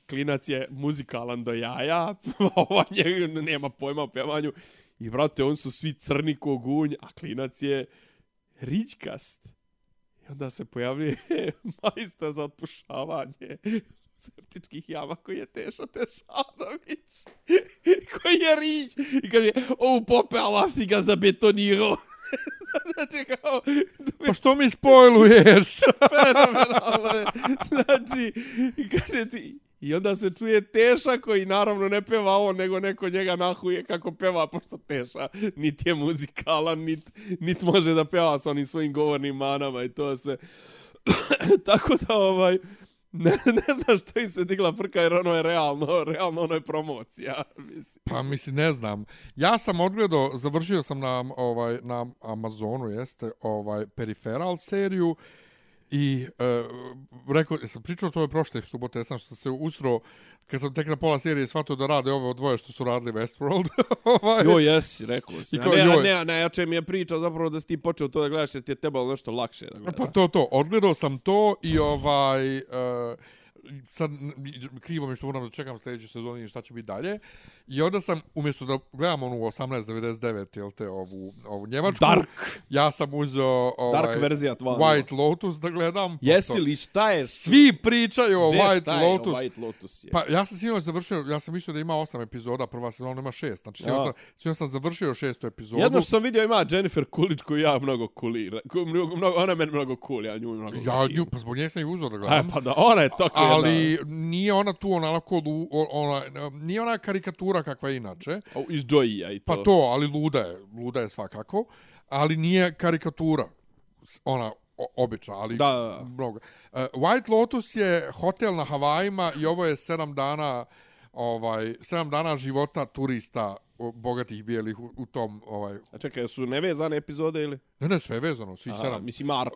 klinac je muzikalan do jaja, [LAUGHS] ova njega nema pojma o pevanju i brate, on su svi crni ko gunj, a klinac je ričkast. I onda se pojavljuje [LAUGHS] majstor za otpušavanje septičkih jama koji je Tešo Tešanović. [LAUGHS] koji je rič. I kaže, o pope, si ga zabetonirao. [LAUGHS] znači, kao, Pa što mi spojluješ? [LAUGHS] fenomenalno je. Znači, kaže ti, I onda se čuje Teša koji naravno ne peva on, nego neko njega nahuje kako peva, pošto Teša niti je muzikalan, niti nit može da peva sa onim svojim govornim manama i to sve. [COUGHS] Tako da, ovaj, [LAUGHS] ne, ne znam što im se digla frka, jer ono je realno, realno ono je promocija. [LAUGHS] Mislim. Pa mislim, ne znam. Ja sam odgledao, završio sam na, ovaj, na Amazonu, jeste, ovaj, Peripheral seriju i e, rekao, sam pričao to je prošle subote, ja sam što se ustro, kad sam tek na pola serije shvatio da rade ove dvoje što su radili Westworld. [LAUGHS] ovaj, Jo, jesi, rekao si. Kao, ne, joj. ne, ne, jače mi je priča zapravo da si ti počeo to da gledaš, jer ti je trebalo nešto lakše da gledaš. Pa to, to, odgledao sam to i ovaj... Uh, sad krivo mi što moram da čekam sljedeću sezonu i šta će biti dalje. I onda sam, umjesto da gledam onu 1899, jel te, ovu, ovu njemačku, Dark. ja sam uzeo ovaj, Dark verzija tva. White Lotus da gledam. Jesi pošto li šta je? Svi pričaju o White Lotus. White Lotus je. Pa ja sam sinoć završio, ja sam mislio da ima osam epizoda, prva sezona ima šest. Znači, sinoć Ja. sam, sinoć sam završio šestu epizodu. Jedno što sam vidio ima Jennifer Coolidge koju ja mnogo kulira. Mnogo, mnogo, ona meni mnogo cool, ja nju mnogo Ja nju, pa zbog nje sam i uzor da E, gledam. pa da, ona je tako ali nije ona tu onako ona nije ona karikatura kakva je inače. O, Iz Joey-a i to. pa to ali luda je luda je svakako ali nije karikatura ona obična ali Da, da, da. mnogo uh, White Lotus je hotel na Havajima i ovo je 7 dana ovaj 7 dana života turista bogatih bijelih u, u tom ovaj A čekaj, su nevezane epizode ili? ne ne sve je vezano svi Aha, sedam mislim Mark.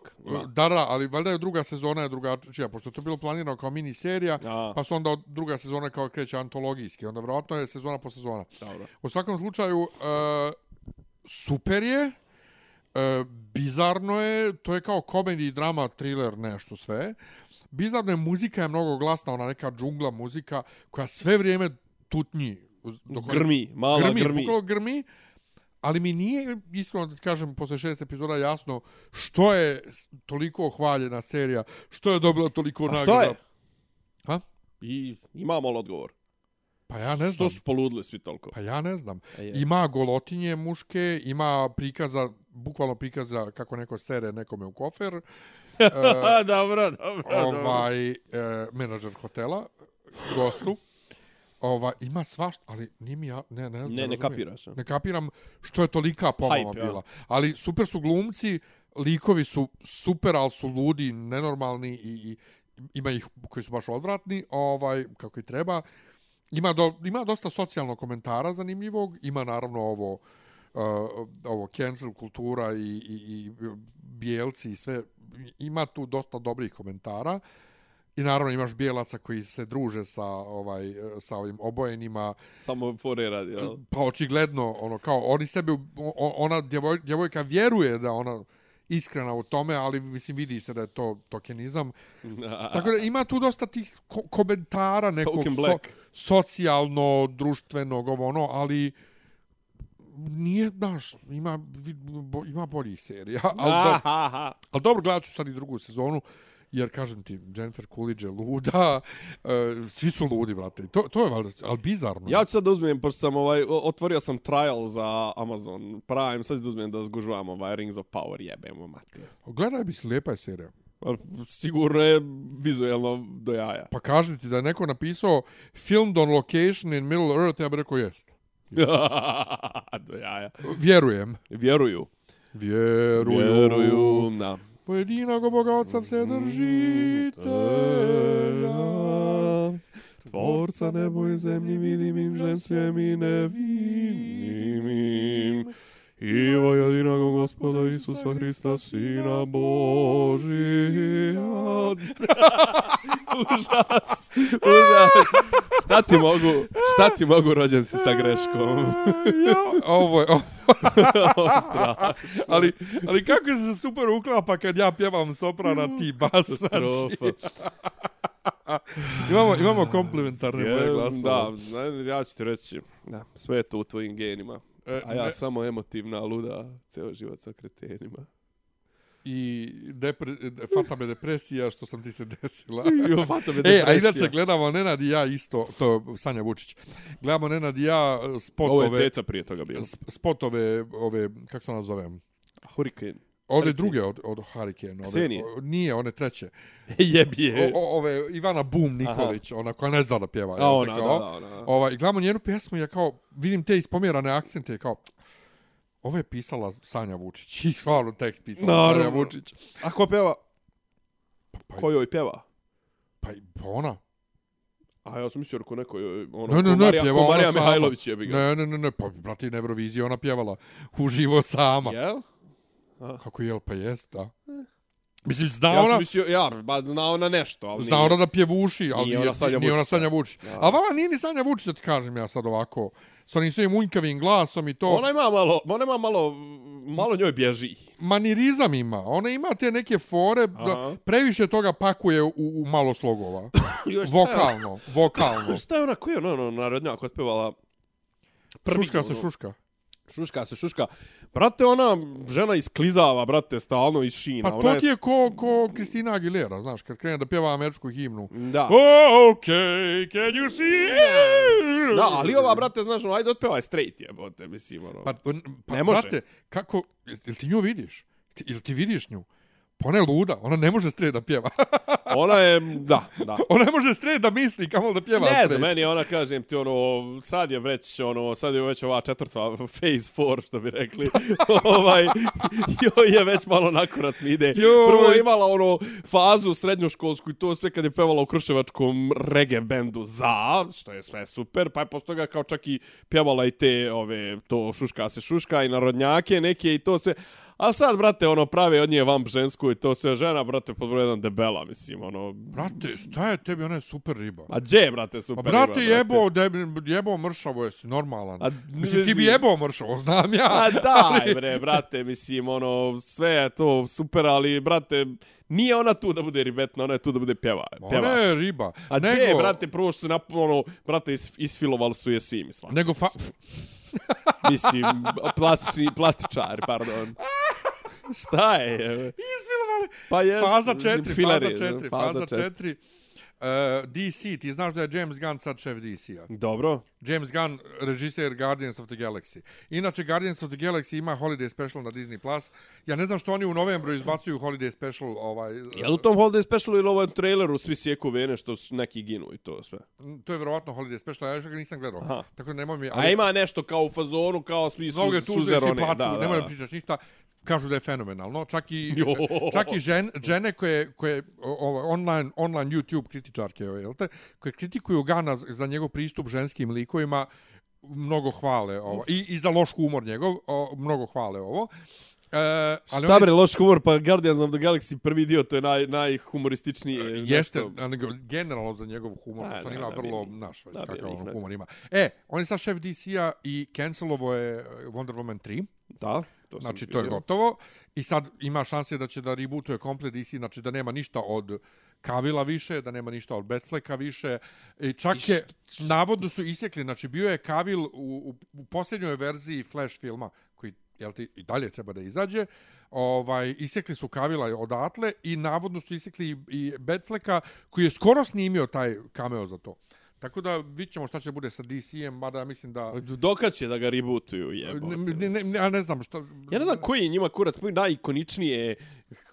Da, da, ali valjda je druga sezona je drugačija, pošto je to bilo planirano kao mini serija, pa su onda druga sezona kao kreće antologijski, onda vjerojatno je sezona po sezona. Dobro. U svakom slučaju, uh, super je, uh, bizarno je, to je kao komedi, drama, thriller, nešto sve. Bizarno je, muzika je mnogo glasna, ona neka džungla muzika, koja sve vrijeme tutnji. Dok Grmi, mala grmi. bukvalno grmi. ali mi nije, iskreno da kažem, posle šest epizoda jasno što je toliko hvaljena serija, što je dobila toliko A nagrada. što je? Ha? I imamo li odgovor? Pa ja ne znam. Što su poludili svi toliko? Pa ja ne znam. A. Ima golotinje muške, ima prikaza, bukvalno prikaza kako neko sere nekome u kofer. E, [LAUGHS] dobro, dobro, dobro. ovaj e, menadžer hotela gostu. Ova ima svašta, ali nije mi ja ne ne Ne, ne razumijem. kapiraš. a? Ne kapiram što je tolika pomama Hype, ja. bila. Ali super su glumci, likovi su super, ali su ludi, nenormalni i, i ima ih koji su baš odvratni, ovaj kako i treba. Ima do, ima dosta socijalnog komentara zanimljivog, ima naravno ovo uh, ovo cancel kultura i, i, i bijelci i sve ima tu dosta dobrih komentara. I naravno imaš bijelaca koji se druže sa ovaj sa ovim obojenima Samo fore radi, jel? pa očigledno ono kao oni sebe ona djevoj, djevojka vjeruje da ona iskrena u tome, ali mislim vidi se da je to tokenizam. [LAUGHS] Tako da ima tu dosta tih ko komentara nekog so, socijalno, društvenog, ovo ono, ali nije, znaš, ima, bo, ima boljih serija. [LAUGHS] Ali, do, Aha, ali dobro, gledat ću sad i drugu sezonu, jer kažem ti, Jennifer Coolidge je luda, uh, [LAUGHS] svi su ludi, brate. To, to je valjda, ali bizarno. Ja ću sad da uzmem, pošto sam ovaj, otvorio sam trial za Amazon Prime, sad ću da uzmem da zgužvam ovaj Rings of Power, jebemo mater. Gledaj bi se, lijepa je serija. Pa, Sigurno je vizuelno do jaja. Pa kažem ti da je neko napisao filmed on location in Middle Earth, ja bih rekao jest. [LAUGHS] do jaja. Vjerujem. Vjeruju. Vjeruju. Vjeruju, da. Pojedinog Boga Otca vse držitelja. Tvorca nebo i zemlji vidim im ženstvem i nevinim im. I ovo jedinog gospoda Isusa Hrista, Sina Božija. [LAUGHS] užas, užas. Šta ti mogu, šta ti mogu rođen si sa greškom? [LAUGHS] ovo je, [LAUGHS] ovo, je ali, ali kako se super uklapa kad ja pjevam soprana, ti bas, znači. Imamo, imamo komplementarne moje Je, glasove. Da, ja ću ti reći, da, sve je to u tvojim genima. E, A ja ne- samo emotivna, luda, ceo život sa kretenima. I depre, fata me depresija što sam ti se desila. [LAUGHS] Jo, fata me E, a depresija. inače gledamo Nenad i ja isto, to je Sanja Vučić. Gledamo Nenad i ja Ovo je spotove, ceca prije toga bilo. sp- spotove, ove, kako se ona zove? Hurricane. Ove Hurricane. druge od, od Hurricane. Ove, Ksenije? o- nije, one treće. [LAUGHS] Jebi je. O, ove, Ivana Bum Nikolić, ona koja ne zna da pjeva. A ona, te, da, kao? da, ona. Ovaj, gledamo njenu pjesmu i ja kao, vidim te ispomjerane akcente kao, ovo je pisala Sanja Vučić. [LAUGHS] I stvarno tekst pisala Naravno. Sanja Vučić. A ko pjeva? Pa, Ko joj pjeva? pa, pa ona. A ja sam mislio ko neko, joj, ono, Ne, ne, ne, Marija, pjeva Marija. Mihajlović je bi ga. Ne, ne, ne, ne, pa brate na Euroviziji ona pjevala uživo sama. Jel? Kako je, pa jest, da. Mislim, zna Ja ona, mislio, ja, ba, zna ona nešto, ali zna nije. ona da pjevuši, ali Nije nije, ona Sanja nije ona Sanja. Vučić. Da. A vama nije ni Sanja Vučić, da ti kažem ja sad ovako, sa onim svojim unjkavim glasom i to. Ona ima malo, ona ima malo, malo njoj bježi. manirizam ima. Ona ima te neke fore, da previše toga pakuje u, u malo slogova. [COUGHS] Vokalno, vokalno. Šta je ona, ko je ona, ono, narodnjak otpevala? šuška se ono, šuška. Šuška se, šuška. Brate, ona žena isklizava, brate, stalno iz šina. Pa to ti je ko, ko Kristina Aguilera, znaš, kad krene da pjeva američku himnu. Da. Oh, okay, can you see? Da, ali ova, brate, znaš, ono, ajde otpevaj straight jebote, mislim, ono. Pa, pa Ne može. brate, kako, jel ti nju vidiš? Ti, jel ti vidiš nju? Pa ona je luda, ona ne može straight da pjeva. [LAUGHS] Ona je, da, da. [LAUGHS] ona ne može straight da misli, kamo da pjeva Ne znam, meni ona, kažem ti, ono, sad je već, ono, sad je već ova četvrtva, phase four, što bi rekli, [LAUGHS] ovaj, joj je već malo nakorac mi ide. Joj. Prvo je imala, ono, fazu srednjoškolsku i to sve kad je pevala u Kruševačkom reggae bendu za, što je sve super, pa je posle toga kao čak i pjevala i te, ove, to šuška se šuška i narodnjake neke i to sve. A sad, brate, ono, prave od nje vamp žensku i to sve žena, brate, pod jedan debela, mislim, ono... Brate, šta je tebi, ona je super riba. A gdje, brate, super brate, riba, jebo, deb, jebo mršavo jesi, normalan. A, Mislim, ti bi jebo mršavo, znam ja. A daj, bre, brate, mislim, ono, sve je to super, ali, brate, nije ona tu da bude ribetna, ona je tu da bude pjeva, Ona je pjevač. riba. A gdje, nego, brate, prvo što su, nap, ono, brate, is, isfilovali su je svim i. Nego fa... Mislim, [LAUGHS] plastični, plastičar, pardon. Šta je? Isfilmovali. Pa jes, Faza 4, fileri, faza 4, faza faza četiri. 4. Uh, DC, ti znaš da je James Gunn sad šef DC-a. Dobro. James Gunn, režiser Guardians of the Galaxy. Inače, Guardians of the Galaxy ima holiday special na Disney+. Plus. Ja ne znam što oni u novembru izbacuju holiday special. Ovaj, Je li u tom Holiday Specialu ili ovom traileru svi sjeku vene što su neki ginu i to sve? To je verovatno holiday special, ja još ga nisam gledao. Aha. Tako da nemoj mi... A ima nešto kao u fazonu, kao svi su Mnoge tužne svi plaču, Da, da, nemoj da da. pričaš ništa. Kažu da je fenomenalno. Čak i, [LAUGHS] Jo. čak i žen, žene koje, koje o- o, online, online YouTube kritičarke, jel te, koje kritikuju Gana za njegov pristup ženskim likovima, mnogo hvale ovo. I, I za loš humor njegov, o, mnogo hvale ovo. E, ali Šta oni- bre, loš humor, pa Guardians of the Galaxy prvi dio, to je naj, najhumorističniji. Jeste, nešto. generalno za njegov humor, A, što ne, ima vrlo, naš, već kakav ih humor ima. E, on je sad šef DC-a i cancelovo je Wonder Woman 3. Da, to Znači, to je gotovo. I sad ima šanse da će da rebootuje komplet DC, znači da nema ništa od Kavila više, da nema ništa od Batfleka više. I čak je, navodno su isekli, znači bio je Kavil u, u, u posljednjoj verziji Flash filma, koji jel ti, i dalje treba da izađe, ovaj, isekli su Kavila odatle i navodno su isekli i, i Batfleka, koji je skoro snimio taj cameo za to. Tako da vidit ćemo šta će bude sa DC-em, mada mislim da... Dokad će da ga rebootuju, jebote. Ne, ne, ne, ja ne znam što... Ja ne znam koji je njima kurac, koji najikoničnije,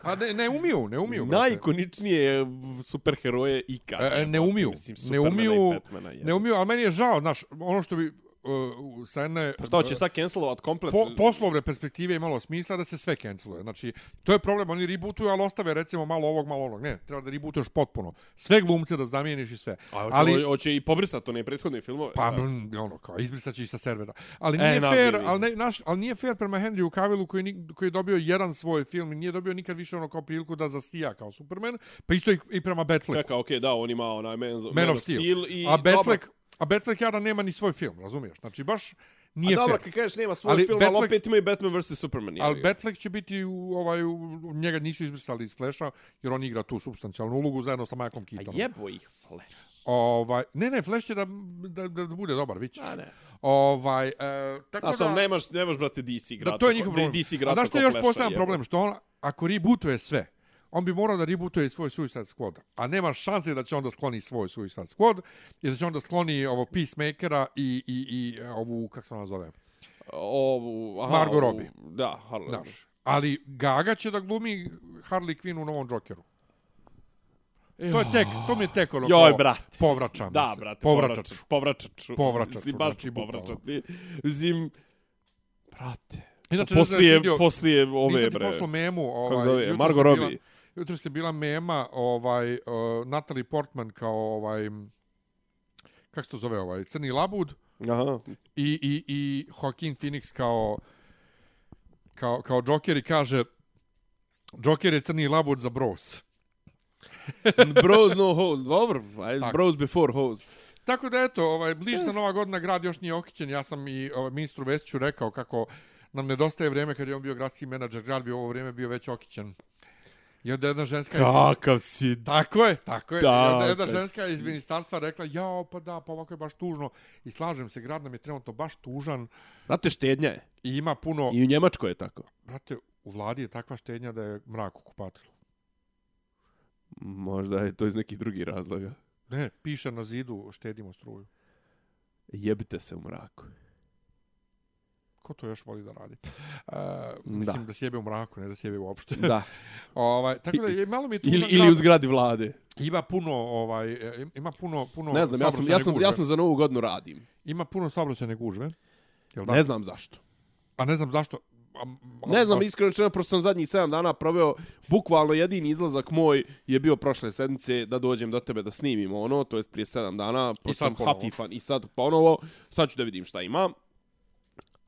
A ne, ne umiju, ne umiju. brate. najikoničnije superheroje ikada. E, e, ne umiju, Mislim, ne umiju, Batmana, ne umiju, ali meni je žao, znaš, ono što bi uh, sa jedne Pa šta će sad cancelovat komplet? po, poslovne perspektive imalo smisla da se sve canceluje. Znači, to je problem, oni rebootuju, ali ostave recimo malo ovog, malo onog. Ne, treba da rebootuješ potpuno. Sve glumce da zamijeniš i sve. A hoće, ali, hoće i pobrisati one prethodne filmove. Pa, da. ono, kao, izbrisat će ih sa servera. Ali E, nije na, fair, ali, ne, naš, ali nije fair prema Henryu Cavillu koji, koji je dobio jedan svoj film i nije dobio nikad više ono kao priliku da zastija kao Superman, pa isto i, i prema Batflecku. Kaka, okej, da, on ima onaj Man, Man of Steel. i... a. Batfleck, a Batfleck jada nema ni svoj film, razumiješ? Znači, baš nije a dobro, fair. kad kažeš nema svoj Ali film, ali Batfleck- opet ima i Batman vs. Superman. Ali. Batfleck će biti u, ovaj, u, njega nisu izbrisali iz Flasha, jer on igra tu substancijalnu ulogu zajedno sa Michaelom A Keatonom. jebo ih, Flash. Ovaj, ne, ne, Flash će da, da, da, da bude dobar, vić. A ne. Ovaj, e, tako A sam, nemaš, nemaš, brate, DC igrati. Da, to je njihov problem. DC A igrati znaš što je još poseban jebo. problem? Što on, ako rebootuje sve, on bi morao da rebootuje svoj Suicide Squad. A nema šanse da će on da skloni svoj Suicide Squad, i da će on da skloni ovo Peacemakera i, i, i ovu, kako se ona zove, Ovu, aha, Margot Robbie. Da, Harley. Znaš. Ali Gaga će da glumi Harley Quinn u novom Jokeru. To je tek, to mi je tek ono Joj, brate. povraćam. Da, se. brate, povraćač. povračaču. Povračaču, Mislim, baš znači, bukvalno. povračati. Zim, brate. Inače, ne znam da poslije, si poslije ove, Nisam ti bre. poslao memu. Kako Ovaj, zove, jutros Margot je bila- Robbie. Jutro se bila mema ovaj, uh, Natalie Portman kao ovaj, kako se to zove ovaj, Crni labud Aha. i, i, i Joaquin Phoenix kao, kao, kao Joker i kaže Joker je crni labud za bros. [LAUGHS] bros no hose. Dobro, Tako. bros before hose. Tako da eto, ovaj, bliže se nova godina, grad još nije okićen. Ja sam i ovaj, ministru Vesiću rekao kako nam nedostaje vrijeme kad je on bio gradski menadžer, grad bi ovo vrijeme bio već okićen. I onda jedna ženska... iz- Kakav si. Tako je, tako je. Da, I onda jedna ženska si- iz ministarstva rekla, jao, pa da, pa ovako je baš tužno. I slažem se, grad nam je trenutno baš tužan Znate, štednja je. i ima puno... I u Njemačkoj je tako. Brate, u vladi je takva štednja da je mrak u kupatilu. Možda je to iz nekih drugih razloga. Ne, piše na zidu, štedimo struju. Jebite se u mraku. Ko to još voli da radi? Uh, mislim da. Da. sjebe u mraku, ne da sjebe uopšte. Da. [LAUGHS] ovaj, tako da je malo mi je tužan ili, ili u zgradi vlade. Ima puno, ovaj, e, ima puno, puno Ne znam, ja sam, ja sam, gužve. ja sam za novu godinu radim. Ima puno saobraćajne gužve. Jel da? Ne znam zašto. A ne znam zašto. A, a, Ne znam, baš- iskreno rečeno, prosto sam zadnjih 7 dana proveo, bukvalno jedini izlazak moj je bio prošle sedmice da dođem do tebe da snimimo ono, to jest prije 7 dana, pošto sad sam hafifan i sad ponovo, sad ću da vidim šta imam.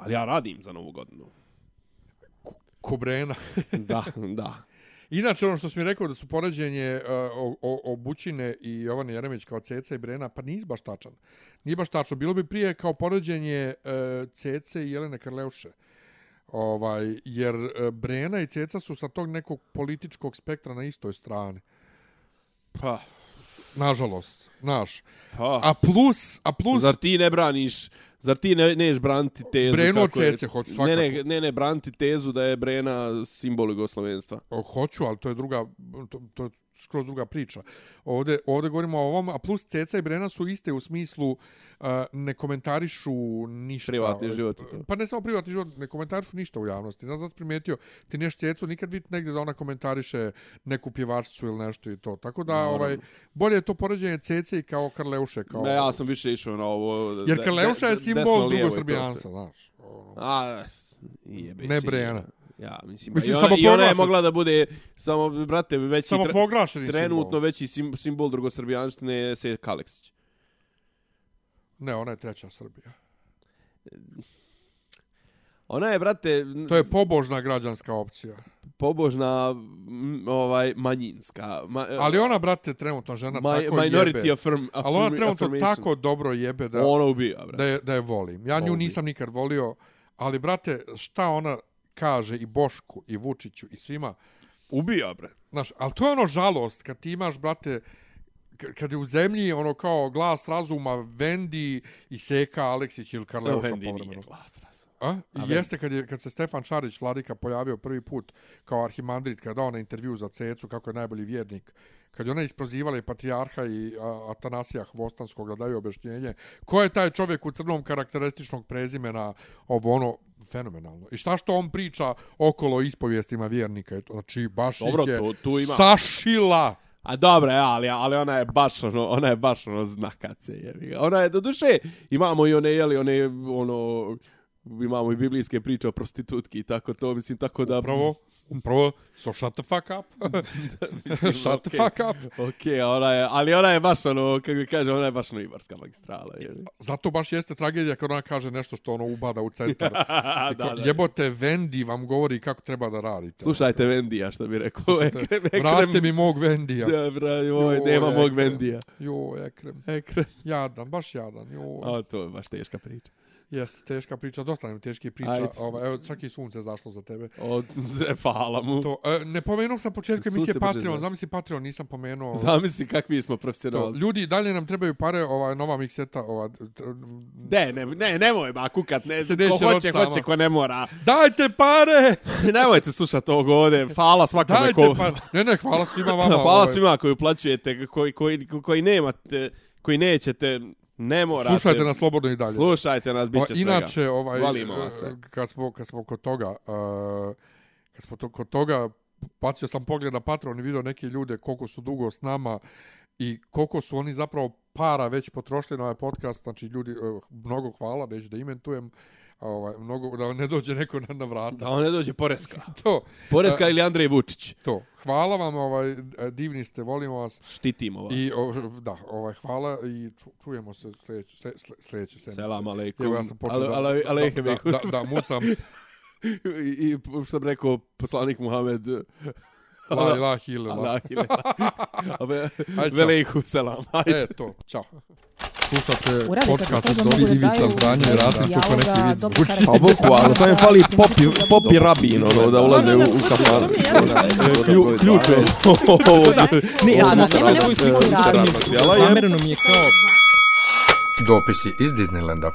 Ali ja radim za novu godinu. Kobrena. [LAUGHS] Da, da. Inače, ono što si mi rekao da su poređenje uh, o, o, o Bućine i Jovane Jeremić kao Ceca i Brena, pa nije baš tačan. Nije baš tačno. Bilo bi prije kao poređenje uh, Cece i Jelene Karleuše. Ovaj, jer uh, Brena i Ceca su sa tog nekog političkog spektra na istoj strani. Pa, Nažalost, naš. pa. A plus, a plus... Zar ti ne braniš Zar ti ne, neš braniti tezu? Brenu od kako je- Cece hoću Ne, svakako. ne, ne, ne, braniti tezu da je Brena simbol jugoslovenstva. O, hoću, ali to je druga, to, to je skroz druga priča. Ovde, ovde govorimo o ovom, a plus Ceca i Brena su iste u smislu uh, ne komentarišu ništa. Privatni život. Pa ne samo privatni život, ne komentarišu ništa u javnosti. Ne znam si primetio, ti neš Cecu nikad vidite negdje da ona komentariše neku pjevačicu ili nešto i to. Tako da, Naravno. ovaj, bolje je to poređenje Cece i kao Karleuše. Kao, Ne, ja sam više išao na ovo... Jer Karleuša je simbol drugosrbijanstva, sve. znaš. Ono. A, jebe Ne. Brena. Ja, mislim, Mislim, i, ona, samo i ona je mogla da bude, samo, brate, veći Samo tre- trenutno simbol. veći sim, simbol drugosrbijanštine se Kaleksić. Ne, ona je treća Srbija. Ona je, brate, To je pobožna građanska opcija. pobožna, ovaj, manjinska. Ma, Ali ona, brate, trenutno žena ma, tako minority jebe. affirm, Ali ona trenutno tako dobro jebe da, Ona ubija, brate. da, je, da je volim. Ja nju Volim. nisam nikad volio, ali, brate, šta ona kaže i Bošku, i Vučiću, i svima, Ubija, bre. znaš, ali to je ono žalost, kad ti imaš, brate, kad je u zemlji ono kao glas razuma Vendi i Seka Aleksić ili Karleuša Vendi nije povremeno. glas razuma. A? I jeste kad, je, kad se Stefan Šarić, vladika, pojavio prvi put kao arhimandrit, kada dao na intervju za Cecu kako je najbolji vjernik, kad je ona isprozivala i Patrijarha i Atanasija Hvostanskog da daju objašnjenje, ko je taj čovjek u crnom karakterističnog prezimena, ovo ono, fenomenalno. I šta što on priča okolo ispovijestima vjernika, znači baš Dobro, ih je tu- tu ima- sašila. A dobro, ali, ali ona je baš ono, ona je baš ono znakace, jebi ga. Ona je, do duše, imamo i one, jeli, one, ono, imamo i biblijske priče o prostitutki i tako to, mislim, tako da... Upravo, upravo, so shut the fuck up. [LAUGHS] mislim, shut the okej. fuck up. A ona je, ali ona je baš ono, kako bi kaže, ona je baš ono magistrala. Jebi. Zato baš jeste tragedija kad ona kaže nešto što ono ubada u centar. [LAUGHS] da, da, da. Jebote, Vendi vam govori kako treba da radite. Slušajte Vendija, što bi rekao. Slušajte, Ekrem, Ekrem. Vratite mi mog Vendija. Da, oj, Joj, nema mog Ekrem. Vendija. Jo, Ekrem. Ekrem. Jadan, baš jadan. Jo, A, to je baš teška priča. Jeste, teška priča. Dosta nam teških priča. Ajde. Ova, evo, čak i sunce zašlo za tebe. O, [LAUGHS] hvala mu. To, e, ne pomenuo sam na početku emisije Patreon. izlazi. Zamisli Patreon, nisam pomenuo. Zamisli kakvi smo To, profesionalci. ljudi, dalje nam trebaju pare, ova nova mikseta, ova... Ne, ne, ne, nemoj ba kukat, ne, ko hoće, sama. hoće, ko ne mora. Dajte pare! [LAUGHS] Nemojte slušati ovog ovde, hvala svakome Dajte ko... pare! Ne, ne, hvala svima [LAUGHS] vama. hvala ovaj. svima koji uplaćujete, koji, koji, koji nemate, koji nećete, ne morate. Slušajte nas slobodno i dalje. Slušajte nas, bit će svega. Inače, ovaj, Volimo vas sve. e, kad smo, kad smo kod toga, uh, kad smo to, kod toga, bacio sam pogled na Patreon i vidio neke ljude koliko su dugo s nama i koliko su oni zapravo para već potrošili na ovaj podcast. Znači, ljudi, uh, mnogo hvala, neću da imentujem, ovaj, mnogo, da ne dođe neko na, na vrata. Da on ne dođe Poreska. [LAUGHS] To, Poreska ili Andrej Vučić. to. Hvala vam, ovaj, divni ste, volimo vas. Štitimo vas. I, o, da, ovaj, hvala i ču, čujemo se sljedeće, slje, slje, sljedeće sedmice. Selam aleikum. Evo, ja sam počeo Ale- ale- da, da, da, da, mucam. [LAUGHS] I, i što bi rekao poslanik Muhammed La ilaha illallah. [LAUGHS] Čao. velejhu selam. Ajde. E, to, čao. Slušate Urade, podcast od mogu da Ivica daju Zdranja i Rasim, to ko neki zvuči. karakter- Pa boku, ali sam je fali popi, popi rabin, ono, da ulaze u, u kafan. Klju, ključ je. Ne, ja sam Nema- nema radnje. zamereno mi je kao... Dopisi iz Disneylanda.